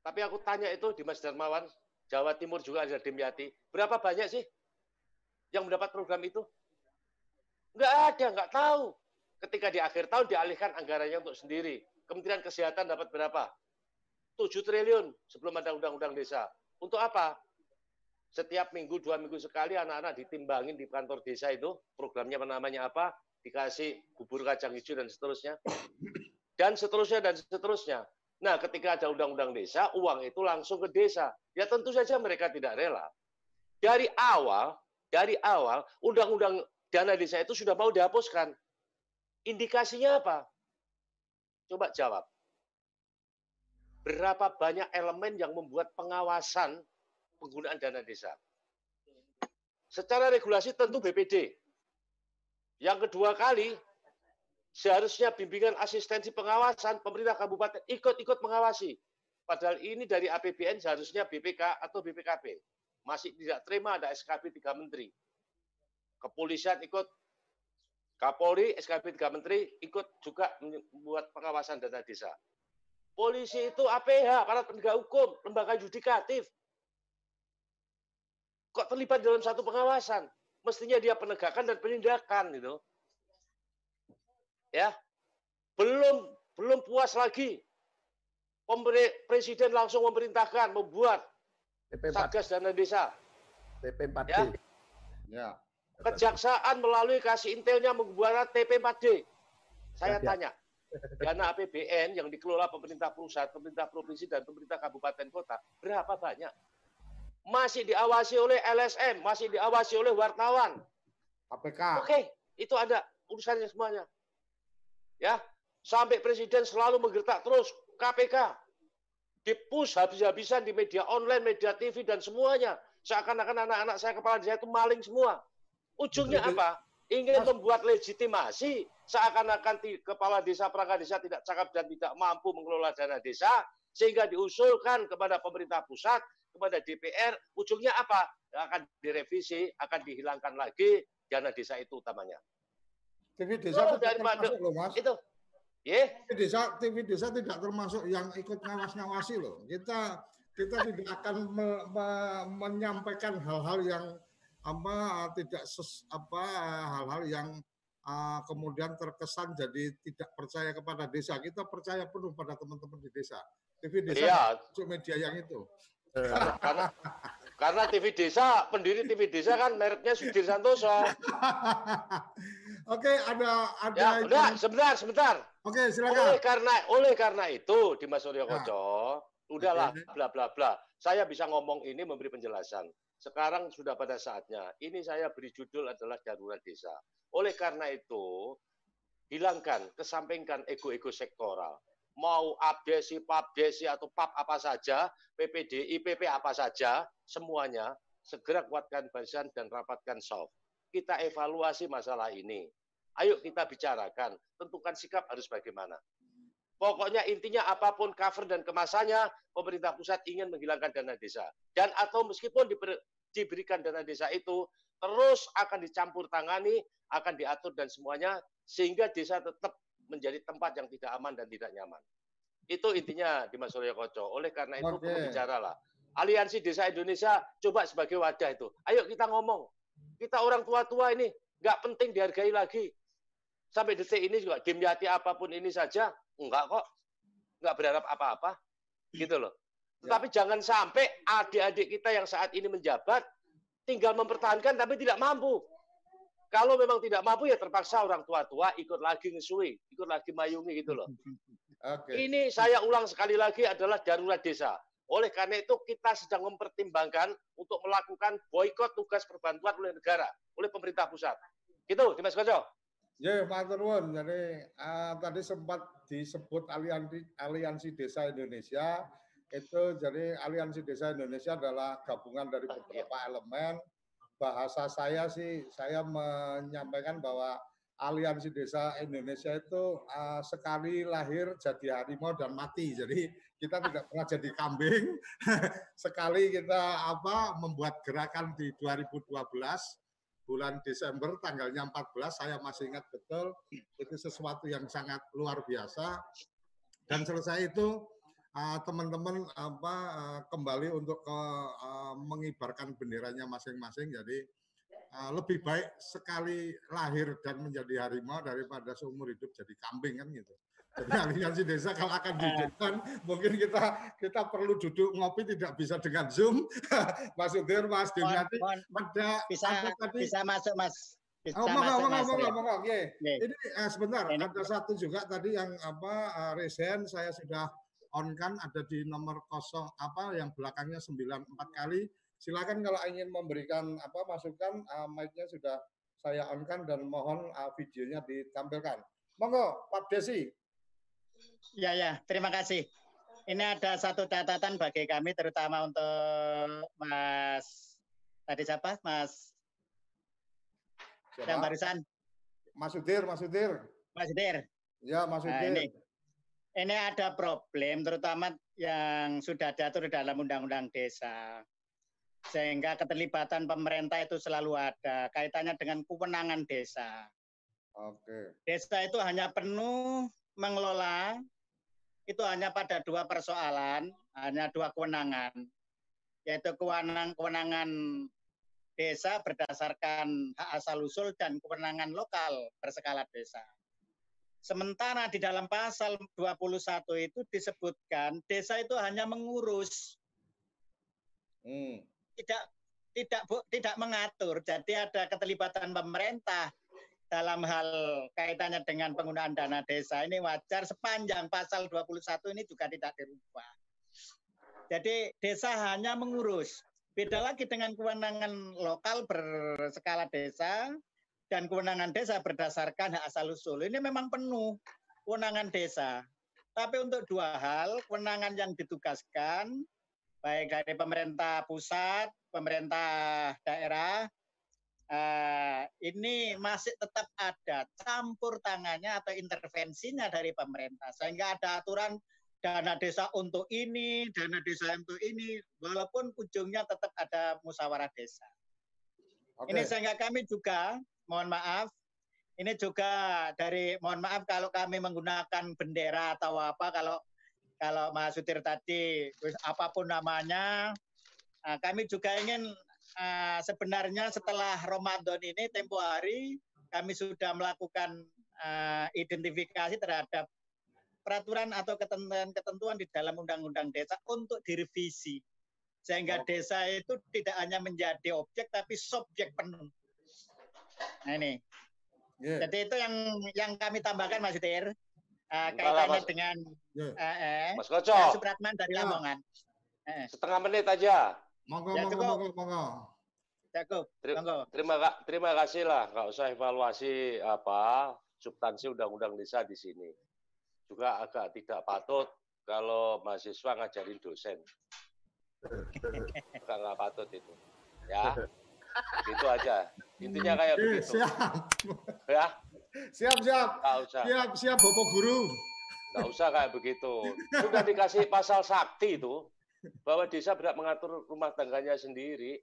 Tapi aku tanya itu di Mas Darmawan, Jawa Timur juga ada Dimyati, berapa banyak sih yang mendapat program itu? Nggak ada, nggak tahu. Ketika di akhir tahun dialihkan anggarannya untuk sendiri. Kementerian Kesehatan dapat berapa? 7 triliun sebelum ada undang-undang desa. Untuk apa? Setiap minggu, dua minggu sekali anak-anak ditimbangin di kantor desa itu, programnya namanya apa, dikasih bubur kacang hijau dan seterusnya. Dan seterusnya, dan seterusnya. Nah, ketika ada undang-undang desa, uang itu langsung ke desa. Ya tentu saja mereka tidak rela. Dari awal, dari awal, undang-undang dana desa itu sudah mau dihapuskan. Indikasinya apa? Coba jawab. Berapa banyak elemen yang membuat pengawasan penggunaan dana desa? Secara regulasi tentu BPD. Yang kedua kali, seharusnya bimbingan asistensi pengawasan pemerintah kabupaten ikut-ikut mengawasi. Padahal ini dari APBN seharusnya BPK atau BPKP. Masih tidak terima ada SKP tiga menteri. Kepolisian ikut Kapolri, SKP 3 Menteri ikut juga membuat pengawasan dana desa. Polisi itu APH, aparat penegak hukum, lembaga yudikatif. Kok terlibat dalam satu pengawasan? Mestinya dia penegakan dan penindakan gitu. Ya. Belum belum puas lagi. Presiden langsung memerintahkan membuat Satgas Dana Desa. TP4D. Ya. Ya. Kejaksaan melalui kasih intelnya membuat TP4D. Saya tanya, dana APBN yang dikelola pemerintah pusat, pemerintah provinsi, dan pemerintah kabupaten kota, berapa banyak? Masih diawasi oleh LSM, masih diawasi oleh wartawan. KPK. Oke, itu ada urusannya semuanya. Ya, sampai presiden selalu menggertak terus KPK. Dipus habis-habisan di media online, media TV, dan semuanya. Seakan-akan anak-anak saya kepala desa itu maling semua. Ujungnya apa? Ingin membuat legitimasi seakan-akan kepala desa perangkat desa tidak cakap dan tidak mampu mengelola dana desa sehingga diusulkan kepada pemerintah pusat, kepada DPR, ujungnya apa? Akan direvisi, akan dihilangkan lagi dana desa itu utamanya. TV desa Oh, tidak termasuk loh mas. Itu, ya. TV desa, TV desa tidak termasuk yang ikut ngawas-ngawasi loh. Kita kita tidak akan me- me- menyampaikan hal-hal yang apa tidak ses, apa hal-hal yang uh, kemudian terkesan jadi tidak percaya kepada desa. Kita percaya penuh pada teman-teman di desa. TV desa Iya. masuk media yang itu. karena karena TV desa pendiri TV desa kan mereknya Sudir Santoso Oke, ada ada ya udah sebentar sebentar Oke, silakan. oleh karena oleh karena itu di Mas Suryo Koco udahlah Oke. bla bla bla saya bisa ngomong ini memberi penjelasan sekarang sudah pada saatnya ini saya beri judul adalah darurat desa oleh karena itu hilangkan kesampingkan ego-ego sektoral mau abdesi, pabdesi atau pap apa saja, PPDI, PP apa saja, semuanya segera kuatkan barisan dan rapatkan soft. Kita evaluasi masalah ini. Ayo kita bicarakan, tentukan sikap harus bagaimana. Pokoknya intinya apa pun cover dan kemasannya, pemerintah pusat ingin menghilangkan dana desa. Dan atau meskipun diber- diberikan dana desa itu, terus akan dicampur tangani, akan diatur dan semuanya, sehingga desa tetap menjadi tempat yang tidak aman dan tidak nyaman. Itu intinya di Mas Surya Koco. Oleh karena itu Oke. perlu bicaralah. Aliansi Desa Indonesia coba sebagai wadah itu. Ayo kita ngomong. Kita orang tua-tua ini nggak penting dihargai lagi. Sampai detik ini juga dimyati apa pun ini saja, enggak kok. Enggak berharap apa-apa. Gitu loh. Tetapi jangan sampai adik-adik kita yang saat ini menjabat tinggal mempertahankan tapi tidak mampu. Kalau memang tidak mampu ya terpaksa orang tua-tua ikut lagi ngesui, ikut lagi mayungi gitu loh. Oke. Ini saya ulang sekali lagi adalah darurat desa. Oleh karena itu kita sedang mempertimbangkan untuk melakukan boykot tugas perbantuan oleh negara, oleh pemerintah pusat. Gitu, Dimas Koco. Ya, matur nuwun. Jadi eh, tadi sempat disebut aliansi aliansi desa Indonesia itu jadi aliansi desa Indonesia adalah gabungan dari beberapa elemen. Bahasa saya sih saya menyampaikan bahwa aliansi desa Indonesia itu eh, sekali lahir jadi harimau dan mati. Jadi kita tidak pernah jadi kambing. sekali kita apa membuat gerakan di 2012 bulan Desember tanggalnya 14 saya masih ingat betul itu sesuatu yang sangat luar biasa dan selesai itu uh, teman-teman apa uh, kembali untuk ke uh, mengibarkan benderanya masing-masing jadi lebih baik sekali lahir dan menjadi harimau daripada seumur hidup jadi kambing kan gitu. Jadi aliansi desa kalau akan didirikan mungkin kita kita perlu duduk ngopi tidak bisa dengan zoom. Mas Udir, Mas Dimyati, ada bisa ada tadi bisa masuk mas bisa Oh, monggo, monggo, monggo, monggo. Oke. Ini eh, sebentar, ada satu juga tadi yang apa eh, resen saya sudah on kan ada di nomor kosong apa yang belakangnya 94 kali. Silakan kalau ingin memberikan apa masukan eh, mic-nya sudah saya on kan dan mohon eh, videonya ditampilkan. Monggo, Pak Desi. Ya, ya, terima kasih. Ini ada satu catatan bagi kami, terutama untuk Mas, tadi siapa? Mas, yang barusan, Mas Udir, Mas Udir. Mas Dir. Ya, Mas Nah, Udir. ini, ini ada problem, terutama yang sudah diatur dalam Undang-Undang Desa. Sehingga keterlibatan pemerintah itu selalu ada, kaitannya dengan kewenangan desa. Oke. Desa itu hanya penuh mengelola itu hanya pada dua persoalan, hanya dua kewenangan, yaitu kewenangan kewenangan desa berdasarkan hak asal usul dan kewenangan lokal berskala desa. Sementara di dalam pasal 21 itu disebutkan desa itu hanya mengurus, Hmm. tidak tidak bu- tidak mengatur. Jadi ada keterlibatan pemerintah dalam hal kaitannya dengan penggunaan dana desa ini wajar sepanjang pasal 21 ini juga tidak dirubah. Jadi desa hanya mengurus. Beda lagi dengan kewenangan lokal berskala desa dan kewenangan desa berdasarkan hak asal usul. Ini memang penuh kewenangan desa. Tapi untuk dua hal, kewenangan yang ditugaskan baik dari pemerintah pusat, pemerintah daerah, eh, ini masih tetap ada campur tangannya atau intervensinya dari pemerintah. Sehingga ada aturan dana desa untuk ini, dana desa untuk ini, walaupun ujungnya tetap ada musyawarah desa. Oke. Ini sehingga kami juga, mohon maaf, ini juga dari, mohon maaf kalau kami menggunakan bendera atau apa, kalau kalau Mas Sutir tadi apa pun namanya, ah, kami juga ingin ah, sebenarnya setelah Ramadan ini tempo hari kami sudah melakukan ah, identifikasi terhadap peraturan atau ketentuan-ketentuan di dalam undang-undang desa untuk direvisi sehingga desa itu tidak hanya menjadi objek tapi subjek penuh. Nah ini. Yeah. Jadi itu yang yang kami tambahkan Mas Sutir. Uh, lah, kaitannya Mas. dengan Yeah. eh, eh, Mas Koco. Supratman dari Ya. Lamongan. Eh, Setengah menit aja. Monggo, Ya, monggo, monggo, monggo. cukup. Teri- Monggo. Terima terima kasih lah, nggak usah evaluasi apa substansi undang-undang desa di sini. Juga agak tidak patut kalau mahasiswa ngajarin dosen. Agak nggak patut itu. Ya, itu aja. Intinya kayak Eh, begitu. siap, Ya, siap, siap, nggak usah, siap, siap, Bapak Guru. nggak usah kayak begitu. Sudah dikasih pasal sakti itu bahwa desa berhak mengatur rumah tangganya sendiri.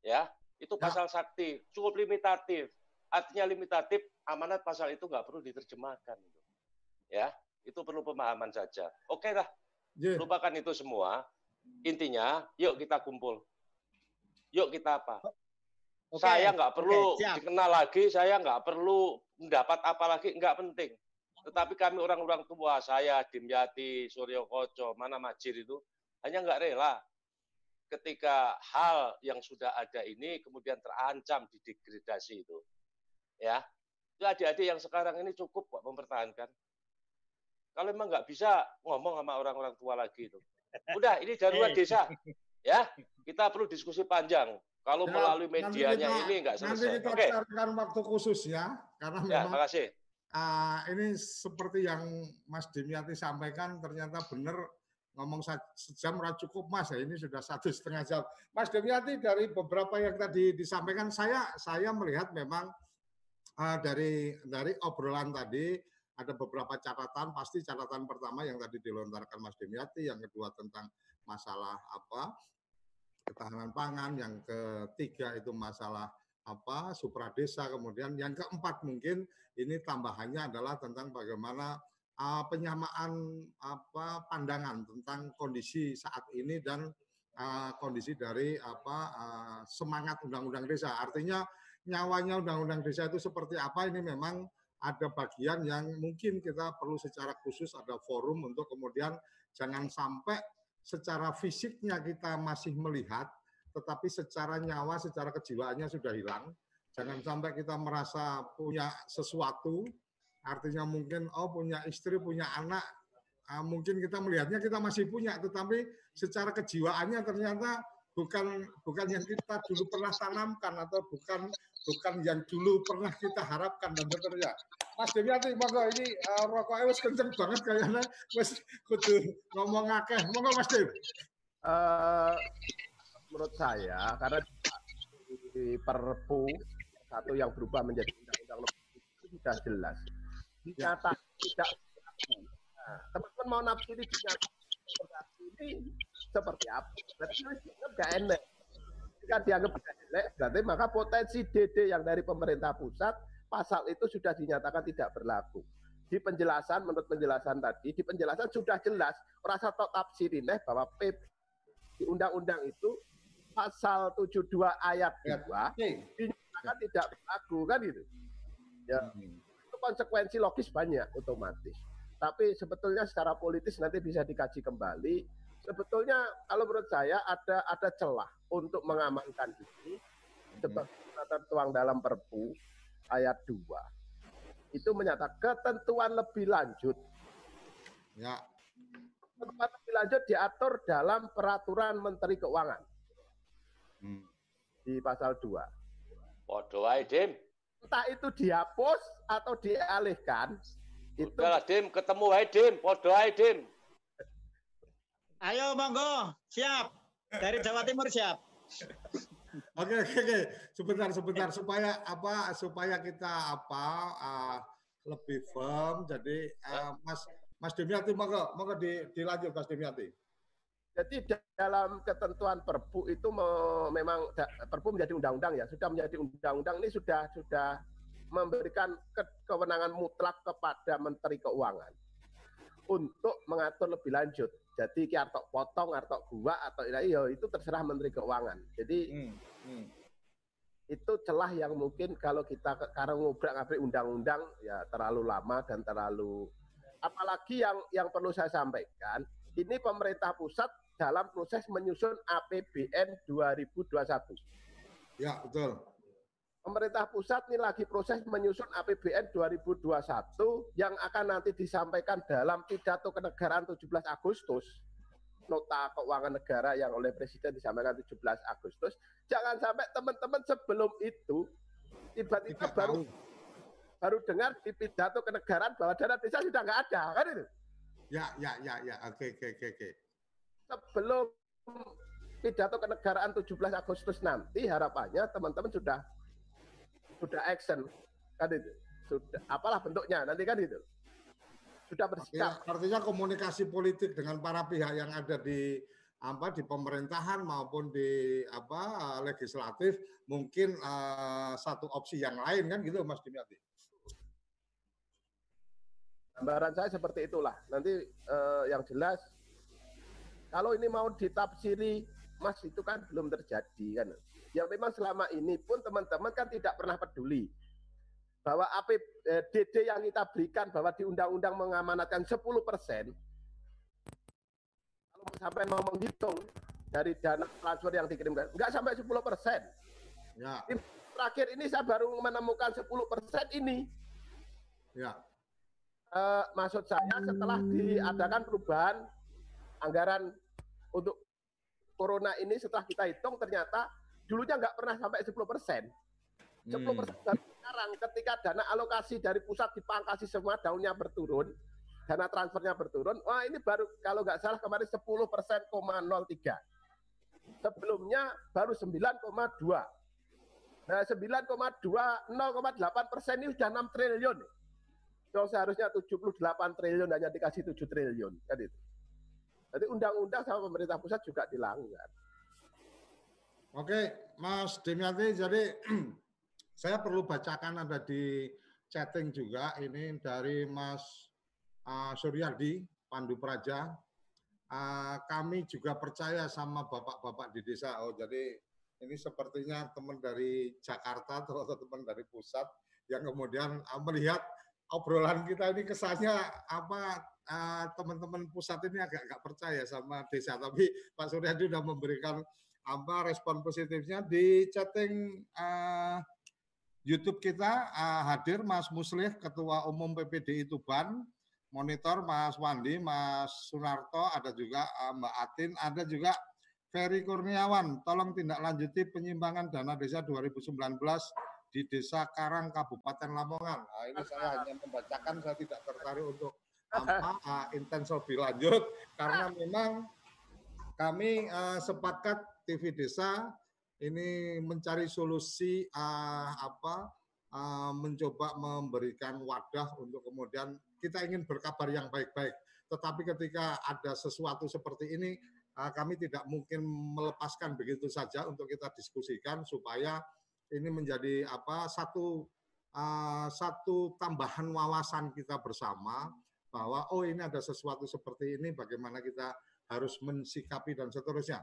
Ya, itu Ya. pasal sakti, cukup limitatif. Artinya limitatif, amanat pasal itu nggak perlu diterjemahkan. Ya, itu perlu pemahaman saja. Oke lah, Yeah. lupakan itu semua. Intinya, yuk kita kumpul. Yuk kita apa? Oke, Saya nggak perlu siap. dikenal lagi, saya nggak perlu mendapat apa lagi, nggak penting. Tetapi kami orang-orang tua, saya, Dimyati, Suryo Koco, mana Majir itu, hanya nggak rela ketika hal yang sudah ada ini kemudian terancam didegradasi itu. Ya, itu adik-adik yang sekarang ini cukup kok mempertahankan. Kalau memang nggak bisa ngomong sama orang-orang tua lagi itu. Udah, ini darurat Eh. desa. Ya, kita perlu diskusi panjang. Kalau Ya, melalui nanti medianya kita- ini nggak Nanti selesai. kita Oke, carikan waktu khusus ya, karena ya, memang makasih. ah, ini seperti yang Mas Dimyati sampaikan ternyata benar ngomong sejam ora cukup Mas ya ini sudah satu setengah jam. Mas Dimyati dari beberapa yang tadi disampaikan saya saya melihat memang ah, dari dari obrolan tadi ada beberapa catatan pasti catatan pertama yang tadi dilontarkan Mas Dimyati yang kedua tentang masalah apa ketahanan pangan yang ketiga itu masalah apa supradesa kemudian yang keempat mungkin ini tambahannya adalah tentang bagaimana uh, penyamaan apa pandangan tentang kondisi saat ini dan uh, kondisi dari apa uh, semangat undang-undang desa. Artinya nyawanya undang-undang desa itu seperti apa ini memang ada bagian yang mungkin kita perlu secara khusus ada forum untuk kemudian jangan sampai secara fisiknya kita masih melihat tetapi secara nyawa, secara kejiwaannya sudah hilang. Jangan sampai kita merasa punya sesuatu, artinya mungkin oh punya istri, punya anak, ah, mungkin kita melihatnya kita masih punya, tetapi secara kejiwaannya ternyata bukan bukan yang kita dulu pernah tanamkan atau bukan bukan yang dulu pernah kita harapkan dan seterusnya. Mas Dewiati, monggo ini uh, rokoknya wis kenceng banget kayaknya wis kudu ngomong akeh. Monggo Mas Dew. Eh, menurut saya karena di Perpu satu yang berubah menjadi undang-undang itu sudah jelas dinyata tidak berlaku. Nah, teman-teman mau dinyatakan berlaku ini seperti apa? Berarti dianggap gak enak. Jika dianggap gak enak, berarti maka potensi DD yang dari pemerintah pusat pasal itu sudah dinyatakan tidak berlaku. Di penjelasan, menurut penjelasan tadi, di penjelasan sudah jelas, rasa tok tafsirineh bahwa PP di undang-undang itu pasal 72 ayat 2 dinyatakan tidak berlaku kan itu. Ya, itu konsekuensi logis banyak otomatis. Tapi sebetulnya secara politis nanti bisa dikaji kembali. Sebetulnya kalau menurut saya ada ada celah untuk mengamankan ini seperti tertuang dalam Perpu ayat 2. Itu menyatakan ketentuan lebih lanjut Ya. Ketentuan lebih lanjut diatur dalam peraturan Menteri Keuangan Hmm. di pasal 2. Podo ae, Dim. Entah itu dihapus atau dialihkan, itu Udah lah, Dim. Ketemu ae, Dim. Podo ae, Dim. Ayo monggo, siap. Dari Jawa Timur siap. Oke oke oke sebentar sebentar supaya apa supaya kita apa uh, lebih firm jadi uh, Mas Mas Demiati monggo monggo di, dilanjut Mas Demiati. Jadi dalam ketentuan Perpu itu me- memang Perpu menjadi undang-undang ya, sudah menjadi undang-undang ini sudah sudah memberikan ke- kewenangan mutlak kepada Menteri Keuangan untuk mengatur lebih lanjut. Jadi ki artok potong, artok gua atau iya itu terserah Menteri Keuangan. Jadi Hmm, hmm. itu celah yang mungkin kalau kita sekarang ngobrak ngabrik undang-undang ya terlalu lama dan terlalu apalagi yang yang perlu saya sampaikan ini pemerintah pusat dalam proses menyusun APBN 2021. Ya, betul. Pemerintah pusat ini lagi proses menyusun APBN 2021 yang akan nanti disampaikan dalam pidato kenegaraan 17 Agustus. Nota keuangan negara yang oleh Presiden disampaikan 17 Agustus. Jangan sampai teman-teman sebelum itu tiba-tiba baru baru dengar di pidato kenegaraan bahwa dana desa sudah nggak ada kan itu. Ya, ya, ya, ya. Oke, oke, oke, oke. Sebelum pidato kenegaraan 17 Agustus nanti harapannya teman-teman sudah sudah action kan itu? Sudah apalah bentuknya nanti kan itu? Sudah bersikap. Artinya, artinya komunikasi politik dengan para pihak yang ada di apa di pemerintahan maupun di apa legislatif mungkin eh, satu opsi yang lain kan gitu Mas Dimyati. gambaran saya seperti itulah. Nanti eh, yang jelas kalau ini mau ditafsiri mas itu kan belum terjadi kan. Yang memang selama ini pun teman-teman kan tidak pernah peduli bahwa APBD yang kita berikan bahwa di undang-undang mengamanatkan 10 persen. Kalau sampai mau menghitung dari dana transfer yang dikirimkan nggak sampai 10 persen. Ya, terakhir ini saya baru menemukan 10 persen ini. Ya. Eh, maksud saya setelah diadakan perubahan anggaran untuk corona ini setelah kita hitung ternyata dulunya nggak pernah sampai 10 persen. 10 persen baru sekarang ketika dana alokasi dari pusat dipangkasi semua daunnya berturun, dana transfernya berturun, wah ini baru kalau nggak salah kemarin 10 persen, 03. Sebelumnya baru 9,2. Nah 9,2, 0,8 persen ini sudah 6 triliun. Dong seharusnya 78 triliun hanya dikasih 7 triliun kan itu. Jadi undang-undang sama pemerintah pusat juga dilanggar. Oke, Mas Dimyati, jadi saya perlu bacakan ada di chatting juga ini dari Mas uh, Suryadi Pandu Praja. Uh, kami juga percaya sama bapak-bapak di desa. Oh, jadi ini sepertinya teman dari Jakarta atau teman dari pusat yang kemudian uh, melihat obrolan kita ini kesannya apa uh, teman-teman pusat ini agak nggak percaya sama desa. Tapi Pak Suryadi sudah memberikan apa respon positifnya di chatting uh, YouTube kita uh, hadir Mas Muslih Ketua Umum PPDI Tuban, monitor Mas Wandi, Mas Sunarto, ada juga uh, Mbak Atin, ada juga Ferry Kurniawan. Tolong tindak lanjuti penyimpangan dana desa 2019 di Desa Karang Kabupaten Lamongan. Nah, ini saya hanya membacakan, saya tidak tertarik untuk apa uh, intens lebih lanjut karena memang kami uh, sepakat TV Desa ini mencari solusi uh, apa uh, mencoba memberikan wadah untuk kemudian kita ingin berkabar yang baik-baik. Tetapi ketika ada sesuatu seperti ini uh, kami tidak mungkin melepaskan begitu saja untuk kita diskusikan supaya ini menjadi apa satu uh, satu tambahan wawasan kita bersama bahwa oh ini ada sesuatu seperti ini bagaimana kita harus mensikapi dan seterusnya.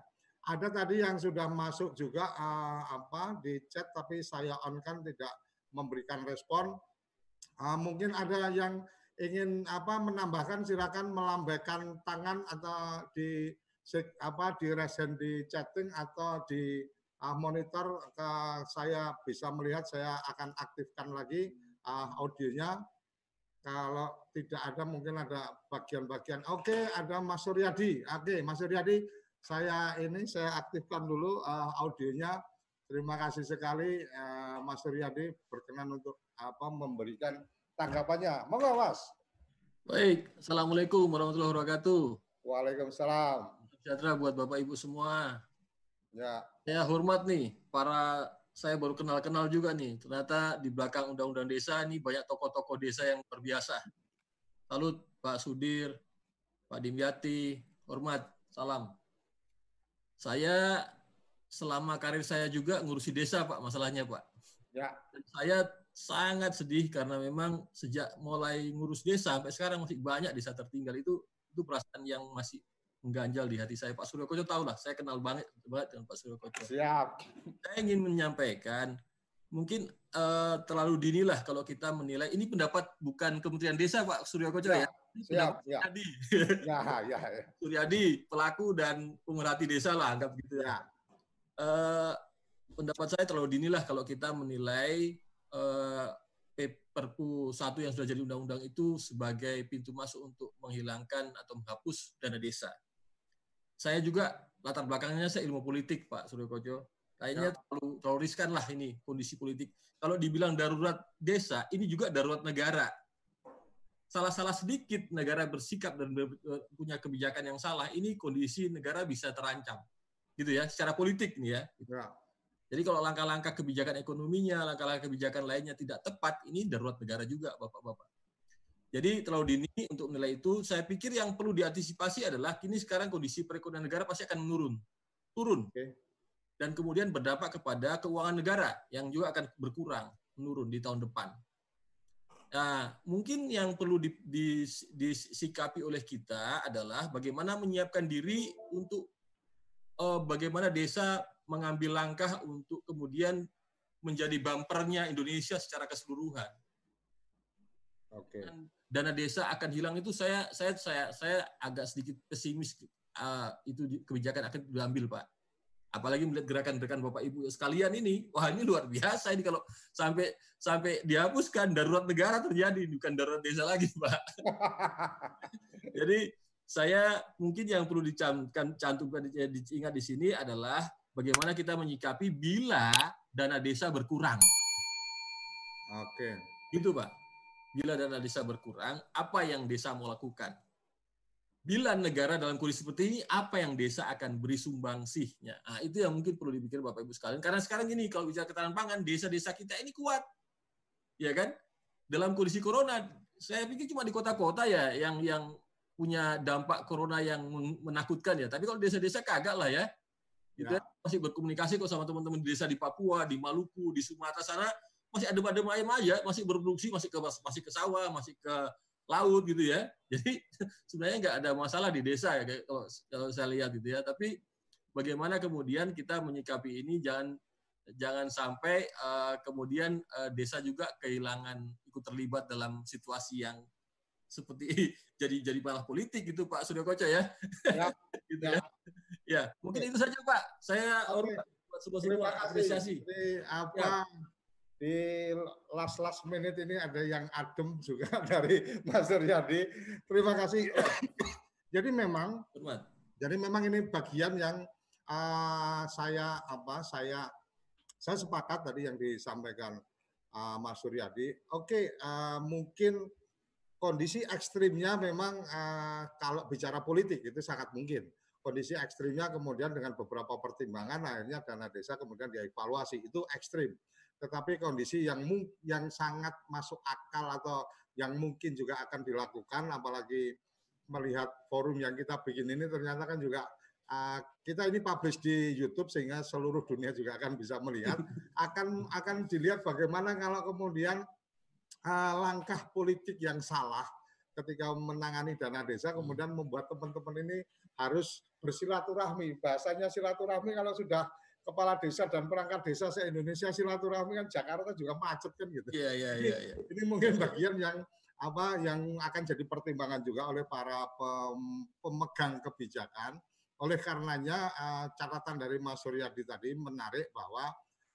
Ada tadi yang sudah masuk juga uh, apa di chat tapi saya on kan tidak memberikan respon. Uh, mungkin ada yang ingin apa menambahkan silakan melambaikan tangan atau di apa di resen di chatting atau di uh, monitor ke saya bisa melihat saya akan aktifkan lagi uh, audionya kalau tidak ada mungkin ada bagian-bagian. Oke, ada Mas Suryadi. Oke, Mas Suryadi, saya ini saya aktifkan dulu uh, audionya. Terima kasih sekali uh, Mas Suryadi berkenan untuk apa memberikan tanggapannya. Monggo, Mas. Baik, Assalamualaikum warahmatullahi wabarakatuh. Waalaikumsalam. Sejahtera buat Bapak Ibu semua. Ya. Saya hormat nih para saya baru kenal-kenal juga nih. Ternyata di belakang Undang-Undang Desa ini banyak tokoh-tokoh desa yang luar biasa. Salut Pak Sudir, Pak Dimyati, hormat, salam. Saya selama karir saya juga ngurusi desa Pak, masalahnya Pak. Ya. Dan saya sangat sedih karena memang sejak mulai ngurus desa sampai sekarang masih banyak desa tertinggal itu itu perasaan yang masih mengganjal di hati saya Pak Suryo Koco tahu lah saya kenal banget banget dengan Pak Suryo Koco Siap. saya ingin menyampaikan mungkin eh, terlalu dini lah kalau kita menilai ini pendapat bukan Kementerian Desa Pak Suryo Koco ya, Ya, siap, siap. Suryadi Ya, ya, ya. Suryadi pelaku dan pemerhati desa lah anggap gitu ya. Eh, pendapat saya terlalu dini lah kalau kita menilai eh, P- Perpu satu yang sudah jadi undang-undang itu sebagai pintu masuk untuk menghilangkan atau menghapus dana desa. Saya juga latar belakangnya saya ilmu politik Pak Suryo Koco. Kayaknya terlalu, terlalu riskan lah ini kondisi politik. Kalau dibilang darurat desa, ini juga darurat negara. Salah-salah sedikit negara bersikap dan ber- punya kebijakan yang salah, ini kondisi negara bisa terancam. Gitu ya, secara politik nih ya. Jadi kalau langkah-langkah kebijakan ekonominya, langkah-langkah kebijakan lainnya tidak tepat, ini darurat negara juga, Bapak-Bapak. Jadi terlalu dini untuk menilai itu. Saya pikir yang perlu diantisipasi adalah kini sekarang kondisi perekonomian negara pasti akan menurun, turun, dan kemudian berdampak kepada keuangan negara yang juga akan berkurang, menurun di tahun depan. Nah, mungkin yang perlu di- di- disikapi oleh kita adalah bagaimana menyiapkan diri untuk eh, bagaimana desa mengambil langkah untuk kemudian menjadi bumpernya Indonesia secara keseluruhan Oke. Dana desa akan hilang itu saya saya saya saya agak sedikit pesimis uh, itu kebijakan akan diambil pak apalagi melihat gerakan-gerakan bapak ibu sekalian ini wah ini luar biasa ini kalau sampai sampai dihapuskan darurat negara terjadi bukan darurat desa lagi pak jadi saya mungkin yang perlu dicamkan cantumkan di- diingat di sini adalah bagaimana kita menyikapi bila dana desa berkurang Oke. Gitu, Pak. Bila dana desa berkurang, apa yang desa mau lakukan? Bila negara dalam kondisi seperti ini, apa yang desa akan beri sumbangsihnya? Nah, itu yang mungkin perlu dipikir Bapak Ibu sekalian. Karena sekarang ini, kalau bicara ketahanan pangan, desa-desa kita ini kuat. Ya kan? Dalam kondisi corona, saya pikir cuma di kota-kota ya yang yang punya dampak corona yang men- menakutkan ya. Tapi kalau desa-desa kagak lah ya. Gitu ya. Masih berkomunikasi kok sama teman-teman di desa di Papua, di Maluku, di Sumatera sana masih adem-adem ayam aja, masih berproduksi, masih ke masih ke sawah, masih ke laut gitu ya. Jadi sebenarnya nggak ada masalah di desa ya kalau kalau saya lihat gitu ya. Tapi bagaimana kemudian kita menyikapi ini jangan jangan sampai eh, kemudian eh, desa juga kehilangan ikut terlibat dalam situasi yang seperti jadi jadi malah politik gitu Pak Suryo Koco ya. gitu ya. Ya, mungkin itu saja Pak. Saya buat sebuah Terima kasih. apresiasi. Apa di last last minute ini ada yang adem juga dari Mas Suryadi. Terima kasih. Jadi memang jadi memang ini bagian yang ah, saya apa saya saya sepakat tadi yang disampaikan ah, Mas Suryadi. Oke, ah, mungkin kondisi ekstrimnya memang eh, kalau bicara politik itu sangat mungkin. Kondisi ekstrimnya kemudian dengan beberapa pertimbangan akhirnya dana desa kemudian dievaluasi itu ekstrim. Tetapi kondisi yang yang sangat masuk akal atau yang mungkin juga akan dilakukan apalagi melihat forum yang kita bikin ini ternyata kan juga eh, kita ini publish di YouTube sehingga seluruh dunia juga akan bisa melihat akan akan dilihat bagaimana kalau kemudian eh, langkah politik yang salah ketika menangani dana desa kemudian membuat teman-teman ini harus bersilaturahmi. Bahasanya silaturahmi kalau sudah kepala desa dan perangkat desa se-Indonesia silaturahmi kan Jakarta juga macet kan gitu. Iya, iya, iya, iya. Ini mungkin bagian yang apa yang akan jadi pertimbangan juga oleh para pem- pemegang kebijakan. Oleh karenanya eh, catatan dari Mas Suryadi tadi menarik bahwa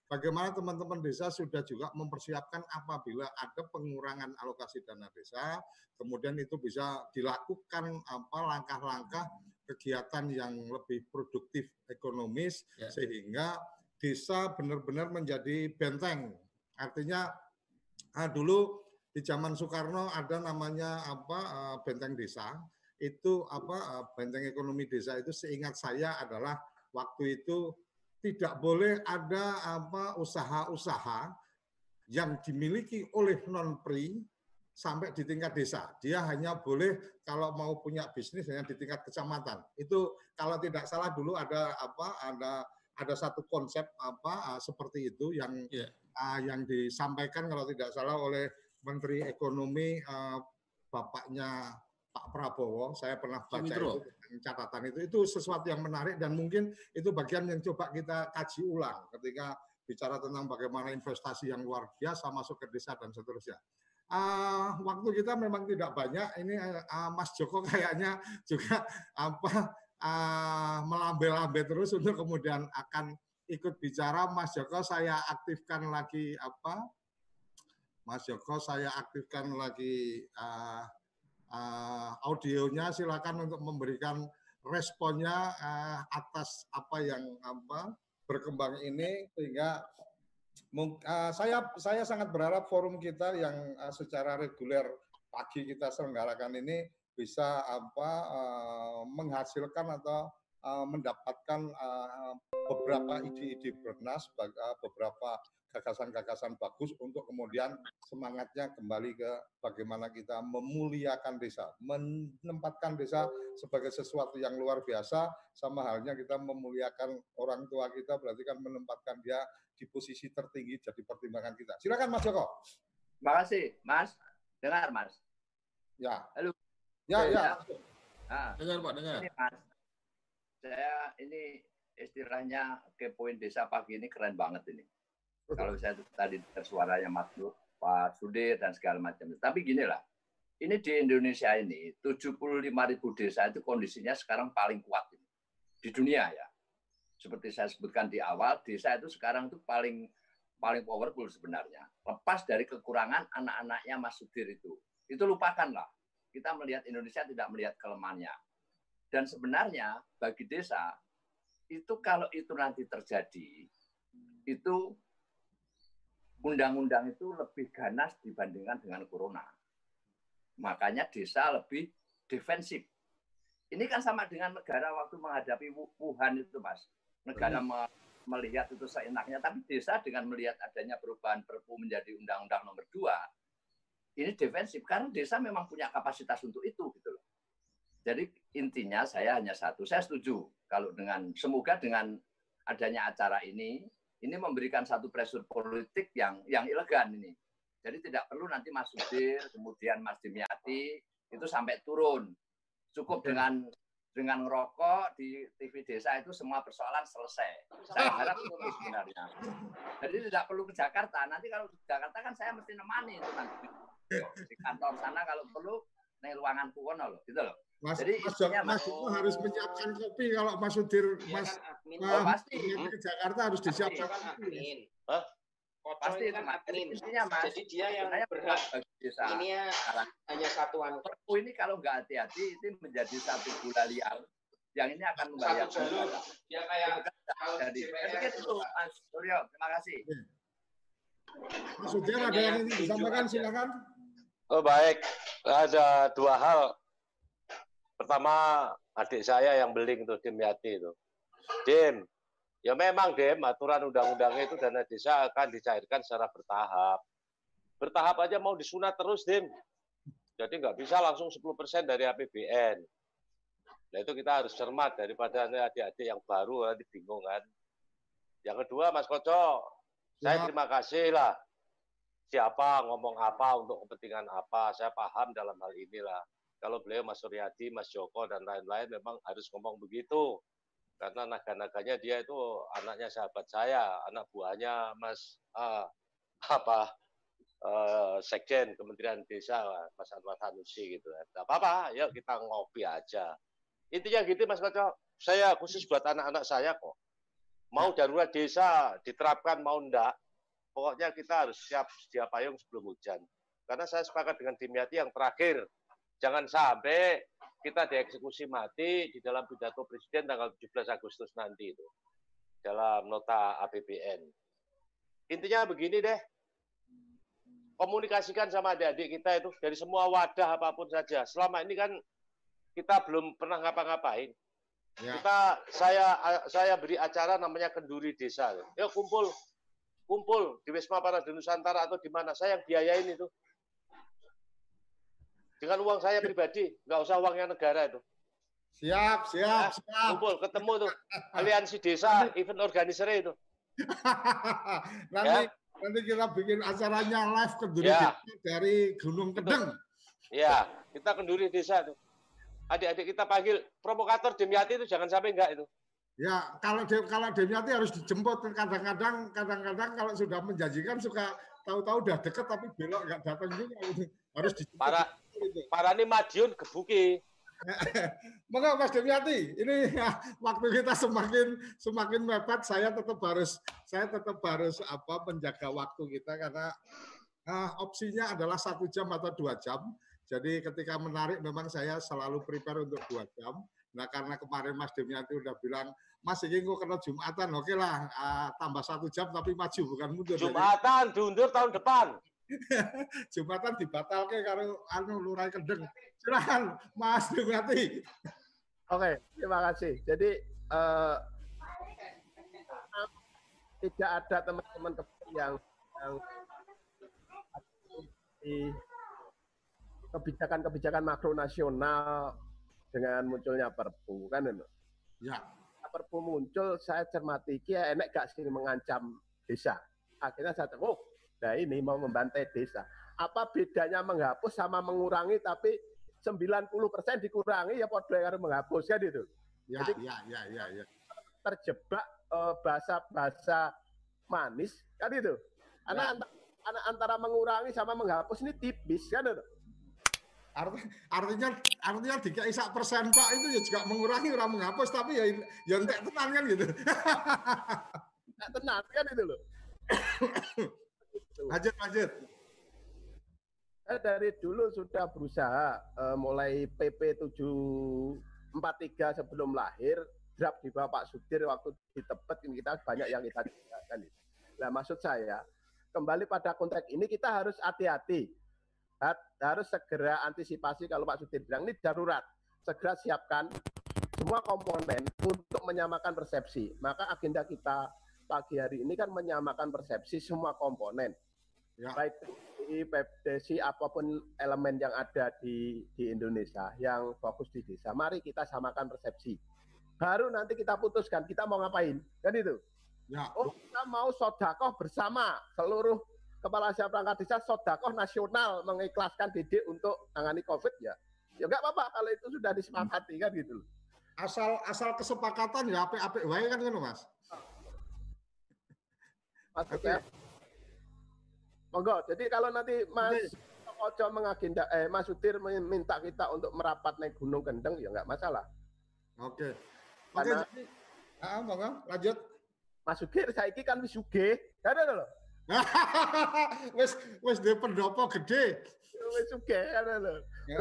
bagaimana teman-teman desa sudah juga mempersiapkan apabila ada pengurangan alokasi dana desa, kemudian itu bisa dilakukan apa langkah-langkah kegiatan yang lebih produktif ekonomis Ya. sehingga desa benar-benar menjadi benteng. Artinya ah, dulu di zaman Soekarno ada namanya apa eh, benteng desa. Itu apa eh, benteng ekonomi desa itu seingat saya adalah waktu itu tidak boleh ada apa usaha-usaha yang dimiliki oleh non pri sampai di tingkat desa. Dia hanya boleh kalau mau punya bisnis hanya di tingkat kecamatan. Itu kalau tidak salah dulu ada apa ada ada satu konsep apa uh, seperti itu yang yeah. uh, yang disampaikan kalau tidak salah oleh Menteri Ekonomi uh, bapaknya Pak Prabowo. Saya pernah baca Sumitro. itu catatan itu itu sesuatu yang menarik dan mungkin itu bagian yang coba kita kaji ulang ketika bicara tentang bagaimana investasi yang luar biasa masuk ke desa dan seterusnya. Uh, waktu kita memang tidak banyak. Ini uh, Mas Joko kayaknya juga apa uh, melambai-lambai terus untuk kemudian akan ikut bicara. Mas Joko saya aktifkan lagi apa? Mas Joko saya aktifkan lagi uh, uh, audionya. Silakan untuk memberikan responnya uh, atas apa yang apa berkembang ini sehingga uh, saya saya sangat berharap forum kita yang uh, secara reguler pagi kita selenggarakan ini bisa apa uh, menghasilkan atau mendapatkan beberapa ide-ide bernas, beberapa gagasan-gagasan bagus untuk kemudian semangatnya kembali ke bagaimana kita memuliakan desa, menempatkan desa sebagai sesuatu yang luar biasa, sama halnya kita memuliakan orang tua kita, berarti kan menempatkan dia di posisi tertinggi jadi pertimbangan kita. Silakan Mas Joko. Terima kasih, Mas. Dengar, Mas. Ya. Halo. Ya, ya. Nah, dengar Pak, dengar. Ini, Mas. Saya ini istilahnya kepoin desa pagi ini keren banget ini. Kalau saya tadi suaranya Mas Pak Sudir dan segala macam. Tapi gini lah, ini di Indonesia ini 75 ribu desa itu kondisinya sekarang paling kuat ini. di dunia ya. Seperti saya sebutkan di awal, desa itu sekarang itu paling paling powerful sebenarnya. Lepas dari kekurangan anak-anaknya Mas Sudir itu. Itu lupakanlah. Kita melihat Indonesia tidak melihat kelemahannya. Dan sebenarnya bagi desa, itu kalau itu nanti terjadi, itu undang-undang itu lebih ganas dibandingkan dengan corona. Makanya desa lebih defensif. Ini kan sama dengan negara waktu menghadapi Wuhan itu, Mas. Negara me melihat itu seenaknya, tapi desa dengan melihat adanya perubahan Perpu menjadi Undang-Undang Nomor 2, ini defensif karena desa memang punya kapasitas untuk itu, gitu loh. Jadi intinya saya hanya satu, saya setuju kalau dengan semoga dengan adanya acara ini ini memberikan satu pressure politik yang yang elegan ini. Jadi tidak perlu nanti Mas Sudir, kemudian Mas Dimyati itu sampai turun. Cukup dengan dengan ngerokok di TV desa itu semua persoalan selesai. Saya harap itu sebenarnya. Jadi tidak perlu ke Jakarta. Nanti kalau ke Jakarta kan saya mesti nemani itu nanti. Di kantor sana kalau perlu nih ruangan kuwono loh, gitu loh. Mas, Jadi Mas, Mas Mas- Joko harus menyiapkan kopi kalau Mas Sudir, Mas Oh, Mas pasti. pergi ke Jakarta harus disiapkan kopi. Pasti itu Mas. Jadi intinya Mas. Jadi dia yang sebenarnya berhak. bagi desa. Ini ya hanya satuan. Perpu ini kalau nggak hati-hati itu menjadi satu bola liar yang ini akan Satu membahayakan jalur. Dia kayak kalau Jadi, DPR saya pikir itu Mas Suryo, terima kasih. Mas Sudir ada yang ingin disampaikan, silakan. Oh baik, ada dua hal. Pertama, adik saya yang beling tuh Dimyati itu. Dim, ya memang Dim, aturan undang-undangnya itu dana desa akan dicairkan secara bertahap. Bertahap aja mau disunat terus, Dim. Jadi nggak bisa langsung 10% dari APBN. Nah itu kita harus cermat daripada adik-adik yang baru nanti bingung kan. Yang kedua, Mas Koco, saya Ya. terima kasih lah siapa ngomong apa untuk kepentingan apa. Saya paham dalam hal inilah. Kalau beliau Mas Suryadi, Mas Joko dan lain-lain memang harus ngomong begitu. Karena naga-naganya dia itu anaknya sahabat saya, anak buahnya Mas ah, apa eh, Sekjen Kementerian Desa Mas Anwar Sanusi gitu. Tidak apa-apa, yuk kita ngopi aja. Intinya gitu Mas Koco. Saya khusus buat anak-anak saya kok. Mau darurat desa diterapkan mau enggak, pokoknya kita harus siap sedia payung sebelum hujan. Karena saya sepakat dengan Dimyati yang terakhir, jangan sampai kita dieksekusi mati di dalam pidato Presiden tanggal 17 Agustus nanti itu dalam nota APBN. Intinya begini deh, komunikasikan sama adik-adik kita itu dari semua wadah apa pun saja. Selama ini kan kita belum pernah ngapa-ngapain. Ya. Kita saya saya beri acara namanya Kenduri Desa. Yuk kumpul kumpul di Wisma Parade Nusantara atau di mana saya yang biayain itu. Dengan uang saya pribadi, nggak usah uangnya negara itu. Siap, siap, Ya, siap. kumpul ketemu tuh aliansi desa event organizer itu nanti Ya. nanti kita bikin acaranya live ke Ya. dari Gunung Kedeng. ya kita kenduri desa tuh adik-adik kita panggil provokator Demyati itu jangan sampai enggak itu Ya, kalau De, kalau Demiati harus dijemput kadang-kadang kadang-kadang kalau sudah menjanjikan suka tahu-tahu udah deket tapi belok nggak datang juga. Harus dijemput. para para ini Madiun gebuki Monggo Mas Demiati, ini ya, waktu kita semakin semakin mepet, saya tetap harus saya tetap harus apa menjaga waktu kita karena ah, opsinya adalah satu jam atau dua jam. Jadi ketika menarik memang saya selalu prepare untuk dua jam. Nah karena kemarin Mas Demiati udah bilang, Mas ini kok kena Jumatan, oke lah ah, tambah satu jam tapi maju bukan mundur. Jumatan diundur tahun depan Jumatan dibatalkan karo anu Lurai Kendeng. Silakan Mas Demiati. Oke, terima kasih. Jadi eh, tidak ada teman-teman yang yang di kebijakan-kebijakan makro nasional dengan munculnya Perpu kan itu. Ya. Perpu muncul saya cermati ki enek gak sih mengancam desa. Akhirnya saya oh, nah ini mau membantai desa. Apa bedanya menghapus sama mengurangi tapi 90% dikurangi ya podo karo menghapus kan itu. Ya, Jadi ya, ya, ya, ya. terjebak eh, bahasa-bahasa manis kan itu. Karena anta- ana- antara mengurangi sama menghapus ini tipis kan itu. Arti- artinya artinya tiga isak persen pak itu ya juga mengurangi orang menghapus tapi ya ya entek tenan kan gitu. Nggak tenang kan itu loh. lanjut lanjut. Saya dari dulu sudah berusaha eh, mulai PP 743 sebelum lahir draft di Bapak Sudir waktu di Tebet ini kita banyak yang kita kan itu. Nah maksud saya kembali pada konteks ini kita harus hati-hati Hat- harus segera antisipasi kalau Pak Sudir bilang ini darurat segera siapkan semua komponen untuk menyamakan persepsi maka agenda kita pagi hari ini kan menyamakan persepsi semua komponen. Baik di PBDC apa pun elemen yang ada di di Indonesia yang fokus di desa mari kita samakan persepsi. Baru nanti kita putuskan kita mau ngapain kan itu? Ya. oh kita mau sodakoh bersama seluruh kepala desa perangkat desa sodakoh nasional mengikhlaskan didik untuk tangani covid ya. Ya nggak apa-apa kalau itu sudah disepakati kan gitu loh. Asal asal kesepakatan ya apik-apik wae kan ngono Mas. Maksudnya, monggo. Jadi kalau nanti Mas Ojo mengagenda, eh Mas Sudir minta kita untuk merapat naik Gunung Kendeng, ya nggak masalah. Oke. Oke, Karena jadi ah, monggo lanjut. Mas Sugir saiki kan wis sugih, ada loh. wis wis duwe pendopo gede. Wis sugih, ada loh.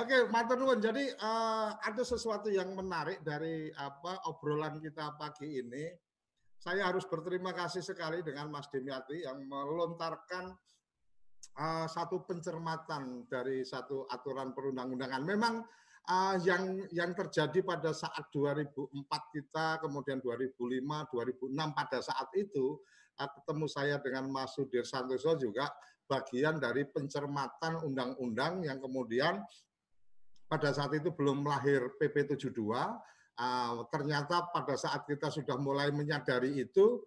Oke, matur nuwun. Jadi eh, ada sesuatu yang menarik dari apa obrolan kita pagi ini. Saya harus berterima kasih sekali dengan Mas Demiati yang melontarkan eh, satu pencermatan dari satu aturan perundang-undangan. Memang eh, yang yang terjadi pada saat 2004 kita, kemudian 2005, 2006 pada saat itu eh, ketemu saya dengan Mas Sudir Santoso juga bagian dari pencermatan undang-undang yang kemudian pada saat itu belum lahir PP 72 uh, ternyata pada saat kita sudah mulai menyadari itu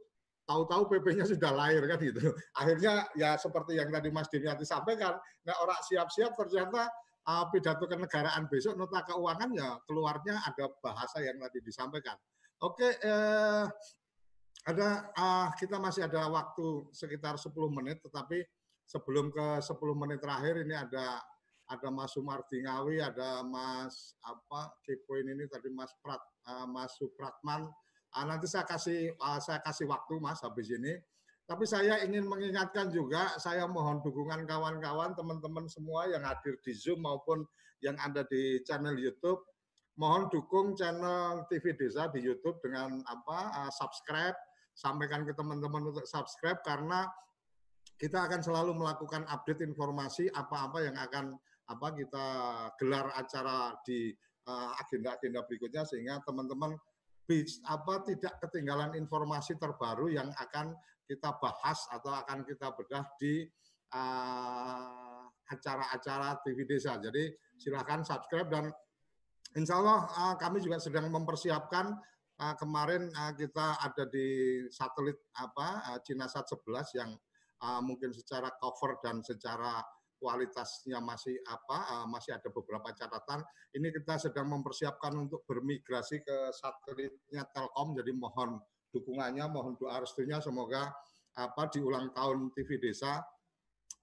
tahu-tahu PP-nya sudah lahir kan gitu. Akhirnya ya seperti yang tadi Mas Dimiati sampaikan nah orang siap-siap ternyata uh, pidato kenegaraan besok nota keuangan ya keluarnya ada bahasa yang tadi disampaikan. Oke eh, ada ah, kita masih ada waktu sekitar 10 menit tetapi sebelum ke 10 menit terakhir ini ada ada Mas Sumardi Ngawi, ada Mas apa Kepoin ini tadi Mas Prat ah, Mas Supratman. Ah, nanti saya kasih ah, saya kasih waktu Mas habis ini. Tapi saya ingin mengingatkan juga, saya mohon dukungan kawan-kawan, teman-teman semua yang hadir di Zoom maupun yang ada di channel YouTube. Mohon dukung channel TV Desa di YouTube dengan apa ah, subscribe, sampaikan ke teman-teman untuk subscribe karena kita akan selalu melakukan update informasi apa-apa yang akan apa kita gelar acara di eh, agenda-agenda berikutnya sehingga teman-teman apa tidak ketinggalan informasi terbaru yang akan kita bahas atau akan kita bedah di eh, acara-acara TV Desa. Jadi silakan subscribe dan insya Allah uh, kami juga sedang mempersiapkan uh, kemarin uh, kita ada di satelit apa uh, Cinasat 11 yang uh, mungkin secara cover dan secara kualitasnya masih apa uh, masih ada beberapa catatan. Ini kita sedang mempersiapkan untuk bermigrasi ke satelitnya Telkom. Jadi mohon dukungannya, mohon doa restunya semoga apa di ulang tahun TV Desa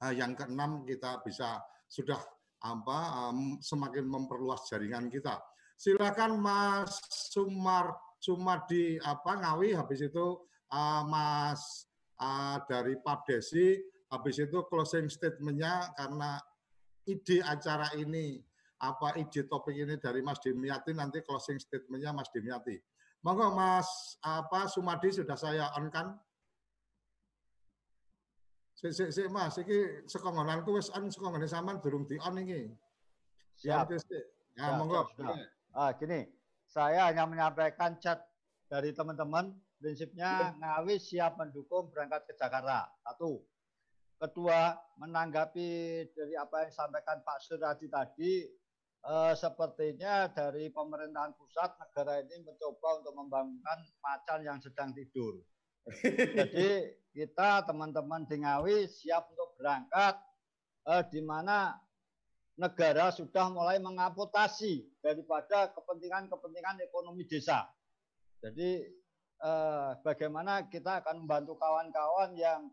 uh, yang keenam kita bisa sudah apa um, semakin memperluas jaringan kita. Silakan Mas Sumar Sumadi apa Ngawi habis itu uh, Mas uh, dari Pak Desi habis itu closing statementnya karena ide acara ini apa ide topik ini dari Mas Dimyati nanti closing statementnya Mas Dimyati. Monggo Mas apa Sumadi sudah saya on kan? Sik sik sik Mas, iki sekongonanku wis on sekongone sampean durung di on iki. Siap. Ya, monggo. Ah, gini, saya hanya menyampaikan chat dari teman-teman, prinsipnya Ngawi siap mendukung berangkat ke Jakarta. Satu. Kedua, menanggapi dari apa yang disampaikan Pak Suradi tadi, eh, sepertinya dari pemerintahan pusat negara ini mencoba untuk membangunkan macan yang sedang tidur. Jadi kita teman-teman di Ngawi siap untuk berangkat eh, di mana negara sudah mulai mengamputasi daripada kepentingan-kepentingan ekonomi desa. Jadi eh, bagaimana kita akan membantu kawan-kawan yang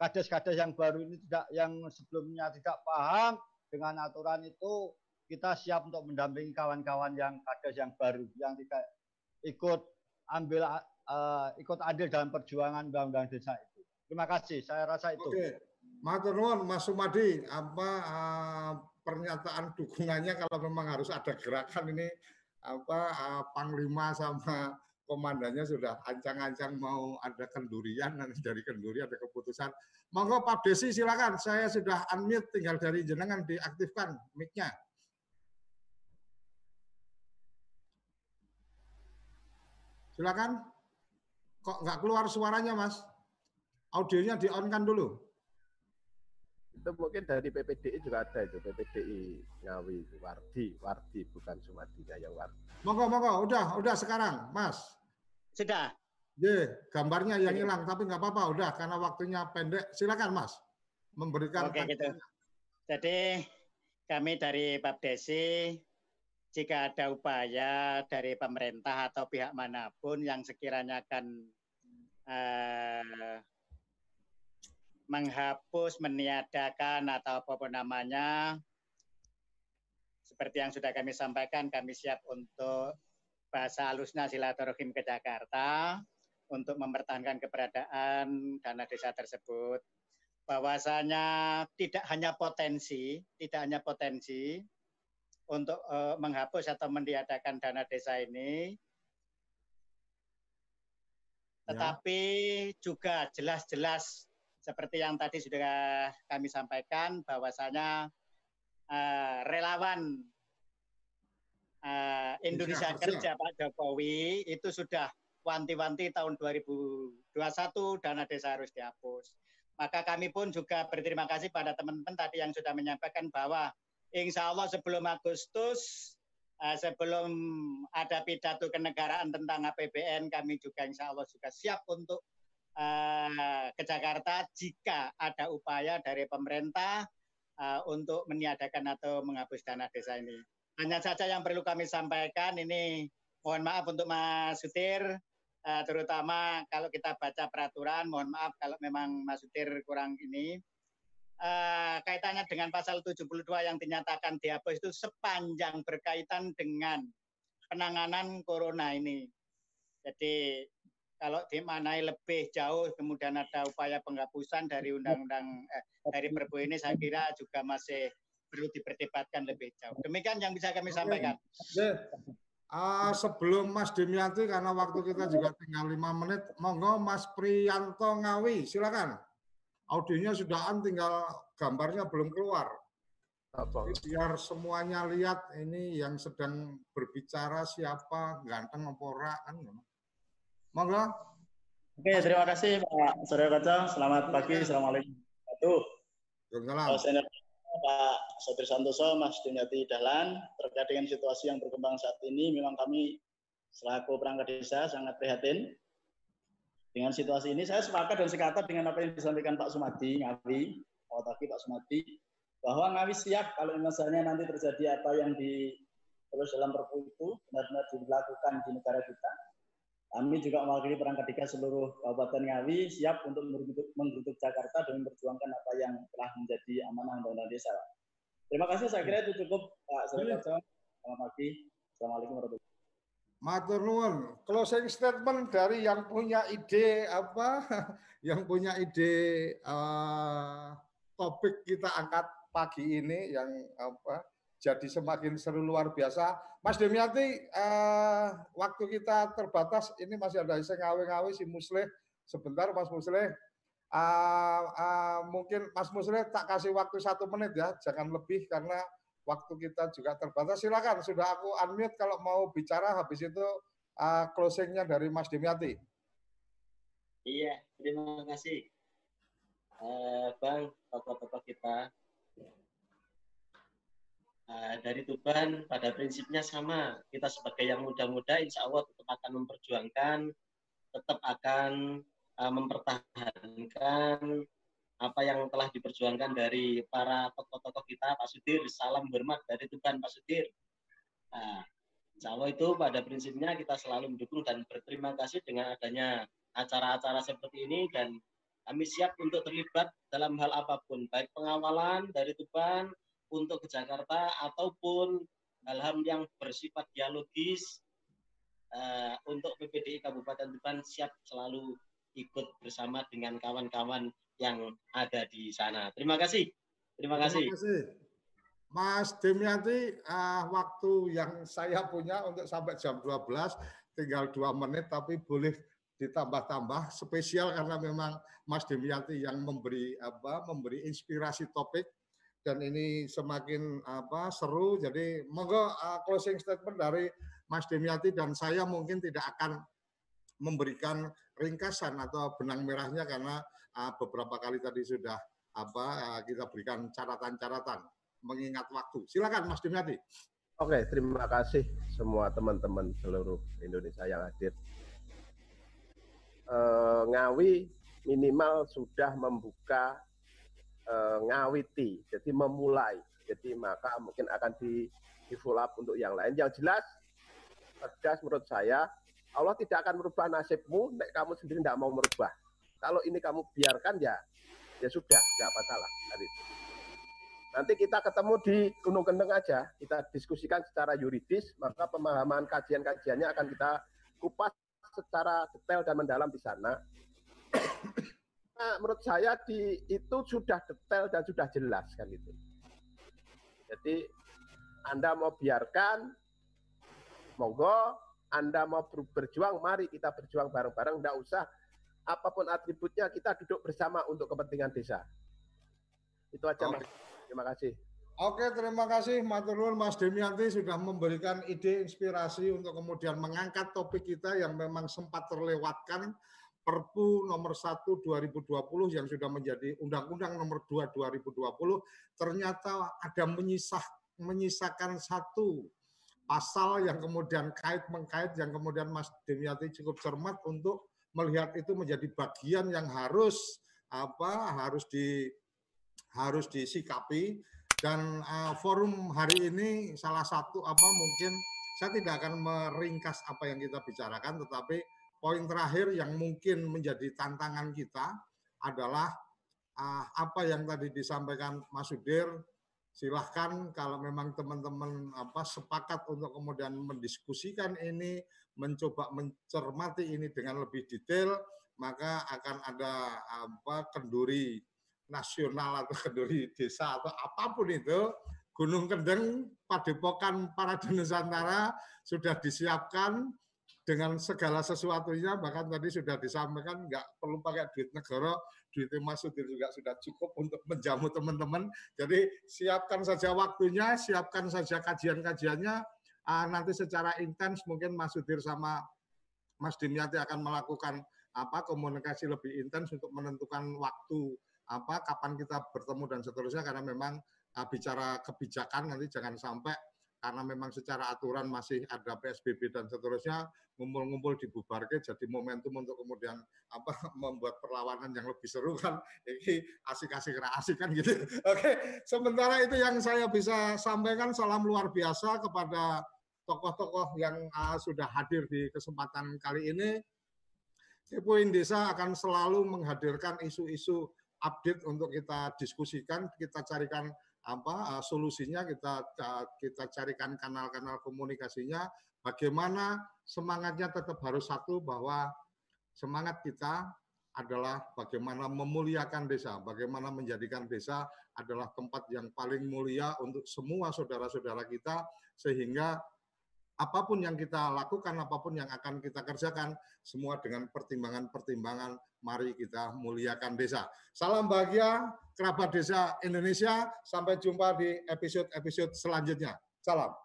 kades-kades yang baru ini tidak yang sebelumnya tidak paham dengan aturan itu kita siap untuk mendampingi kawan-kawan yang kades yang baru yang tidak ikut ambil uh, ikut adil dalam perjuangan undang-undang desa itu. Terima kasih, saya rasa itu. Oke, Matur nuwun Mas Sumadi, apa uh, pernyataan dukungannya kalau memang harus ada gerakan ini apa uh, panglima sama komandannya sudah ancang-ancang mau ada kendurian nanti dari kenduri ada keputusan. Monggo Pak Desi silakan, saya sudah unmute tinggal dari jenengan diaktifkan mic-nya. Silakan. Kok nggak keluar suaranya, Mas? Audionya di-on-kan dulu. Itu mungkin dari PPDI juga ada itu, PPDI Ngawi, Wardi, Wardi bukan Sumadinya yang Wardi. Monggo, monggo, udah, udah sekarang, Mas. Sudah. Ye, gambarnya yang hilang, tapi nggak apa-apa, udah karena waktunya pendek. Silakan, Mas, memberikan. Oke, gitu. Jadi kami dari Babdesi jika ada upaya dari pemerintah atau pihak mana pun yang sekiranya akan eh, menghapus, meniadakan atau apa pun namanya, seperti yang sudah kami sampaikan, kami siap untuk bahasa halusnya silaturahim ke Jakarta untuk mempertahankan keberadaan dana desa tersebut. Bahwasanya tidak hanya potensi, tidak hanya potensi, untuk uh, menghapus atau meniadakan dana desa ini, tetapi ya. juga jelas-jelas seperti yang tadi sudah kami sampaikan bahwasanya uh, relawan uh, Indonesia Kerja. Kerja Pak Jokowi itu sudah wanti-wanti tahun 2021 dana desa harus dihapus. Maka kami pun juga berterima kasih pada teman-teman tadi yang sudah menyampaikan bahwa insya Allah sebelum Agustus, uh, sebelum ada pidato kenegaraan tentang APBN, kami juga insya Allah juga siap untuk uh, ke Jakarta jika ada upaya dari pemerintah uh, untuk meniadakan atau menghapus dana desa ini. Hanya saja yang perlu kami sampaikan ini mohon maaf untuk Mas Sutir, uh, terutama kalau kita baca peraturan, mohon maaf kalau memang Mas Sutir kurang ini, uh, kaitannya dengan pasal 72 yang dinyatakan dihapus itu sepanjang berkaitan dengan penanganan corona ini. Jadi kalau dimanai lebih jauh kemudian ada upaya penghapusan dari undang-undang eh, dari Perpu ini saya kira juga masih perlu diperdebatkan lebih jauh. Demikian yang bisa kami sampaikan. Uh, sebelum Mas Demianti karena waktu kita juga tinggal lima menit, monggo Mas Priyanto Ngawi, silakan audionya sudah on, tinggal gambarnya belum keluar. Jadi biar semuanya lihat ini yang sedang berbicara siapa, ganteng apa ora kan. Monggo. Oke, terima kasih Pak Surya Kaca. Selamat pagi. Assalamualaikum. Satu. Waalaikumsalam. Pak Sotir Santoso, Mas Dimyati Dahlan, terkait dengan situasi yang berkembang saat ini, memang kami selaku perangkat desa sangat prihatin dengan situasi ini. Saya sepakat dan sekata dengan apa yang disampaikan Pak Sumadi, Ngawi, Pak Pak Sumadi, bahwa Ngawi siap kalau misalnya nanti terjadi apa yang di terus dalam perpu itu benar-benar dilakukan di negara kita. Kami juga mewakili perangkat desa seluruh Kabupaten Ngawi siap untuk menggerutuk Jakarta dan memperjuangkan apa yang telah menjadi amanah undang-undang desa. Terima kasih, saya kira itu cukup Pak Selamat pagi. Assalamualaikum warahmatullahi Matur nuwun. Closing statement dari yang punya ide apa? Yang punya ide uh, topik kita angkat pagi ini yang apa? Jadi semakin seru luar biasa. Mas Demiati, uh, waktu kita terbatas. Ini masih ada yang ngawe-ngawe si Musleh. Sebentar, Mas Musleh. Uh, uh, mungkin Mas Musleh tak kasih waktu satu menit ya, jangan lebih karena waktu kita juga terbatas. Silakan, sudah aku unmute kalau mau bicara. Habis itu uh, closingnya dari Mas Demiati. Iya, terima kasih. Uh, bang, tokoh-tokoh kita uh, dari Tuban pada prinsipnya sama. Kita sebagai yang muda-muda insya Allah tetap akan memperjuangkan, tetap akan uh, mempertahankan apa yang telah diperjuangkan dari para tokoh-tokoh kita, Pak Sudir, salam hormat dari Tuhan Pak Sudir. Nah, insya Allah itu pada prinsipnya kita selalu mendukung dan berterima kasih dengan adanya acara-acara seperti ini dan kami siap untuk terlibat dalam hal apa pun, baik pengawalan dari Tuban untuk ke Jakarta ataupun hal-hal yang bersifat dialogis uh, untuk PPDI Kabupaten Tuban siap selalu ikut bersama dengan kawan-kawan yang ada di sana. Terima kasih. Terima kasih. Terima kasih. Mas Demianti, uh, waktu yang saya punya untuk sampai jam 12 tinggal dua menit, tapi boleh ditambah-tambah spesial karena memang Mas Demianti yang memberi apa memberi inspirasi topik dan ini semakin apa seru jadi monggo uh, closing statement dari Mas Demianti dan saya mungkin tidak akan memberikan ringkasan atau benang merahnya karena uh, beberapa kali tadi sudah apa uh, kita berikan catatan-catatan mengingat waktu. Silakan Mas Dimyati. Oke, terima kasih semua teman-teman seluruh Indonesia yang hadir. Uh, Ngawi minimal sudah membuka uh, ngawiti, jadi memulai. Jadi maka mungkin akan di, di follow up untuk yang lain. Yang jelas, tegas menurut saya, Allah tidak akan merubah nasibmu, nek kamu sendiri tidak mau merubah. Kalau ini kamu biarkan ya, ya sudah, nggak masalah. Hari itu. Nanti kita ketemu di Gunung Kendeng aja, kita diskusikan secara yuridis, maka pemahaman kajian-kajiannya akan kita kupas secara detail dan mendalam di sana. Nah, menurut saya di itu sudah detail dan sudah jelas kan itu. Jadi Anda mau biarkan, monggo. Anda mau berjuang, mari kita berjuang bareng-bareng. Tidak usah apa pun atributnya kita duduk bersama untuk kepentingan desa. Itu aja. Mas. Terima kasih. Oke, terima kasih Maturul Mas Demianti sudah memberikan ide inspirasi untuk kemudian mengangkat topik kita yang memang sempat terlewatkan Perpu nomor 1 2020 yang sudah menjadi Undang-Undang nomor 2 2020 ternyata ada menyisah menyisakan satu pasal yang kemudian kait mengkait yang kemudian Mas Demianti cukup cermat untuk melihat itu menjadi bagian yang harus apa harus di harus disikapi. Dan uh, forum hari ini salah satu apa mungkin saya tidak akan meringkas apa yang kita bicarakan tetapi poin terakhir yang mungkin menjadi tantangan kita adalah uh, apa yang tadi disampaikan Mas Sudir silahkan kalau memang teman-teman apa sepakat untuk kemudian mendiskusikan ini mencoba mencermati ini dengan lebih detail, maka akan ada apa kenduri nasional atau kenduri desa atau apa pun itu Gunung Kendeng, Padepokan para Nusantara sudah disiapkan dengan segala sesuatunya bahkan tadi sudah disampaikan nggak perlu pakai duit negara duit Mas Sudir juga sudah cukup untuk menjamu teman-teman. Jadi siapkan saja waktunya siapkan saja kajian-kajiannya. Uh, nanti secara intens mungkin Mas Sudir sama Mas Dimyati akan melakukan apa komunikasi lebih intens untuk menentukan waktu apa kapan kita bertemu dan seterusnya. Karena memang uh, bicara kebijakan nanti jangan sampai karena memang secara aturan masih ada PSBB dan seterusnya ngumpul-ngumpul dibubarke jadi momentum untuk kemudian apa membuat perlawanan yang lebih seru kan. Ini asik-asik asik kan gitu. Oke sementara itu yang saya bisa sampaikan salam luar biasa kepada tokoh-tokoh yang uh, sudah hadir di kesempatan kali ini. Kepoin Desa akan selalu menghadirkan isu-isu update untuk kita diskusikan kita carikan apa uh, solusinya kita kita carikan kanal-kanal komunikasinya bagaimana semangatnya tetap harus satu bahwa semangat kita adalah bagaimana memuliakan desa, bagaimana menjadikan desa adalah tempat yang paling mulia untuk semua saudara-saudara kita sehingga apa pun yang kita lakukan, apa pun yang akan kita kerjakan, semua dengan pertimbangan-pertimbangan, mari kita muliakan desa. Salam bahagia, kerabat desa Indonesia. Sampai jumpa di episode-episode selanjutnya. Salam.